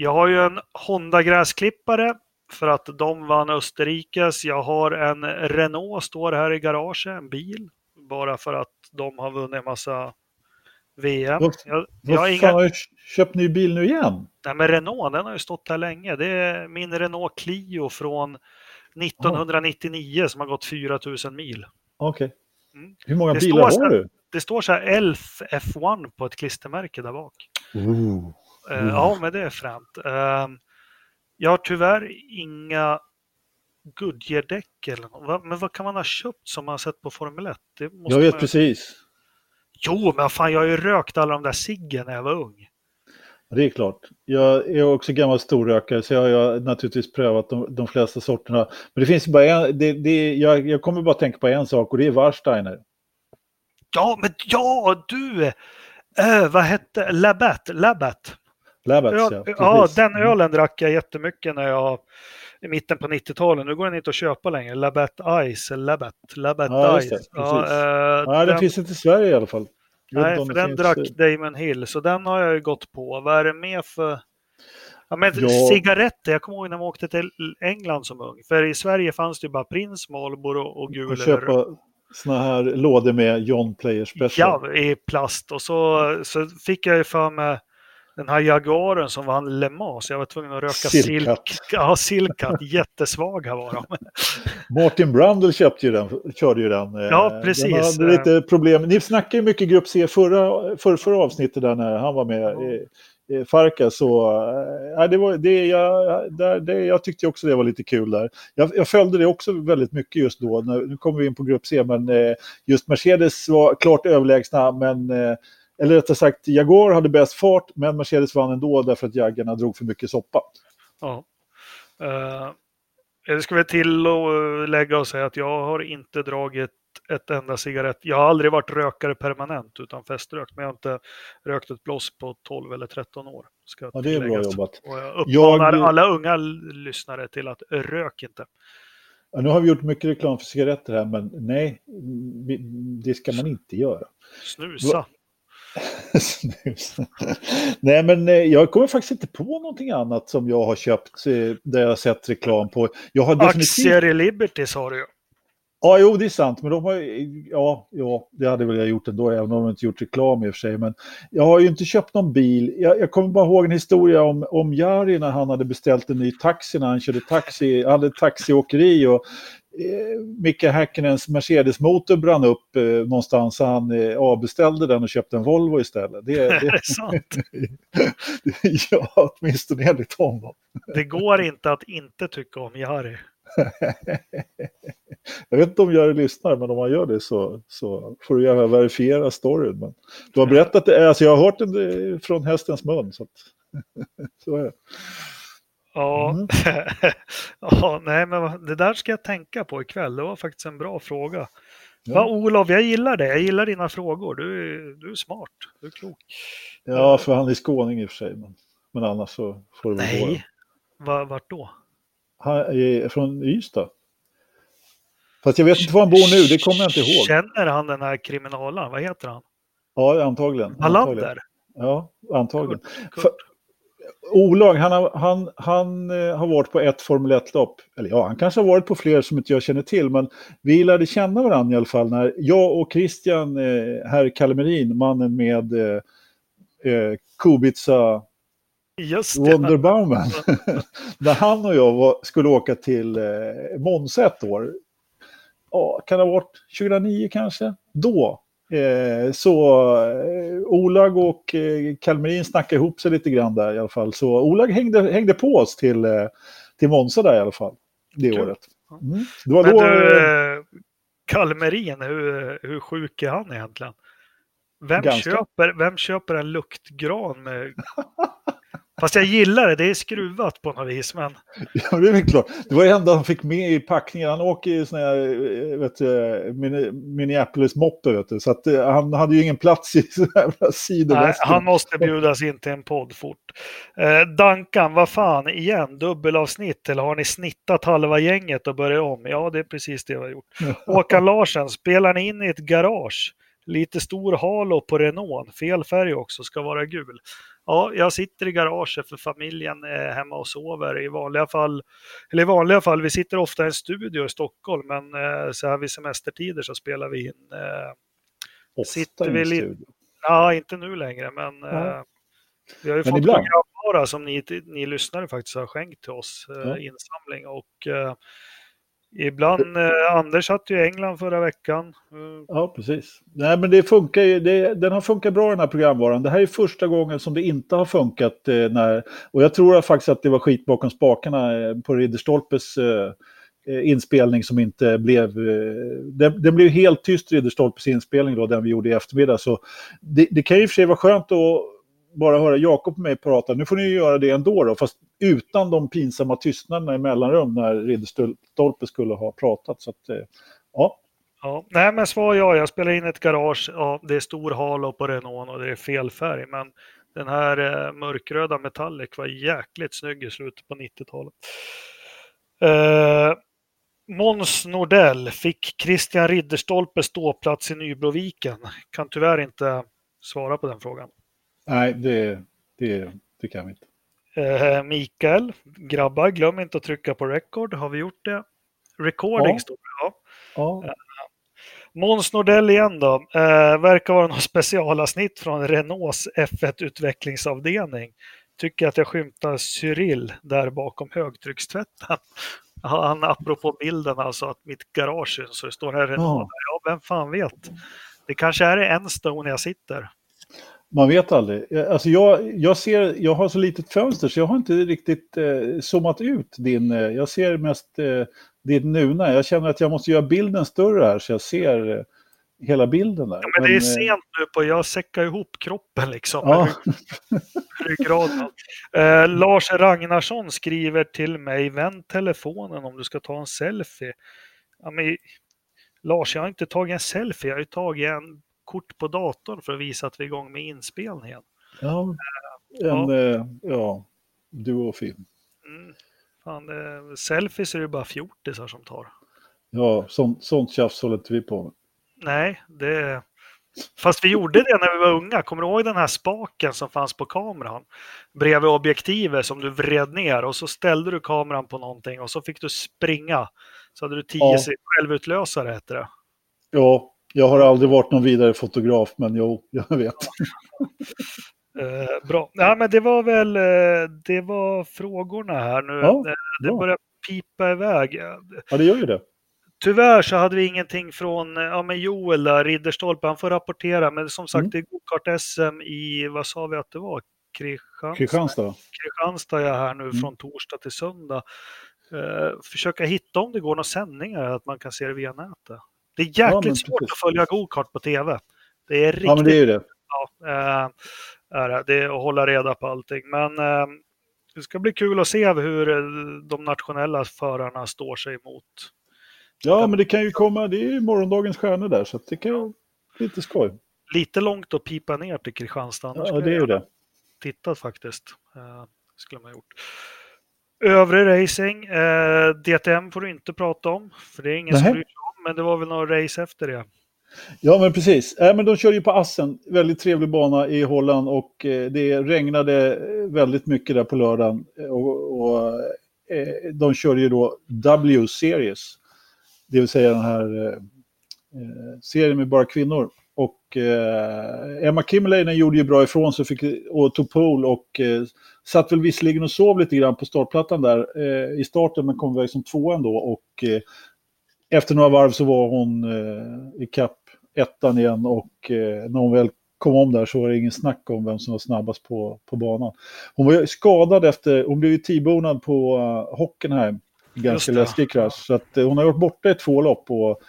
Jag har ju en Honda gräsklippare för att de vann Österrikes. Jag har en Renault står här i garaget, en bil. Bara för att de har vunnit en massa VM. Vad- Jag, jag har inga, har köpt ny bil nu igen? nej, men Renault, den har ju stått här länge. Det är min Renault Clio från 1999 som har gått 4000 mil. Okej. Mm. Hur många Det bilar står har så- du? Det står så här Elf F1 på ett klistermärke där bak. Ooh. Eh, Mm. Ja, men det är fränt. Eh, jag har tyvärr inga Goodyear-däck eller något. Va- Men vad kan man ha köpt som man har sett på Formel 1? Det måste Jag vet man... precis. Jo, men fan, jag har ju rökt alla de där ciggen när jag var ung. Det är klart. Jag är också gammal storrökare så jag har naturligtvis prövat de, de flesta sorterna. Men det finns bara en, det, det, jag, jag kommer bara tänka på en sak och det är Warsteiner. Ja, men ja, du! Eh, vad hette Labatt? Labatt. Labatt, Ja, ja. ja, den ölen drack jag jättemycket när jag i mitten på 90-talet. Nu går den inte att köpa längre. Labatt Ice, Labatt, Labatt Ja, Ice. det. Ja, eh, Nej, den den- finns inte i Sverige i alla fall. Nej, för den drack Damon Hill, så den har jag ju gått på. Vad är det mer för... Ja, men Ja. cigaretter, jag kommer ihåg när man åkte till England som ung. För i Sverige fanns det ju bara Prins, Marlboro och gul Och köpa såna här lådor med John Player Special. Ja, i plast. Och så, så fick jag ju för mig den här Jaguaren som vann Le Mans. Jag var tvungen att röka Silkat. silk. Ja, silkat. (laughs) Jättesvaga var de. (laughs) Martin Brundle köpte ju den, körde ju den. eh, Ja, precis. Den lite problem. Ni snackade ju mycket Grupp C förra, för, förra avsnittet där när han var med. Eh, eh, Farka så, eh, det var, det, jag, där, det, jag tyckte också det var lite kul där. Jag, jag följde det också väldigt mycket just då, när, nu kommer vi in på Grupp C, men eh, just Mercedes var klart överlägsna, men eh, eller rättare sagt, Jaguar hade bäst fart, men Mercedes vann ändå därför att jaggarna drog för mycket soppa. Ja. Uh, jag ska väl tillägga och säga att jag har inte dragit ett enda cigarett. Jag har aldrig varit rökare permanent utan feströkt, men jag har inte rökt ett bloss på 12 eller 13 år. Ska Ja, det är bra jobbat. Och jag uppmanar Jag- alla unga lyssnare till att rök inte. Ja, nu har vi gjort mycket reklam för cigaretter här, men nej, det ska man inte göra. Snusa. Snus. (laughs) Nej, men eh, jag kommer faktiskt inte på någonting annat som jag har köpt eh, där jag har sett reklam på. Jag har definitivt... Aktier i Liberty sa du ju. Ja, jo, det är sant, men de har ja, ja, det hade väl jag gjort ändå, även om de inte gjort reklam i och för sig. Men jag har ju inte köpt någon bil. Jag, jag kommer bara ihåg en historia om, om Jari när han hade beställt en ny taxi när han körde taxi, hade ett taxiåkeri och eh, Micke Häkkinens Mercedes-motor brann upp eh, någonstans så han eh, avbeställde den och köpte en Volvo istället. Det, (laughs) Är det, det sant? (laughs) ja, åtminstone enligt honom. Det går inte att inte tycka om Jari. (laughs) Jag vet inte om jag lyssnar, men om man gör det så, så får du gärna verifiera storyn. Men du har berättat det, alltså jag har hört det från hästens mun. Så, att, (laughs) så är det. Ja, Mm. (laughs) ja nej, men det där ska jag tänka på ikväll. Det var faktiskt en bra fråga. Ja. Va, Olof, jag gillar det. Jag gillar dina frågor. Du, är- du är smart. Du är klok. Ja, för han är skåning i och för sig. Men, men annars så får det väl gå. Nej. Va, vart då? Från Ystad. Fast jag vet inte var han bor nu, det kommer jag inte ihåg. Känner han den här kriminalaren? Vad heter han? Ja, antagligen. Wallander? Ja, antagligen. Kurt. Olag, han har, han, han eh, har varit på ett Formel 1-lopp. Eller ja, han kanske har varit på fler som inte jag känner till. Men vi lärde känna varandra i alla fall när jag och Christian, eh, herr Kalmerin, mannen med eh, eh, Kubica Just det. Wonderbaumen. (laughs) när han och jag var, skulle åka till eh, Monza ett år. Ja, kan det ha varit 2009 kanske? Då Eh, så eh, Olag och eh, Kalmerin snackade ihop sig lite grann där i alla fall. Så Olag hängde, hängde på oss till, eh, till Monza där i alla fall. Det Kul. året. Mm. Det var Men då... du, Kalmerin, hur, hur sjuk är han egentligen? Vem Ganska. köper, vem köper en luktgran med... (laughs) Fast jag gillar det, det är skruvat på något vis. Men Ja, det är väl klart. Det var det enda han fick med i packningen. Han åker i sån här eh, vet du, Minneapolis-moppe, vet du. Så att, eh, han hade ju ingen plats i (laughs) sån här nej, sidoväskan. han måste bjudas in till en podd fort. Eh, Dankan, vad fan, igen, dubbelavsnitt eller har ni snittat halva gänget och börjat om? Ja, det är precis det vi har gjort. (laughs) Håkan Larsen, spelar ni in i ett garage? Lite stor halo på Renault, fel färg också, ska vara gul. Ja, jag sitter i garaget för familjen är hemma och sover. I vanliga fall, eller i vanliga fall, vi sitter ofta i en studio i Stockholm, men eh, så här vid semestertider så spelar vi in. Eh, Ofta sitter i vi lite- studio. ja, inte nu längre, men eh, vi har ju Men fått ibland. programvara som ni, ni lyssnare faktiskt har skänkt till oss, eh, Ja. insamling. Och eh, ibland, eh, Anders satt ju i England förra veckan. Eh, Ja, precis. Nej, men det funkar ju, det, den har funkat bra den här programvaran. Det här är första gången som det inte har funkat. Eh, när, och jag tror faktiskt att det var skit bakom spakarna eh, på Ridderstolpes eh, eh, inspelning som inte blev... Den, den blev helt tyst, Ridderstolpes inspelning, då, den vi gjorde i eftermiddag. Så det, det kan ju i och för sig vara skönt att bara höra Jakob och mig prata. Nu får ni ju göra det ändå, då, fast utan de pinsamma tystnaderna i mellanrum när Ridderstolpe skulle ha pratat. Så att, eh, ja, Ja, nej men svar ja, jag spelar in ett garage. Ja, det är stor halo på Renault och det är fel färg. Men den här eh, mörkröda Metallic var jäkligt snygg i slutet på 90-talet. Eh, Måns Nordell fick Christian Ridderstolpe ståplats i Nybroviken. Kan tyvärr inte svara på den frågan nej, det, det, det kan vi inte. Eh, Mikael, grabbar, glöm inte att trycka på record. Har vi gjort det? Recording Ja. står det. Ja. Ja, Måns Nordell igen då. Eh, verkar vara något specialavsnitt från Renaults F1-utvecklingsavdelning. Tycker att jag skymtar Cyril där bakom högtryckstvätten. (laughs) Han, apropå bilden alltså att mitt garage syns så det står här Renault. Ja. Ja, vem fan vet. Det kanske är en stone jag sitter. Man vet aldrig. Jag- Alltså jag, jag, ser, jag har så litet fönster så jag har inte riktigt eh, zoomat ut din... Eh, jag ser mest eh, din nuna. Jag känner att jag måste göra bilden större här så jag ser eh, hela bilden där. Ja, men det är eh, sent nu på, jag säckar ihop kroppen liksom. Ja, ryggraden. Eh, Lars Ragnarsson skriver till mig, vänd telefonen om du ska ta en selfie. Ja, men, Lars, jag har inte tagit en selfie, jag har tagit en kort på datorn för att visa att vi är igång med inspelningen. ja, en, eh, ja, duofilm. Mm. Fan, det, selfies är det bara fjortisar som tar. Ja, sånt, sånt tjafs håller inte vi på med. Nej, det... Fast vi gjorde det när vi var unga. Kommer du ihåg den här spaken som fanns på kameran? Bredvid objektivet som du vred ner och så ställde du kameran på någonting och så fick du springa. Så hade du tio Ja. ja. självutlösare hette det. Ja, jag har aldrig varit någon vidare fotograf, men jo, jag vet. (laughs) Eh, bra. Ja, men det var väl eh, det var frågorna här nu. Ja, Eh, det börjar pipa iväg. Ja, det gör ju det. Tyvärr så hade vi ingenting från ja, men Joel där, Ridderstolpe. Han får rapportera, men som sagt Mm. det är gokart-SM i, vad sa vi att det var? Kristianstad? Kristianstad. Kristianstad är jag här nu Mm. från torsdag till söndag. Eh, försöka hitta om det går några sändningar, att man kan se det via nätet. Det är jäkligt Ja, men svårt att följa gokart på tv. Det är riktigt Ja, men det är ju det. ja, eh, är det. är att hålla reda på allting. Men eh, det ska bli kul att se hur eh, de nationella förarna står sig mot. Ja, men det kan ju komma, det är ju morgondagens stjärnor där, så det kan ju lite skoj. Lite långt att pipa ner till Kristianstad. annars Ja, det är ju det. tittat faktiskt. Eh, skulle man gjort. Övrig racing, eh, DTM får du inte prata om, för det är ingen Nej. som bryr sig men det var väl några race efter det. Ja, men precis. Äh, men de kör ju på Assen, väldigt trevlig bana i Holland och eh, det regnade eh, väldigt mycket där på lördagen. Eh, och, och eh, de körde ju då W-series, det vill säga den här eh, eh, serien med bara kvinnor. Och eh, Emma Kimmelainen gjorde ju bra ifrån sig fick, och tog pole och eh, satt väl visserligen och sov lite grann på startplattan där eh, i starten men kom iväg som tvåan då och eh, efter några varv så var hon eh, i kapp ettan igen och eh, när hon väl kom om där så var det ingen snack om vem som var snabbast på, på banan. Hon var ju skadad efter, hon blev ju T-bonad på uh, Hockenheim. Ganska det. läskig krasch. Så att, eh, hon har varit borta i två lopp och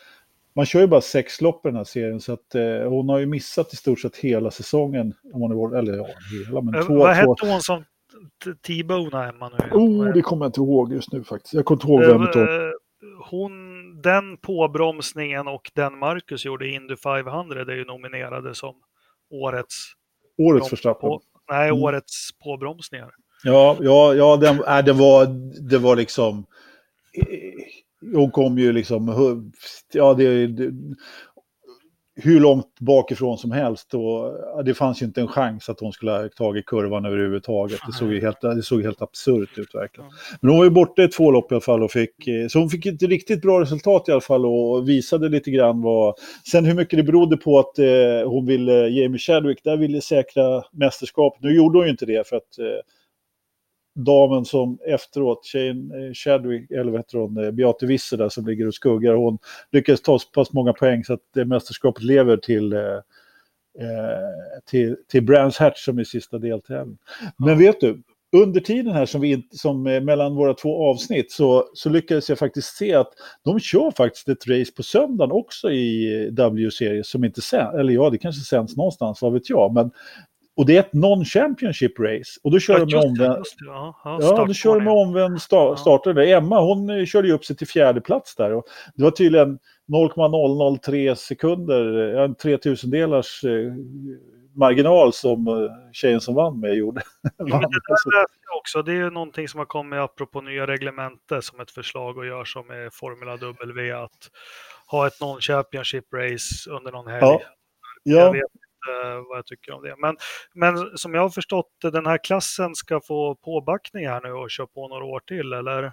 man kör ju bara sex lopp i den här serien så att eh, hon har ju missat i stort sett hela säsongen. Om hon är, eller ja, hela, men Eh, två. vad två. hette hon som T-bonade Emma nu? Oh, det kommer jag inte ihåg just nu faktiskt. Jag kommer inte ihåg vem utav Eh, hon, den påbromsningen och den Marcus gjorde i Indy 500 är ju nominerade som årets, årets Verstappen. nej, Mm. årets påbromsningar. Ja, ja, ja den, äh, det, var, det var liksom... eh, Hon kom ju liksom... Ja, det, det, hur långt bakifrån som helst. Och det fanns ju inte en chans att hon skulle ha tagit kurvan överhuvudtaget. Det såg ju helt, det såg helt absurt ut verkligen. Men hon var ju borta i två lopp i alla fall och fick... eh, Så hon fick ett riktigt bra resultat i alla fall och visade lite grann vad... Sen hur mycket det berodde på att eh, hon ville, Jamie Chadwick, där ville säkra mästerskapet. Nu gjorde hon ju inte det för att... Eh, damen som efteråt, tjejen eh, Chadwick, eller vad heter hon, eh, Beate Wisse där som ligger och skuggar, hon lyckades ta så pass många poäng så att det mästerskapet lever till, eh, eh, till, till Brands Hatch som är sista deltävlingen. Men vet du, under tiden här som, vi, som eh, mellan våra två avsnitt så, så lyckades jag faktiskt se att de kör faktiskt ett race på söndagen också i eh, W-serie som inte sänds, eller ja, det kanske sänds någonstans, vad vet jag. Men, och det är ett non-championship race och då kör Ja, de med omvänd, det, Ja, ja, Ja, då kör de med omvänd sta- startare. Emma, hon eh, körde ju upp sig till fjärde plats där. Och det var tydligen 0,003 sekunder, eh, en 3000 delars eh, marginal som tjejen som vann med gjorde. (laughs) Ja, det där läste jag också. Det är ju någonting som har kommit apropå nya reglemente som ett förslag att göra som med Formula W att ha ett non-championship race under någon helg. Ja. Jag ja, vet inte vad jag tycker om det. Men, men som jag har förstått den här klassen ska få påbackning här nu och köra på några år till, eller?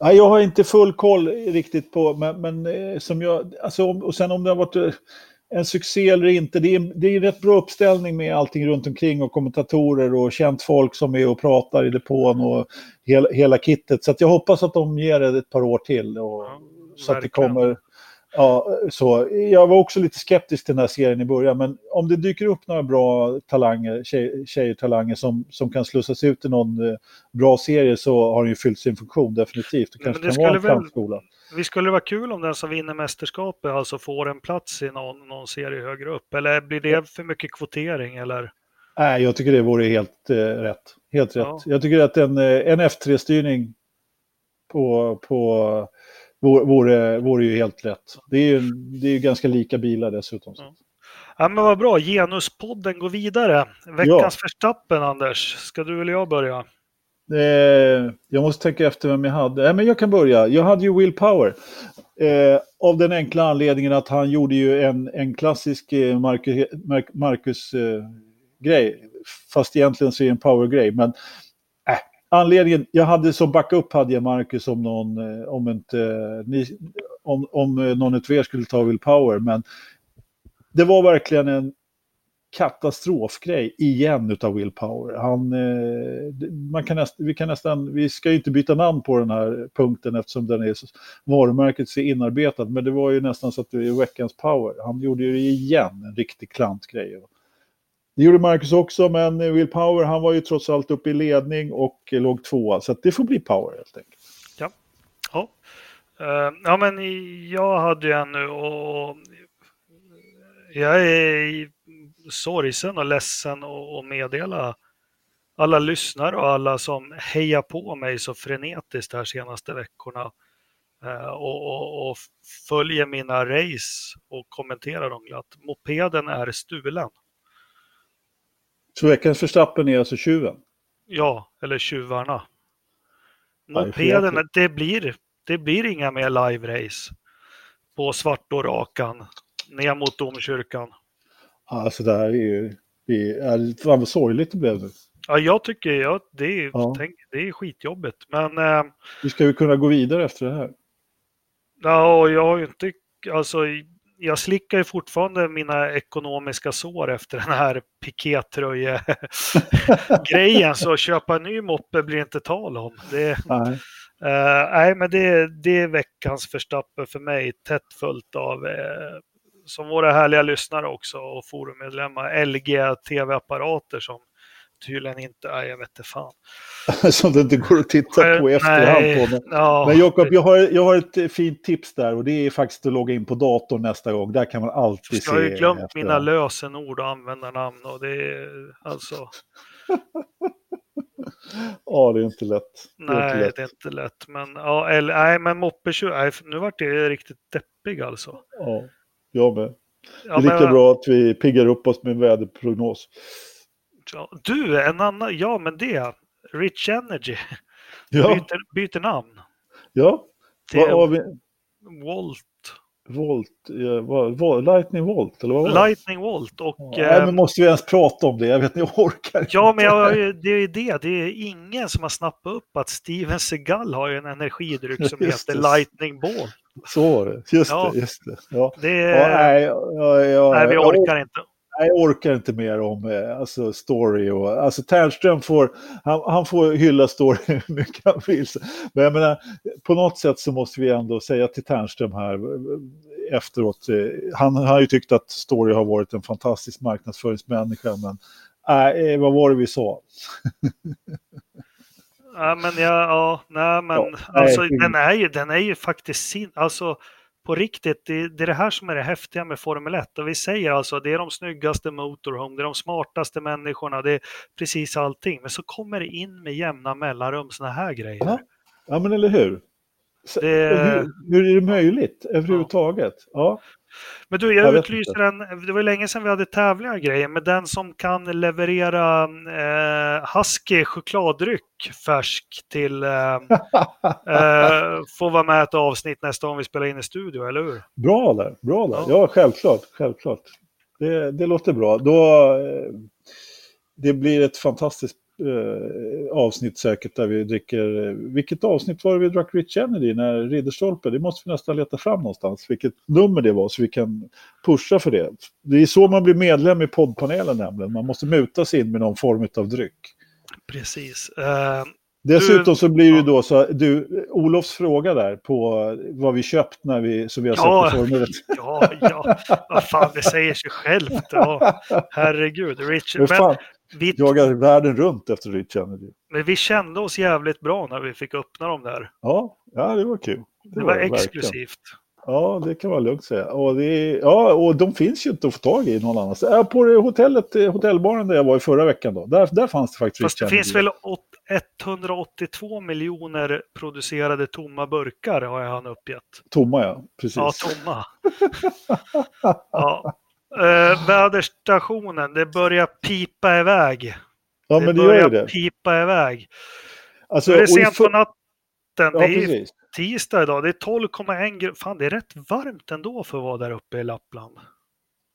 Nej, jag har inte full koll riktigt på, men, men eh, som jag, alltså, och sen om det har varit eh, en succé eller inte, det är, det är rätt bra uppställning med allting runt omkring och kommentatorer och känt folk som är och pratar i depån och hela, hela kittet. Så att jag hoppas att de ger det ett par år till. Och, Ja, så att det kommer... Ja, så. Jag var också lite skeptisk till den här serien i början, men om det dyker upp några bra talanger, tjej, tjejtalanger som, som kan slussas ut i någon eh, bra serie så har den ju fyllt sin funktion definitivt. Det Men kanske det kan vara en framskola. Vi skulle vara kul om den som vinner mästerskapet alltså får en plats i någon, någon serie högre upp, eller blir det för mycket kvotering? Eller? Nej, jag tycker det vore helt eh, rätt. Helt rätt. Ja. Jag tycker att en, eh, en F3-styrning på, på vore, vore, ju helt rätt. Det är ju, det är ju ganska lika bilar dessutom. Ja. Ja, men vad bra, Genuspodden går vidare. Veckans Verstappen, Anders. Ska du eller jag börja? Eh, jag måste tänka efter vem jag hade. Nej, men jag kan börja. Jag hade ju Will Power. Eh, av den enkla anledningen att han gjorde ju en, en klassisk eh, Marcus, eh. Fast egentligen så är det en power-grej. Men anledningen, jag hade som backup hade jag Marcus om någon, eh, om inte, eh, ni, om, om eh, någon av er skulle ta Will Power. Men det var verkligen en katastrofgrej igen utav Will Power. Han, man kan näst, vi, kan nästan, vi ska ju inte byta namn på den här punkten eftersom den är varumärket så inarbetat, men det var ju nästan så att det är veckans Power. Han gjorde ju igen en riktig klantgrej. Det gjorde Marcus också, men Will Power han var ju trots allt uppe i ledning och låg tvåa, så det får bli Power helt enkelt. Ja, ja. Uh, ja men jag hade ju en nu och jag är sorgsen och ledsen och, meddela alla lyssnare och alla som hejar på mig så frenetiskt de här senaste veckorna eh, och, och, och, följer mina race och kommenterar dem glatt. Mopeden är stulen. Så veckans förstappen är alltså tjuven? Ja, eller tjuvarna. Mopeden, det blir, det blir inga mer live-race på Svartårakan ner mot domkyrkan. Alltså det här är ju, det är, fan vad sorgligt det blev nu. Ja, jag tycker ja, det, är, ja. Tänk, det är skitjobbigt. Men... Eh, Vi ska ju kunna gå vidare efter det här. Ja, jag har ju inte, alltså jag slickar ju fortfarande mina ekonomiska sår efter den här pikétröje-grejen. (laughs) så köpa en ny moppe blir inte tal om. Det, nej. Uh, nej, men det, det är veckans förstappen för mig, tätt följt av uh, som våra härliga lyssnare också och forummedlemmar, LG TV-apparater som tydligen inte, nej jag vet inte fan. (laughs) som det inte går att titta på i efterhand på. Men, ja, men Jakob, jag har, jag har ett fint tips där och det är faktiskt att logga in på datorn nästa gång. Där kan man alltid se. Jag har ju glömt efterhand. mina lösenord och användarnamn och det är alltså. (laughs) ja, det är inte lätt. Det nej, inte lätt. det är inte lätt. Men, ja, eller, nej, men moppe 20, nej, nu vart det riktigt deppig alltså. Ja. Jag med. Det är lika men... bra att vi piggar upp oss med en väderprognos. Ja, du, en annan, ja men det, Rich Energy. Ja. Byter, byter namn. Ja. Vad har vi? Volt. Volt, vad, Lightning Volt eller vad Lightning Volt och... Ja, nej, men måste vi ens prata om det? Jag vet inte, jag orkar Ja, men jag, det är det. Det är ingen som har snappat upp att Steven Seagal har en energidryck som (laughs) heter det. Lightning Bolt. Så var det, just ja. det. Just det. Ja. det ja, nej, ja, nej, vi orkar inte. Jag orkar inte mer om eh, alltså, story. Och, alltså Ternström får, han, han får hylla story (laughs) hur mycket han vill. Men jag menar, på något sätt så måste vi ändå säga till Ternström här eh, efteråt. Eh, han har ju tyckt att story har varit en fantastisk marknadsföringsmänniska. Men äh, vad var det vi sa? Ja, men ja, ja nej, men ja, alltså, nej. den, är ju, den är ju faktiskt sin, alltså på riktigt, det, det, är det här som är det häftiga med Formel 1. Och vi säger alltså, det är de snyggaste motorhome, det är de smartaste människorna, det är precis allting. Men så kommer det in med jämna mellanrum sådana här grejer. Ja, ja men eller hur? Det... Hur, hur, är det möjligt överhuvudtaget? Ja. Men du, jag, jag utlyser en, det var länge sedan vi hade tävlingar grejer, men den som kan leverera eh, Husky chokladdryck färsk till eh, (laughs) eh, får vara med ett avsnitt nästa gång vi spelar in i studio, eller hur? Bra där, bra där. Ja, ja självklart, självklart. Det, det låter bra. Då, eh, det blir ett fantastiskt eh, avsnitt säkert där vi dricker, vilket avsnitt var det vi drack Rich Kennedy när Ridderstolpe? Det måste vi nästan leta fram någonstans, vilket nummer det var så vi kan pusha för det. Det är så man blir medlem i poddpanelen nämligen, man måste muta sig in med någon form av dryck. Precis. Uh... Dessutom så blir det då så, du, Olofs fråga där på vad vi köpt när vi, som vi har ja, sett på Formel (laughs) Ja, ja, vad fan, det säger sig självt. Ja, herregud, Richard. Men, vi jagar världen runt efter Rich Kennedy. Men vi kände oss jävligt bra när vi fick öppna dem där. Ja, ja det var kul. Det, det var, var exklusivt. Verkligen. Ja, det kan man lugnt säga. Och, det, ja, och de finns ju inte att få tag i någon annanstans. På hotellet, hotellbaren där jag var i förra veckan, då, där, där fanns det faktiskt Fast det finns väl 182 miljoner producerade tomma burkar har jag han uppgett. Tomma ja, precis. Ja, tomma. (laughs) ja. Uh, väderstationen, det börjar pipa iväg. Ja, det men det börjar gör det. pipa iväg. Alltså, är det i sent på natten. Ja, det är precis. tisdag idag. Det är 12,1 grader. Fan, det är rätt varmt ändå för att vara där uppe i Lappland.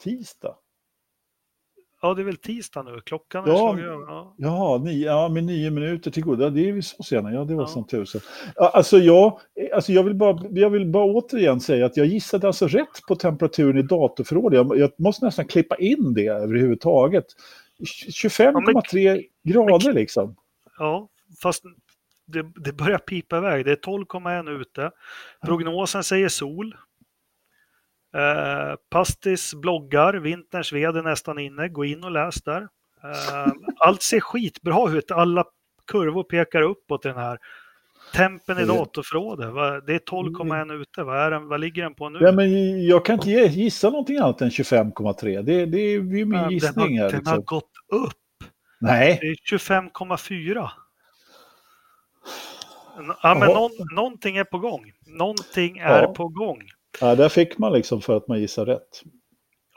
Tisdag. Ja, det är väl tisdag nu. Klockan är Ja. över. Ja. Jaha, nio, ja, med nio minuter till goda. Det är vi så sena. Ja, det var Ja. som tusen. Ja, Alltså jag, alltså jag, vill bara, jag vill bara återigen säga att jag gissade alltså rätt på temperaturen i datorförrådet. Jag, jag måste nästan klippa in det överhuvudtaget. 25,3 grader liksom. ja, fast det, det börjar pipa iväg. Det är 12,1 ute. Prognosen säger sol. Eh, Pastis bloggar, vinterns ved är nästan inne. Gå in och läs där. Eh, allt ser skitbra ut. Alla kurvor pekar uppåt i den här. Tempen i är- datorförrådet, det är 12,1 ute. Vad, är den, vad ligger den på nu? Ja, men jag kan inte gissa någonting annat än 25,3. Det, det är ju min Men den, har, gissning här. den har Liksom. gått upp. Nej, Det är 25,4. Ja, men någon, någonting är på gång. Någonting är Ja. på gång. Ja, där fick man liksom för att man gissar rätt.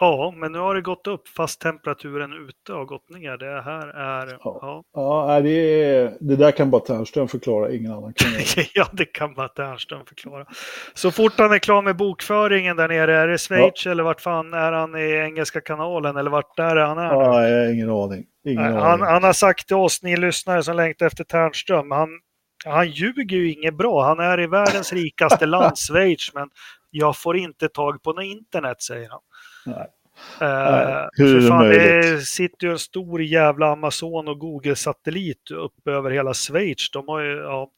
Ja, men nu har det gått upp fast temperaturen ute har gått ner. Det här är... Ja. Ja, Ja, nej, det, är, det där kan bara Ternström förklara, ingen annan kan göra det. (laughs) ja det kan bara Ternström förklara. Så fort han är klar med bokföringen där nere, är det Schweiz eller vart fan är han i Engelska kanalen eller vart där är han är? nu? Ja, jag har ingen aning. Ingen Nej, aning. han, han har sagt till oss, ni lyssnare som längtar efter Ternström, han, han ljuger ju inget bra. Han är i världens rikaste land, (laughs) Schweiz, men jag får inte tag på något internet, säger han. Nej. Eh, Nej, hur är för det fan, det sitter ju en stor jävla Amazon och Google-satellit upp över hela Schweiz. De har ju, ja.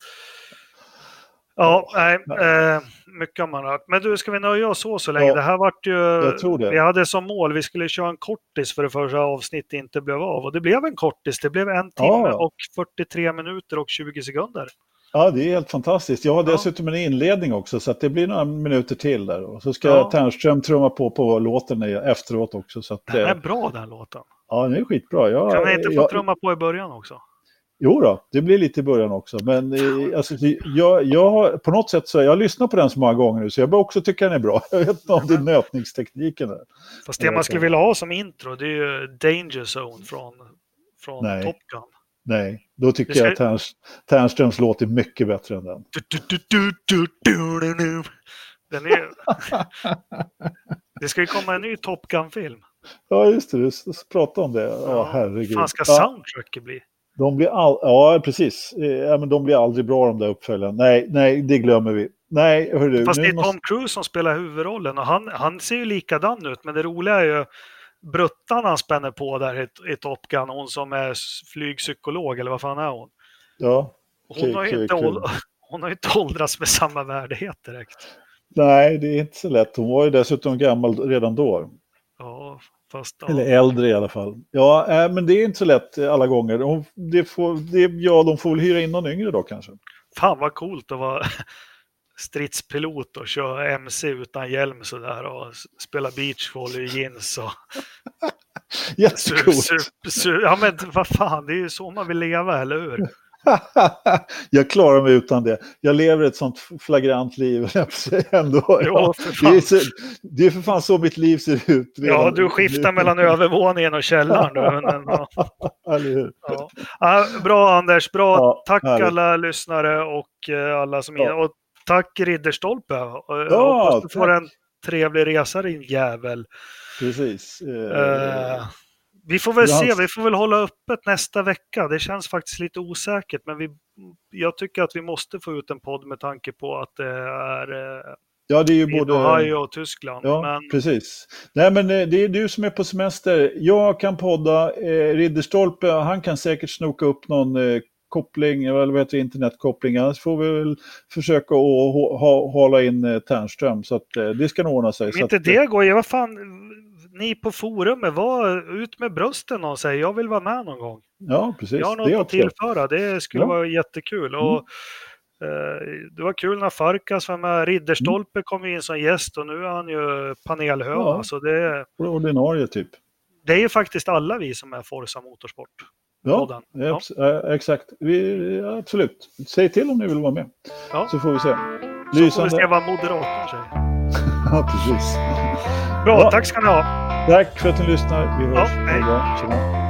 Ja, nej, eh, mycket har man hört. Men du, ska vi nöja oss så så länge? Ja, det här vart ju... Vi hade som mål, vi skulle köra en kortis för det första avsnittet inte blev av. Och det blev en kortis. Det blev en timme Ja. och 43 minuter och 20 sekunder. Ja, det är helt fantastiskt. Jag har Ja. dessutom en inledning också, så att det blir några minuter till där. Och så ska Ja. Ternström trumma på på låten efteråt också. Så att, Den är eh, bra den låten. ja, den är skitbra. Jag, Kan vi inte få jag, trumma på i början också? Jo då, det blir lite i början också. Men eh, alltså, jag, jag, på något sätt så jag har lyssnat på den så många gånger nu så jag börjar också tycka den är bra. (laughs) Jag vet inte om det är nötningstekniken där. Fast det man skulle vilja ha som intro, det är ju Danger Zone från, från Nej. Top Gun. Nej, då tycker ska- jag att Terns, Ternströms låt är mycket bättre än den. Den är... Det ska ju komma en ny Top Gun-film. Ja, just det, du s- s- prata om det. Ja, herregud. fan ska soundtracket bli? de blir all... Ja, precis. Eh, Ja, men de blir aldrig bra de där uppföljarna. Nej, nej, det glömmer vi. Nej, hörru. Fast det är måste... Tom Cruise som spelar huvudrollen och han, han ser ju likadan ut. Men det roliga är ju bruttan han spänner på där i, i Top Gun. Hon som är flygpsykolog eller vad fan är hon? Ja, Hon Okej, har kul, inte, kul. (laughs) hon har inte åldrats med samma värdighet direkt. nej, det är inte så lätt. Hon var ju dessutom gammal redan då. Ja, fast... Ja. Eller äldre i alla fall. Ja, äh, men det är inte så lätt eh, alla gånger. Hon, det får, det, ja, de får väl hyra in någon yngre då kanske. Fan vad coolt att vara (laughs) stridspilot och köra MC utan hjälm sådär och spela beachvolley i (laughs) jeans och... (laughs) Su, ja men vad fan, det är ju så man vill leva, eller hur? (laughs) jag klarar mig utan det. Jag lever ett sånt flagrant liv ändå. Ja, det, är så, det är för fan så mitt liv ser ut. Ja, du skiftar mellan övervåningen och källaren. Men, ja, ja. Bra Anders, bra. Tack alla lyssnare och eh, alla som Ja. och Tack Ridderstolpe. Ja, hoppas du får tack. en trevlig resa din jävel. Precis. Eh, Eh, vi får väl se, vi får väl hålla öppet nästa vecka. Det känns faktiskt lite osäkert, men vi, jag tycker att vi måste få ut en podd med tanke på att det är eh, ja, det är ju både... Ohio och Tyskland. Ja, men precis. Nej, men eh, det är du som är på semester. Jag kan podda. Eh, Ridderstolpe, han kan säkert snoka upp någon eh, koppling, eller vad heter det, internetkoppling. Annars får vi väl försöka att ha, ha, hålla in eh, Ternström. Så att eh, det ska nog ordna sig. Så inte att, eh, det går, ja, vad fan, ni på forumet, var ut med brösten och säg jag vill vara med någon gång. Ja, precis. Jag har det något att också. tillföra, det skulle Ja. Mm. vara jättekul. Och, eh, det var kul när Farkas var med. Ridderstolpe kom ju in som gäst och nu är han ju panelhöna. Ja. Så det, Ordinarie typ. det är ju faktiskt alla vi som är Forza Motorsport. Ja, ja. Exakt. Vi, absolut. Säg till om ni vill vara med. Ja. Så får vi se. Så får vi Lysande. se vad moderatorn säger. (laughs) Ja, precis. Bra, Ja. tack ska ni ha. Tack för att ni lyssnar. Vi hörs. Ja, hej.